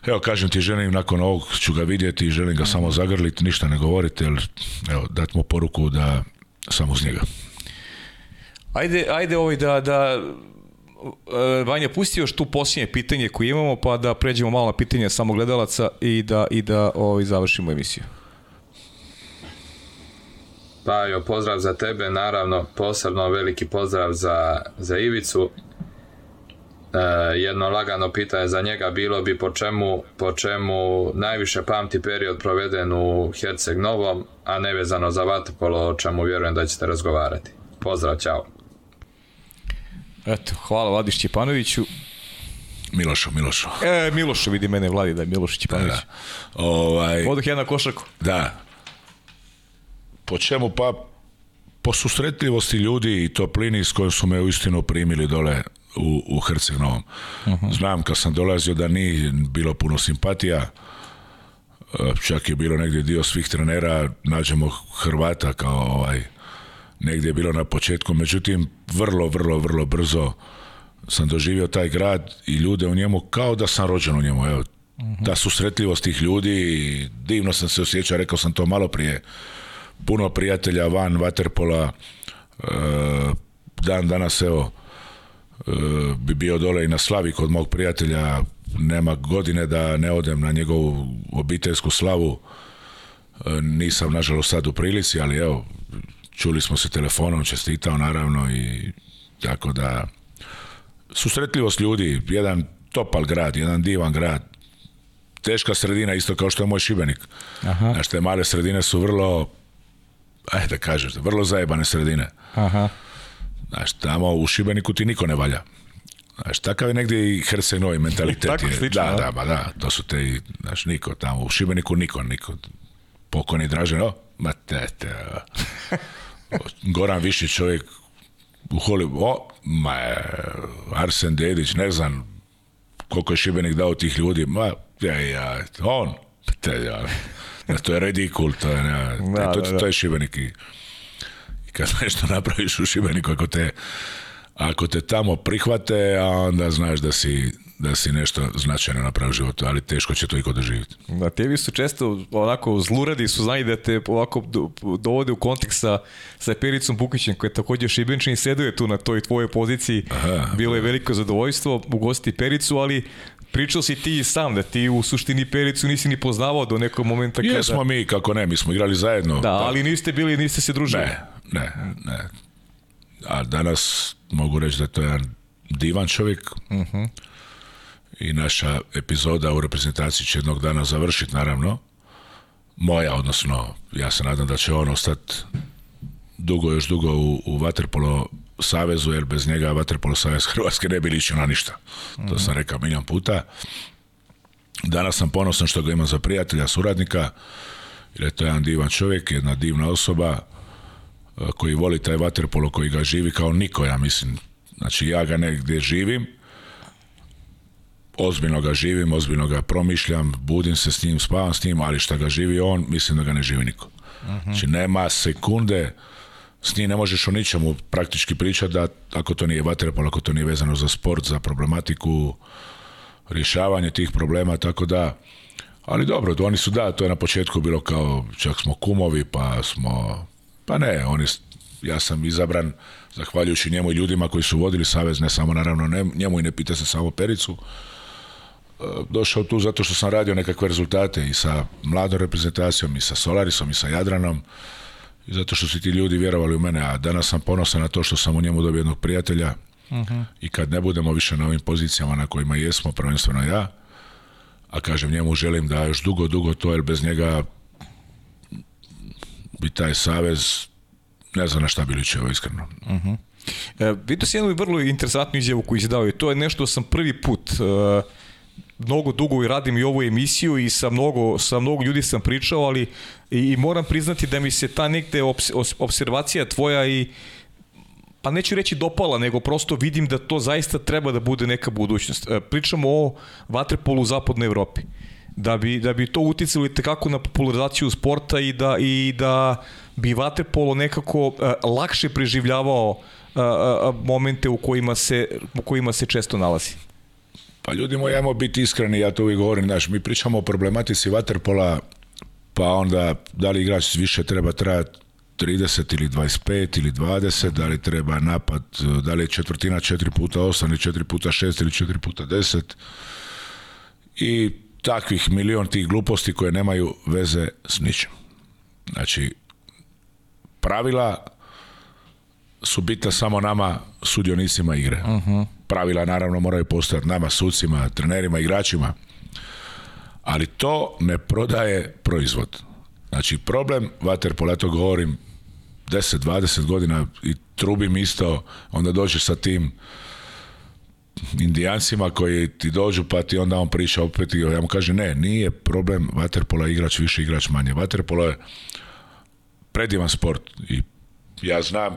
Evo kažem ti želim nakon ovog ću ga vidjeti i želim ga mhm. samo zagrliti, ništa ne govoriti, jer evo dat mu poruku da sam uz njega. Ajde, ajde ovaj da, da e, Vanja, pusti još tu posljednje pitanje koje imamo, pa da pređemo malo na pitanje samo gledalaca i da, i da ovaj, završimo emisiju. Pajo, pozdrav za tebe, naravno, posebno veliki pozdrav za, za Ivicu. E, jedno lagano pitanje za njega bilo bi po čemu, po čemu najviše pamti period proveden u Herceg Novom, a ne vezano za Vatopolo o čemu vjerujem da ćete razgovarati. Pozdrav, čao. Eto, hvala Vladiš čipanoviću Milošu, Milošu. E, Milošu, vidi mene Vladi da je Miloš Da, ovaj- da. na Da. Po čemu pa po susretljivosti ljudi i toplini s kojom su me uistinu primili dole u, u Herceg mhm. Znam kad sam dolazio da nije bilo puno simpatija, e, čak je bilo negdje dio svih trenera, nađemo Hrvata kao ovaj, negdje je bilo na početku, međutim vrlo, vrlo, vrlo brzo sam doživio taj grad i ljude u njemu kao da sam rođen u njemu, evo, mhm. ta susretljivost tih ljudi, divno sam se osjećao, rekao sam to malo prije, puno prijatelja van Vaterpola, e, dan danas evo, E, bi bio dole i na slavi kod mog prijatelja nema godine da ne odem na njegovu obiteljsku slavu e, nisam nažalost sad u prilici ali evo čuli smo se telefonom čestitao naravno i tako da susretljivost ljudi jedan topal grad jedan divan grad teška sredina isto kao što je moj Šibenik Aha. te male sredine su vrlo ajde da kažete vrlo zajebane sredine Aha Znaš, tamo u Šibeniku ti niko ne valja. Znaš, takav je negdje i Herceg-Novi mentalitet. Tako slično, da, da, ba, da, to su te i, znaš, niko tamo, u Šibeniku niko, niko. Pokojni Dražen, o, ma te Goran Višić čovjek u Hollywood, o, ma, Arsen Dedić, ne znam koliko je Šibenik dao tih ljudi, ma, ja, ja, on, te, ja, to je redikul, to je, ne, da, e, to, to je Šibenik i, i kad nešto napraviš u Šibeniku, ako te, ako te tamo prihvate, a onda znaš da si da si nešto značajno napravio u životu, ali teško će to kod doživjeti. na tebi su često onako zluradi su znali da te ovako dovode u kontekst sa, sa Pericom Bukićem koji je također i seduje tu na toj tvojoj poziciji. Bilo je veliko zadovoljstvo ugostiti Pericu, ali Pričao si ti sam da ti u suštini Pericu nisi ni poznavao do nekog momenta kada... Jesmo mi, kako ne, mi smo igrali zajedno. Da, ali niste bili, niste se družili. Ne, ne, ne. A danas mogu reći da je to jedan divan čovjek mhm. i naša epizoda u reprezentaciji će jednog dana završiti, naravno. Moja, odnosno, ja se nadam da će on ostati dugo, još dugo u, u Vaterpolo savezu, jer bez njega Vaterpolo savez Hrvatske ne bi ličio na ništa. To mhm. sam rekao milijan puta. Danas sam ponosan što ga imam za prijatelja, suradnika, jer je to jedan divan čovjek, jedna divna osoba, Eh, koji voli taj vaterpolo, koji ga živi kao niko, ja mislim. Znači ja ga negdje živim, ozbiljno ga živim, ozbiljno ga promišljam, budim se s njim, spavam s njim, ali šta ga živi on, mislim da ga ne živi niko. Znači nema sekunde, s njim ne možeš o ničemu praktički pričati da ako to nije vaterpolo, ako to nije vezano za sport, za problematiku, rješavanje tih problema, tako da ali dobro, oni su da, to je na početku bilo kao, čak smo kumovi, pa smo pa ne, oni, ja sam izabran zahvaljujući njemu i ljudima koji su vodili savez, ne samo naravno njemu i ne pita se samo Pericu. E, došao tu zato što sam radio nekakve rezultate i sa mladom reprezentacijom, i sa Solarisom, i sa Jadranom. I zato što su ti ljudi vjerovali u mene, a danas sam ponosan na to što sam u njemu dobio jednog prijatelja. Mhm. I kad ne budemo više na ovim pozicijama na kojima jesmo, prvenstveno ja, a kažem njemu želim da još dugo, dugo to, jer bez njega bi taj savez ne znam na šta bi ličio, iskreno. Uh mhm. -huh. e, vidio si jednu vrlo interesantnu izjavu koju si dao i to je nešto sam prvi put e, mnogo dugo i radim i ovu emisiju i sa mnogo, sa mnogo ljudi sam pričao, ali i, moram priznati da mi se ta nekde obs, observacija tvoja i pa neću reći dopala, nego prosto vidim da to zaista treba da bude neka budućnost. E, pričamo o vaterpolu u zapadnoj Evropi da bi, da bi to uticalo i tekako na popularizaciju sporta i da, i da bi Vatepolo nekako e, lakše preživljavao e, e, momente u kojima, se, u kojima se često nalazi. Pa ljudi moji, ajmo biti iskreni, ja to uvijek govorim, znaš, mi pričamo o problematici Vaterpola, pa onda da li igrač više treba trajati 30 ili 25 ili 20, da li treba napad, da li je četvrtina 4 puta 8 ili 4 puta 6 ili 4 puta 10. I takvih milion tih gluposti koje nemaju veze s ničim. Znači, pravila su bita samo nama sudionicima igre. Uh Pravila naravno moraju postojati nama, sucima, trenerima, igračima. Ali to ne prodaje proizvod. Znači problem, vater poleto govorim 10-20 godina i trubim isto, onda dođe sa tim indijancima koji ti dođu pa ti onda on priča opet i ja mu kaže ne, nije problem vaterpola igrač više, igrač manje. Vaterpolo je predivan sport i ja znam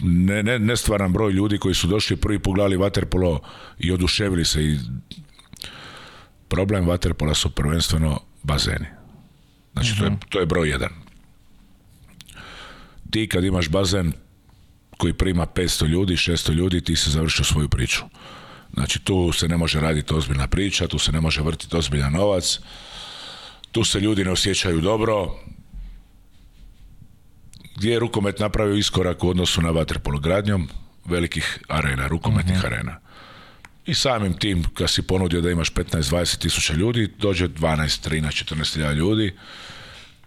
ne, ne, nestvaran broj ljudi koji su došli prvi pogledali vaterpolo i oduševili se i problem vaterpola su prvenstveno bazeni. Znači to, je, mhm. to je broj jedan. Ti kad imaš bazen koji prima 500 ljudi, 600 ljudi, ti si završio svoju priču. Znači tu se ne može raditi ozbiljna priča, tu se ne može vrtiti ozbiljan novac, tu se ljudi ne osjećaju dobro. Gdje je rukomet napravio iskorak u odnosu na vaterpologradnjom velikih arena, rukometnih mhm. arena. I samim tim, kad si ponudio da imaš 15-20 tisuća ljudi, dođe 12, 13, 14 ljudi,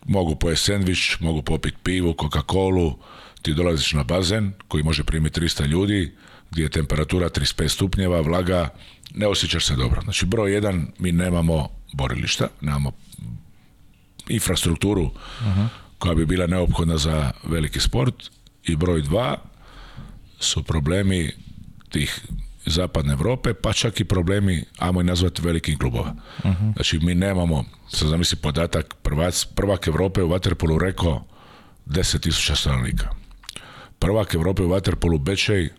mogu pojesti sandvič, mogu popiti pivu, Coca-Colu, ti dolaziš na bazen koji može primiti 300 ljudi, gdje je temperatura 35 stupnjeva, vlaga, ne osjećaš se dobro. Znači, broj jedan, mi nemamo borilišta, nemamo infrastrukturu koja bi bila neophodna za veliki sport i broj dva su problemi tih zapadne Europe, pa čak i problemi, ajmo i nazvati, velikih klubova. Znači, mi nemamo, sad zamisli podatak, prvak Europe u Waterpolu rekao 10.000 stanovnika. Prvak Evrope u Waterpolu Bečej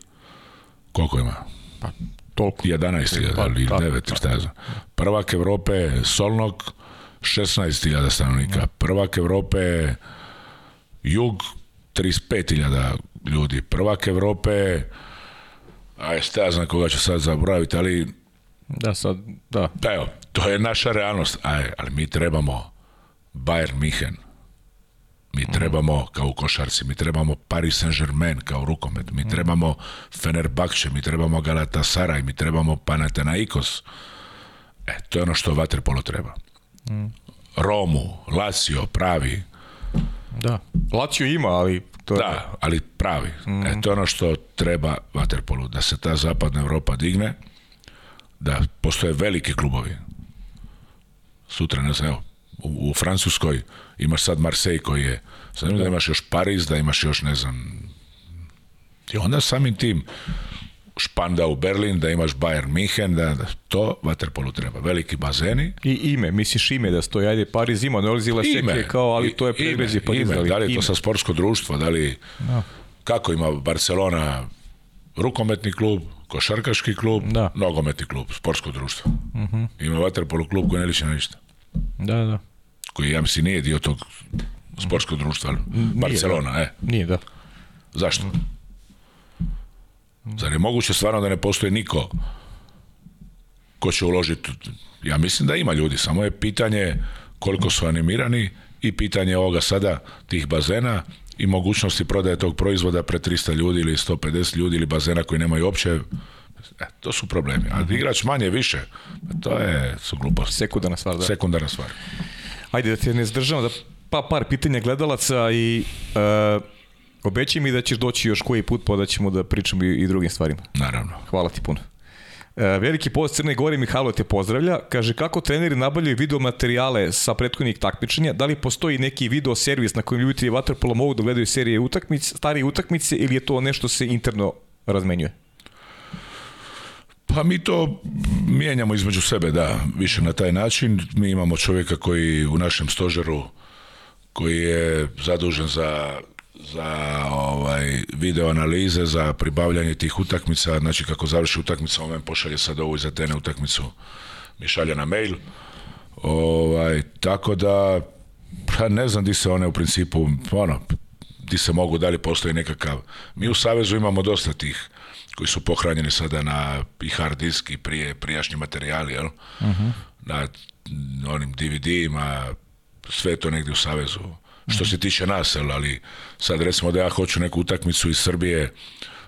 koliko ima? Pa toliko. 11.000 pa, ili 9, šta ja znam. Prvak Evrope Solnog, 16.000 stanovnika. Prvak Evrope Jug, 35.000 ljudi. Prvak Evrope, a šta ja znam koga ću sad zaboraviti, ali... Da, sad, da. da pa evo, to je naša realnost. Aj, ali mi trebamo Bayern Mihen, mi mhm. trebamo kao u košarci, mi trebamo Paris Saint-Germain kao rukomet, mi mhm. trebamo Fenerbahče, mi trebamo Galatasaray mi trebamo Panathinaikos. E, to je ono što vaterpolo treba. Mhm. Romu, Lazio, pravi. Da, Lazio ima, ali to je... Da, ali pravi. E, to je ono što treba vaterpolu, da se ta zapadna Europa digne, da postoje veliki klubovi. Sutra, ne znam, evo, u, Francuskoj imaš sad Marseille koji je, sad da imaš još Pariz, da imaš još ne znam, i onda samim tim Španda u Berlin, da imaš Bayern Mihen, da, to vaterpolu treba. Veliki bazeni. I ime, misliš ime da stoji, ajde Pariz ima, ne je kao, ali to je prebezi Ime, da li je to sa sportsko društvo, da li, kako ima Barcelona rukometni klub, košarkaški klub, da. nogometni klub, sportsko društvo. Mhm. Ima vaterpolu klub koji ne liči na ništa. Da, da koji ja mislim nije dio tog sportskog društva, Barcelona, da. E. Nije, da. Zašto? Zar je moguće stvarno da ne postoji niko ko će uložiti? Ja mislim da ima ljudi, samo je pitanje koliko su animirani i pitanje ovoga sada tih bazena i mogućnosti prodaje tog proizvoda pre 300 ljudi ili 150 ljudi ili bazena koji nemaju opće E, to su problemi. A mhm. igrač manje više, to je su gluposti. Sekundarna stvar, Sekundarna stvar ajde da te ne zdržamo, da pa par pitanja gledalaca i e, obećaj mi da ćeš doći još koji put pa da ćemo da pričamo i, drugim stvarima. Naravno. Hvala ti puno. E, veliki post Crne Gore Mihajlo te pozdravlja. Kaže kako treneri nabavljaju video materijale sa prethodnih takmičenja? Da li postoji neki video servis na kojem ljubitelji vaterpola mogu da gledaju serije utakmice, starije utakmice ili je to nešto se interno razmenjuje? Pa mi to mijenjamo između sebe, da, više na taj način. Mi imamo čovjeka koji u našem stožeru, koji je zadužen za za ovaj, video analize, za pribavljanje tih utakmica, znači kako završi utakmica, on pošalje sad ovu za tene utakmicu, mi šalje na mail. Ovaj, tako da, pa ne znam di se one u principu, ono, di se mogu, da li postoji nekakav. Mi u Savezu imamo dosta tih koji su pohranjeni sada na i hard disk i prije prijašnji materijali, jel? uh Na onim DVD-ima, sve to negdje u Savezu. Što mhm. se tiče nas, ali sad recimo da ja hoću neku utakmicu iz Srbije,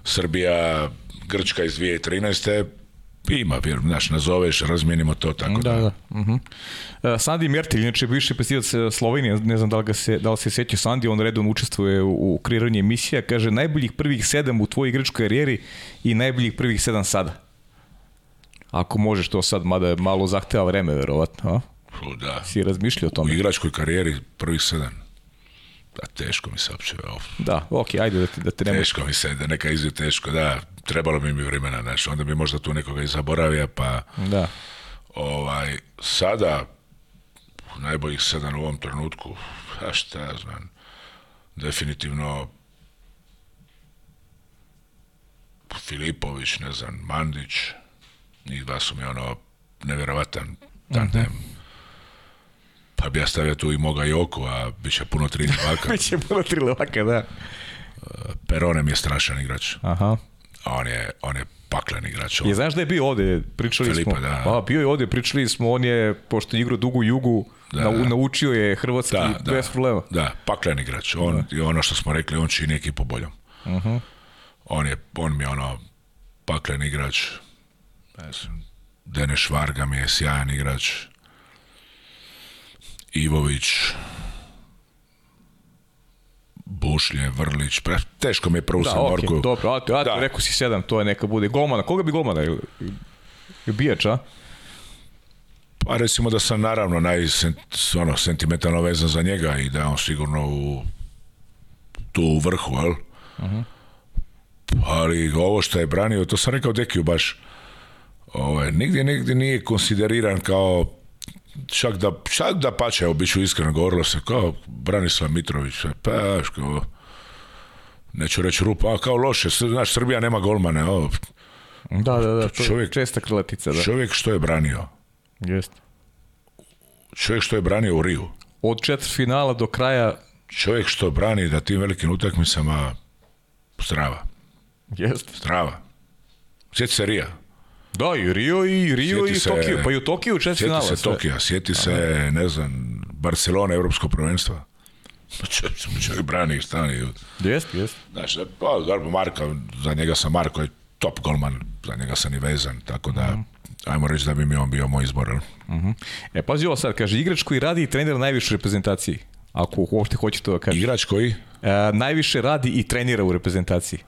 Srbija, Grčka iz 2013. Ima, znaš, nazoveš, razmenimo to, tako da. da. da. Mhm. E, Sandi inače više pesivac e, Slovenije, ne znam da li, ga se, da li se sjeća Sandi, on redom učestvuje u, kreiranju emisija, kaže najboljih prvih sedam u tvojoj igračkoj karijeri i najboljih prvih sedam sada. Ako možeš to sad, mada je malo zahteva vreme, verovatno. Da. Si razmišljao o tome? U igračkoj karijeri prvih sedam teško mi se uopće... Da, ok, ajde da, da te Teško mi se, da neka izvije teško, da, trebalo bi mi vremena, znaš, onda bi možda tu nekoga i zaboravio, pa... Da. Ovaj, sada, najboljih sedam u ovom trenutku, a šta ja znam, definitivno Filipović, ne znam, Mandić, njih dva su mi ono nevjerovatan tandem. Mhm. Pa bi ja stavio tu i moga i oko, a bit će puno tri levaka. bit će puno tri levaka, da. Uh, je strašan igrač. Aha. On je, on je paklen igrač. Je, znaš da je bio ovdje, pričali smo. Da. bio je ovdje, pričali smo, on je, pošto je igrao dugu jugu, da, naučio je hrvatski da, bez problema. Da, paklen igrač. On, I ono što smo rekli, on čini ekipu boljom. Uh on, je, on mi je ono paklen igrač. Dene Švarga mi je sjajan igrač. Ivović, Bušlje, Vrlić, teško mi je prvo sam Dobro, a, rekao si sedam, to je neka bude. Golmana, koga bi golmana? Bijač, a? Pa recimo da sam naravno naj ono, sentimentalno vezan za njega i da je on sigurno u, tu u vrhu, ali? Mhm. Ali ovo što je branio, to sam rekao Dekiju baš, ovaj, nigdje, nigdje nije konsideriran kao čak da, čak da pače, evo, bit ću iskreno, govorilo se kao Branislav Mitrović, pa, kao, neću reći rupa, a kao loše, znaš, Srbija nema golmane, ovo. Da, da, da, čovjek, je česta da. Čovjek što je branio. Jest. Čovjek što je branio u Riju. Od četiri finala do kraja. Čovjek što brani da tim velikim utakmicama zdrava. Jest. Strava. Sjeti se Rija. Da, i Rio i Rio i Tokio. Pa i u Tokiju četiri finala. Sjeti se Tokija, sjeti se, ne znam, Barcelona, Europskog prvenstvo. Pa Čovjek brani stani. Jeste, jeste. pa, dobro, Marka, za njega sam Marko je top golman, za njega sam i vezan, tako da... Mhm. Ajmo reći da bi mi on bio moj izbor. Mhm. E, pazi ovo sad, kaže, igrač koji radi i trener najviše u reprezentaciji. Ako uopšte hoćete to da kaže. Igrač koji? E, najviše radi i trenira u reprezentaciji.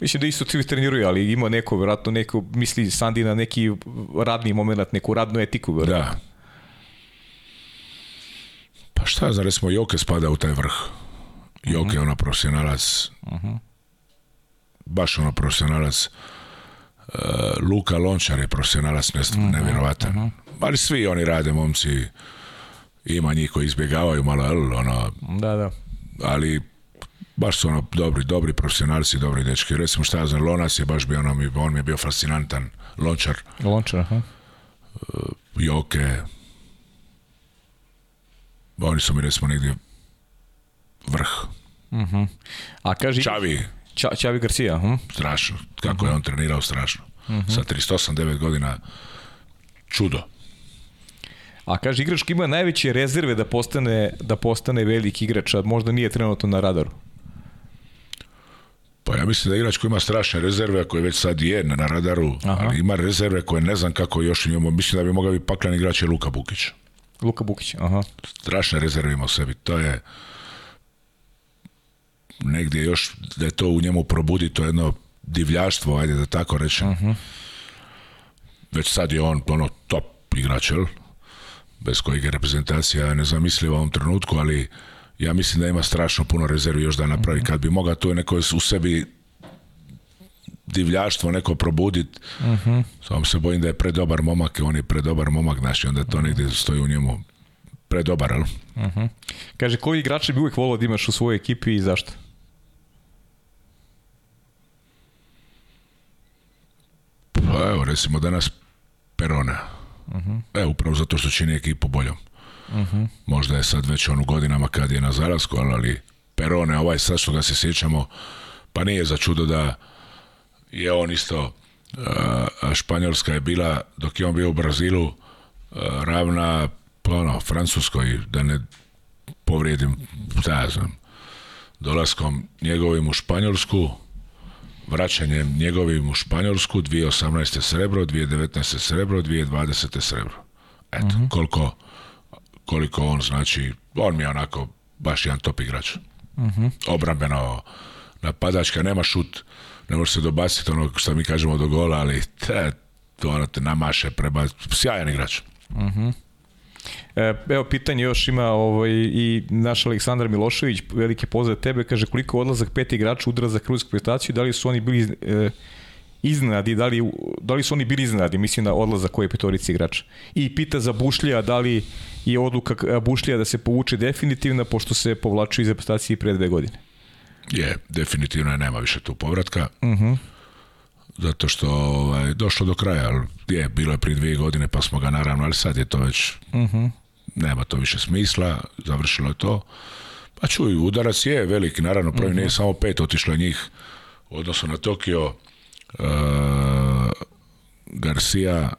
Mislim da isto svi treniruju, ali ima neko, vjerojatno neko, misli Sandi na neki radni moment, neku radnu etiku. Vjerojatno. Da. Pa šta, zar smo Joke spada u taj vrh. Joke je uh ona profesionalac. Baš ona profesionalac. E, Luka Lončar je profesionalac ne, -huh. Mhm, nevjerovatan. Mhm. Ali svi oni rade, momci. Ima njih koji izbjegavaju malo, ono... Da, da. Ali baš su ono dobri, dobri profesionalci, dobri dečki. Recimo šta ja znam, Lonas je baš bio, ono, on mi je bio fascinantan lončar. Lončar, aha. E, Joke. Oni su mi recimo negdje vrh. Mhm. A kaži... Čavi. Ča, Čavi Garcia. Hm? Strašno. Kako je on trenirao, strašno. Mhm. Sa 389 godina čudo. A kaže, igrač ima najveće rezerve da postane, da postane veliki igrač, a možda nije trenutno na radaru. Pa ja mislim da igrač koji ima strašne rezerve, koji već sad je na radaru, Aha. ali ima rezerve koje ne znam kako još imamo. Mislim da bi mogao biti paklen igrač je Luka Bukić. Luka Bukić, aha. Strašne rezerve ima u sebi. To je negdje još, da je to u njemu probudi, to jedno divljaštvo, ajde da tako rečem. Mhm. Već sad je on ono top igrač, jel? Bez kojeg je reprezentacija nezamisliva u ovom trenutku, ali ja mislim da ima strašno puno rezervi još da napravi. Mhm. Kad bi mogao to je neko u sebi divljaštvo neko probudit, uh samo se bojim da je predobar momak, on je predobar momak, i onda to negdje stoji u njemu predobar, ali? Mhm. Kaže, koji igrači bi uvijek volio da imaš u svojoj ekipi i zašto? Pa evo, recimo danas Perona. Uh Evo, upravo zato što čini ekipu boljom. Možda je sad već on u godinama kad je na zarasku, ali Perone, ovaj sad što ga se sjećamo, pa nije za čudo da je on isto Španjolska je bila, dok je on bio u Brazilu, ravna ono, Francuskoj, da ne povrijedim, da ja znam, dolaskom njegovim u Španjolsku, vraćanjem njegovim u Španjolsku 2018. srebro, 2019. srebro, 2020. srebro. Eto, mhm. koliko koliko on znači, on mi je onako baš jedan top igrač. Mm -hmm. Obrambeno napadačka, nema šut, ne može se dobaciti ono što mi kažemo do gola, ali te, to ono te namaše, preba, sjajan igrač. Mhm. E, evo pitanje još ima ovaj, i naš Aleksandar Milošević, velike pozdrav tebe, kaže koliko odlazak pet igrača udara za kruzsku prestaciju, da li su oni bili e, iznenadi, da li, da li su oni bili iznenadi, mislim na odlazak koje petorici igrača. I pita za Bušlija da li je odluka eh, Bušlija da se povuče definitivna, pošto se povlačio iz reputacije pre dve godine. Je, definitivno je, nema više tu povratka. Mhm. Zato što ovaj, došlo do kraja, ali je, bilo je prije dvije godine, pa smo ga naravno, ali sad je to već, uh nema to više smisla, završilo je to. Pa čuj, udarac je veliki, naravno, prvi mhm. nije samo pet, otišlo njih, odnosno na Tokio, Eh, Garcia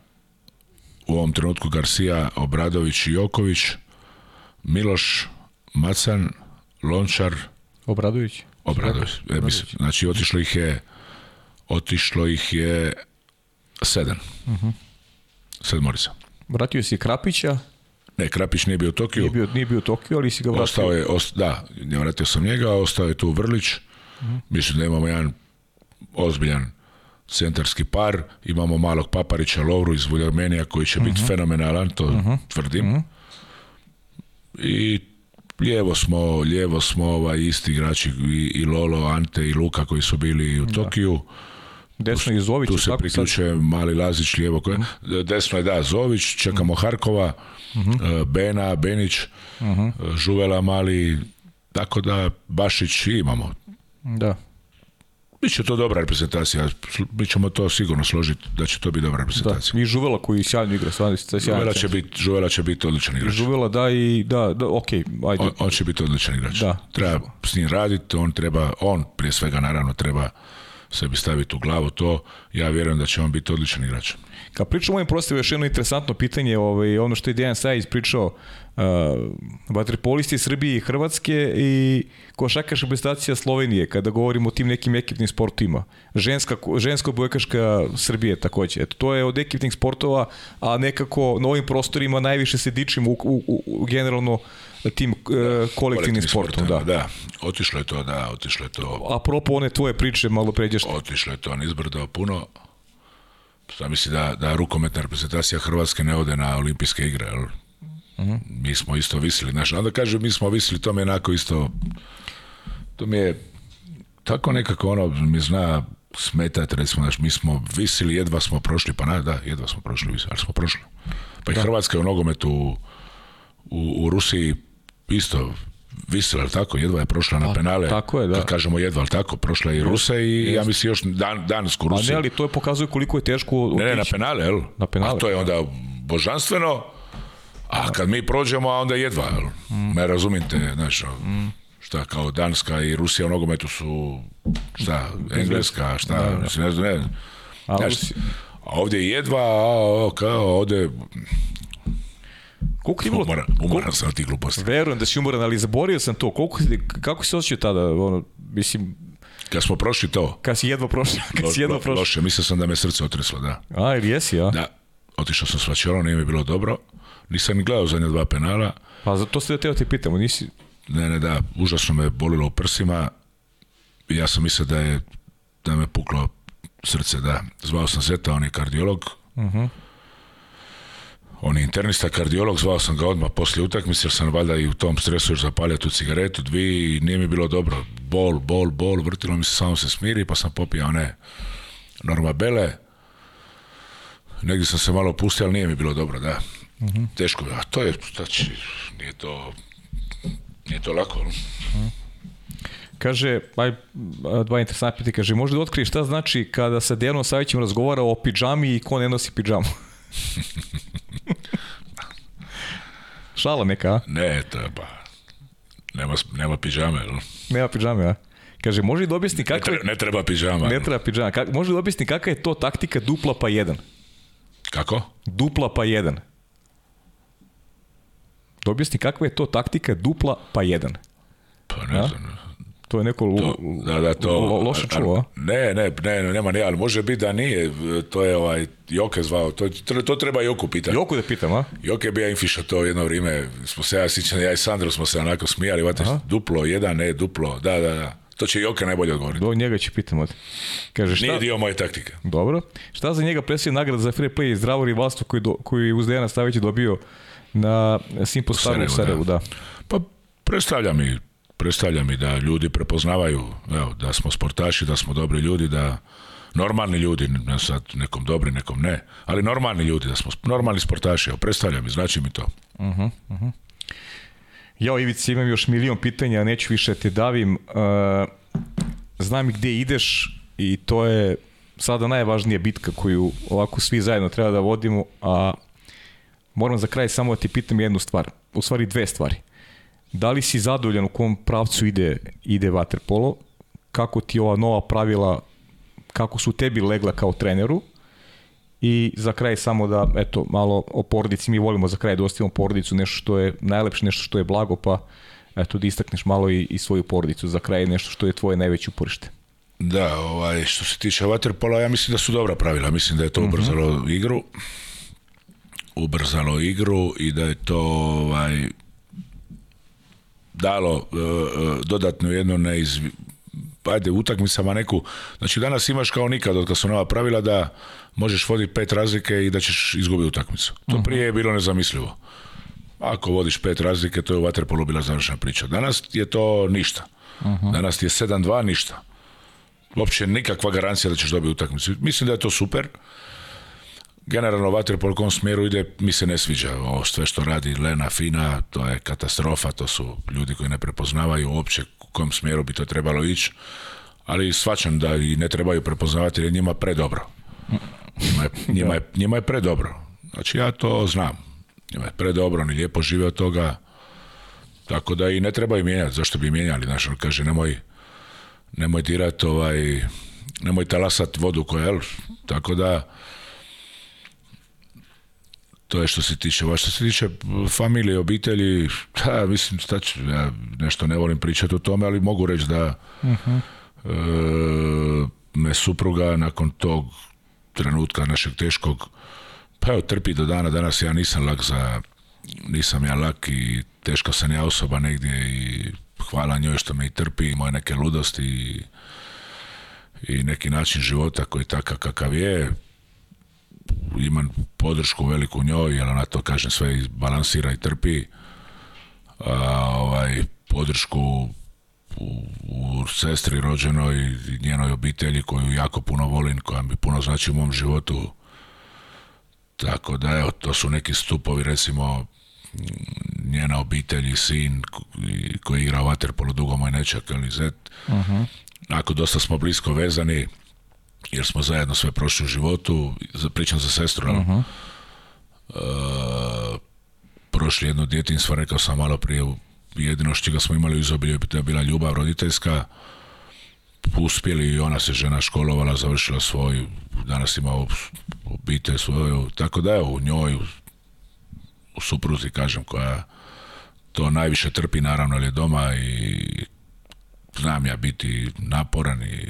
u ovom trenutku Garcia, Obradović i Joković, Miloš, Macan, Lončar, Obradović. Obradović. E, Obradović. E, znači otišlo ih je otišlo ih je sedam. Uh Vratio si Krapića, ne, Krapić nije bio u Tokiju. Nije bio, nije bio u Tokiju, ali si ga vratio. Ostao je, ost, da, vratio sam njega, ostao je tu Vrlić. Uh Mislim da imamo jedan ozbiljan centarski par, imamo malog Paparića Lovru iz Vuljarmenija koji će uh -huh. biti mhm. fenomenalan, to uh tvrdim. Mhm. I lijevo smo, lijevo smo ovaj, isti igrači i, Lolo, Ante i Luka koji su bili u Tokiju. Desno je Zović. Tu se priključuje Mali Lazić, lijevo Desno je da, Zović, čekamo Harkova, e, Bena, Benić, e, Žuvela Mali, tako da Bašić imamo. Da. Biće to dobra reprezentacija, mi ćemo to sigurno složiti da će to biti dobra reprezentacija. Da, i Žuvela koji sjajno igra, stvarno Žuvela će biti Žuvela će biti odličan igrač. Žuvela da i da, da okay, ajde. On, će biti odličan igrač. Da, treba s njim raditi, on treba on prije svega naravno treba sebi staviti u glavu to, ja vjerujem da će on biti odličan igrač. Kad pričamo o ovim je još jedno interesantno pitanje, ovaj, ono što je Dejan Sajic pričao Uh, vaterpolisti Srbije i Hrvatske i košakaš šabestacija Slovenije, kada govorimo o tim nekim ekipnim sportima. Ženska, žensko bojkaška Srbije također. Eto, to je od ekipnih sportova, a nekako na ovim prostorima najviše se dičimo u, u, u generalno tim uh, kolektivnim, sportom, Da. da, otišlo je to, da, otišlo je to. A propo one tvoje priče malo pređeš. Otišlo je to, on izbrdao puno. Sam misli da, da rukometna reprezentacija Hrvatske ne ode na olimpijske igre, ali Mhm. Mi smo isto visili, znaš, onda kažem mi smo visili, to mi je onako isto, to mi je tako nekako ono, mi zna smeta, recimo, znaš, mi smo visili, jedva smo prošli, pa na, da, jedva smo prošli, visili, ali smo prošli. Pa i Hrvatska je u nogometu u, u, Rusiji isto visila, tako, jedva je prošla na pa, penale. je, da. Kad kažemo jedva, ali tako, prošla je i Rusija i ja mislim još dan, Dansku Rusiju. ali to je pokazuje koliko je teško... Ne, ne, na penale, jel? Na penale. A to je onda božanstveno, a kad mi prođemo, a onda jedva, mm. me razumite, znaš, mm. šta kao Danska i Rusija u nogometu su, šta, Engleska, šta, mislim ne znam, ne znam. ovdje jedva, a, kao ovdje, koliko ti bilo... Umoran, umoran sam ti gluposti. Verujem da si umoran, ali zaborio sam to. Koliko, kako si osjećao tada? Ono, mislim, kad smo prošli to. Kad si jedva prošli. Kad si jedva prošli. Loše, mislio sam da me srce otreslo, da. A, ili jesi, a? Da. Otišao sam s vačerom, nije mi bilo dobro. Nisam ni gledao zadnja dva penala. Pa to ste da ti pitamo, nisi... Ne, ne, da, užasno me bolilo u prsima. Ja sam mislio da je da me puklo srce, da. Zvao sam Zeta, on je kardiolog. Uh On je internista, kardiolog, zvao sam ga odmah poslije utakmice, jer sam valjda i u tom stresu još zapalio tu cigaretu, dvi i nije mi bilo dobro. Bol, bol, bol, vrtilo mi se, samo se smiri, pa sam popio one normabele. Negdje sam se malo opustio, ali nije mi bilo dobro, da. -hmm. Teško, a to je, znači, nije to, nije to lako. No? Kaže, aj, dva interesantna kaže, možda otkriješ šta znači kada sa Dejanom Savićem razgovara o pidžami i ko ne nosi pidžamu? Šala neka, a? Ne, to je nema, nema pidžame, no? Nema pidžame, a? Kaže, može li da objasni kakva... Ne, treba, ne treba pidžama. Ne treba pidžama. Kak, može li da objasni kakva je to taktika dupla pa jedan? Kako? Dupla pa jedan da objasni kakva je to taktika dupla pa jedan. Pa ne znam. To je neko da, da, to, loše čuo, Ne, ne, ne, nema ne, ali može biti da nije. To je ovaj, Joke zvao, to, to treba Joku pitati. Joku da pitam, a? Joke bi ja infiša to jedno vrijeme. Smo se, ja sičan, ja i Sandro smo se onako smijali, vate, duplo, jedan, ne, duplo, da, da, da. To će Joke najbolje odgovoriti. Do njega će pitamo. Kaže, šta? Nije dio moje taktike. Dobro. Šta za njega preslije nagrada za free play i zdravo rivalstvo koji, do, koji uz Dejana Stavić dobio na Staru u Sarajevu, da. Pa predstavlja mi, predstavlja mi da ljudi prepoznavaju evo, da smo sportaši, da smo dobri ljudi, da normalni ljudi, ne sad nekom dobri, nekom ne, ali normalni ljudi, da smo normalni sportaši, evo, predstavlja mi, znači mi to. Uh mhm, -huh, mhm. Ja, Ivici, imam još milion pitanja, neću više te davim. E, znam gdje ideš i to je sada najvažnija bitka koju ovako svi zajedno treba da vodimo, a moram za kraj samo da ti pitam jednu stvar, u stvari dve stvari. Da li si zadovoljan u kom pravcu ide, ide vaterpolo? Kako ti ova nova pravila, kako su tebi legla kao treneru? I za kraj samo da, eto, malo o porodici, mi volimo za kraj da ostavimo porodicu, nešto što je najlepše, nešto što je blago, pa eto da istakneš malo i, i svoju porodicu za kraj, nešto što je tvoje najveće uporište. Da, ovaj, što se tiče Waterpola, ja mislim da su dobra pravila, mislim da je to mhm. ubrzalo igru ubrzalo igru i da je to ovaj, dalo e, e, dodatnu jednu neizv... ajde utakmicama neku znači danas imaš kao nikad od su nova pravila da možeš voditi pet razlike i da ćeš izgubiti utakmicu to mhm. prije je bilo nezamislivo ako vodiš pet razlike to je u vaterpolu bila završena priča danas je to ništa mhm. danas je 7-2 ništa uopće nikakva garancija da ćeš dobiti utakmicu mislim da je to super generalno vaterpol kom smjeru ide mi se ne sviđa o sve što radi Lena Fina to je katastrofa, to su ljudi koji ne prepoznavaju uopće u kojem smjeru bi to trebalo ići ali shvaćam da i ne trebaju prepoznavati jer njima predobro njima je, njima je, njima je predobro znači ja to znam njima je predobro, oni lijepo žive od toga tako da i ne trebaju mijenjati zašto bi mijenjali, znači on kaže nemoj nemoj dirati ovaj nemoj talasat vodu koja je tako da to je što se tiče vas. Što se tiče e, familije, obitelji, ta, mislim, ja nešto ne volim pričati o tome, ali mogu reći da e, me supruga nakon tog trenutka našeg teškog, pa evo, trpi do dana, danas ja nisam lak za, nisam ja lak i teška sam ja osoba negdje i hvala njoj što me i trpi, moje neke ludosti i, i neki način života koji je takav kakav je, imam podršku veliku njoj, jer ona to kažem sve balansira i trpi. A, ovaj, podršku u, sestri rođenoj i njenoj obitelji koju jako puno volim, koja mi puno znači u mom životu. Tako da, evo, to su neki stupovi, recimo, njena obitelj i sin koji igra vaterpolo dugo moj nečak ili zet. Mhm. Ako dosta smo blisko vezani, jer smo zajedno sve prošli u životu, pričam za sestru, uh mhm. -huh. uh, prošli jedno djetinstvo, rekao sam malo prije, jedino što ga smo imali u izobilju je bila ljubav roditeljska, uspjeli i ona se žena školovala, završila svoj, danas ima obitelj svoju, tako da je u njoj, u, u supruzi, kažem, koja to najviše trpi, naravno, ali je doma i znam ja biti naporan i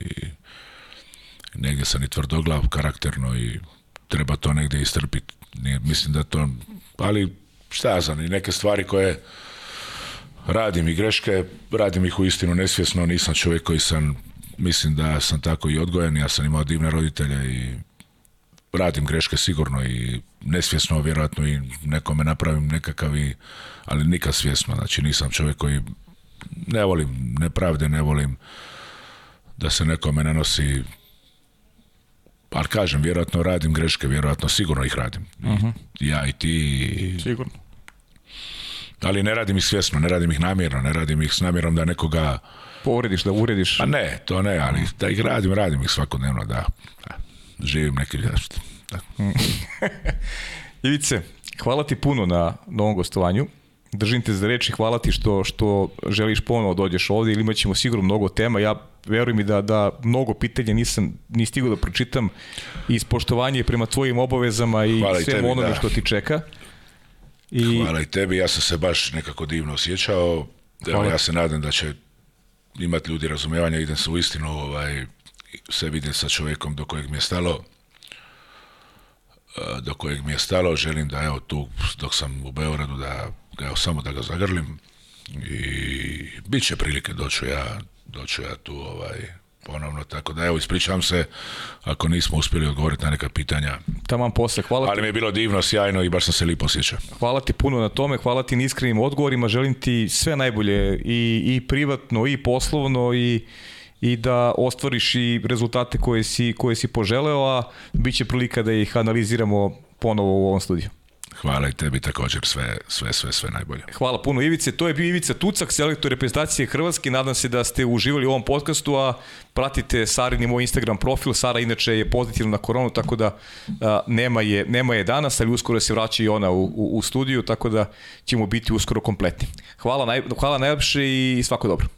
negdje sam i tvrdoglav karakterno i treba to negdje istrpiti. Mislim da to, ali šta ja znam, i neke stvari koje radim i greške, radim ih u istinu nesvjesno, nisam čovjek koji sam, mislim da sam tako i odgojen, ja sam imao divne roditelje i radim greške sigurno i nesvjesno vjerojatno i nekome napravim nekakav i, ali nikad svjesno, znači nisam čovjek koji ne volim nepravde, ne volim da se nekome nanosi pa, ali kažem, vjerojatno radim greške, vjerojatno sigurno ih radim. Mhm. Ja i ti. Sigurno. Ali ne radim ih svjesno, ne radim ih namjerno, ne radim ih s namjerom da nekoga... Povrediš, da urediš. Pa ne, to ne, ali da ih radim, radim ih svakodnevno, da. živim neki zašto. Ivice, hvala ti puno na novom gostovanju držim te za reč i hvala ti što, što želiš ponovo dođeš ovdje ili imat ćemo sigurno mnogo tema. Ja verujem i da, da mnogo pitanja nisam ni stigao da pročitam i spoštovanje prema tvojim obavezama i hvala svem što ti čeka. I... Hvala i tebi, ja sam se baš nekako divno osjećao. Evo, ja se nadam da će imati ljudi razumevanja, idem se u istinu, ovaj, se vidim sa čovjekom do kojeg mi je stalo e, do kojeg mi je stalo, želim da evo tu dok sam u Beoradu da evo samo da ga zagrlim i bit će prilike doću ja, doću ja tu ovaj, ponovno, tako da evo ispričavam se ako nismo uspjeli odgovoriti na neka pitanja. Taman posle, hvala Ali mi je bilo divno, sjajno i baš sam se lipo osjećao. Hvala ti puno na tome, hvala ti na iskrenim odgovorima, želim ti sve najbolje i, i privatno i poslovno i i da ostvariš i rezultate koje si, koje si poželeo, a bit će prilika da ih analiziramo ponovo u ovom studiju. Hvala i tebi također sve, sve, sve, sve najbolje. Hvala puno Ivice. To je bio Ivica Tucak, selektor reprezentacije Hrvatske. Nadam se da ste uživali u ovom podcastu, a pratite Sarini moj Instagram profil. Sara inače je pozitivna na koronu, tako da nema, je, nema je danas, ali uskoro se vraća i ona u, u, studiju, tako da ćemo biti uskoro kompletni. Hvala, naj, hvala i svako dobro.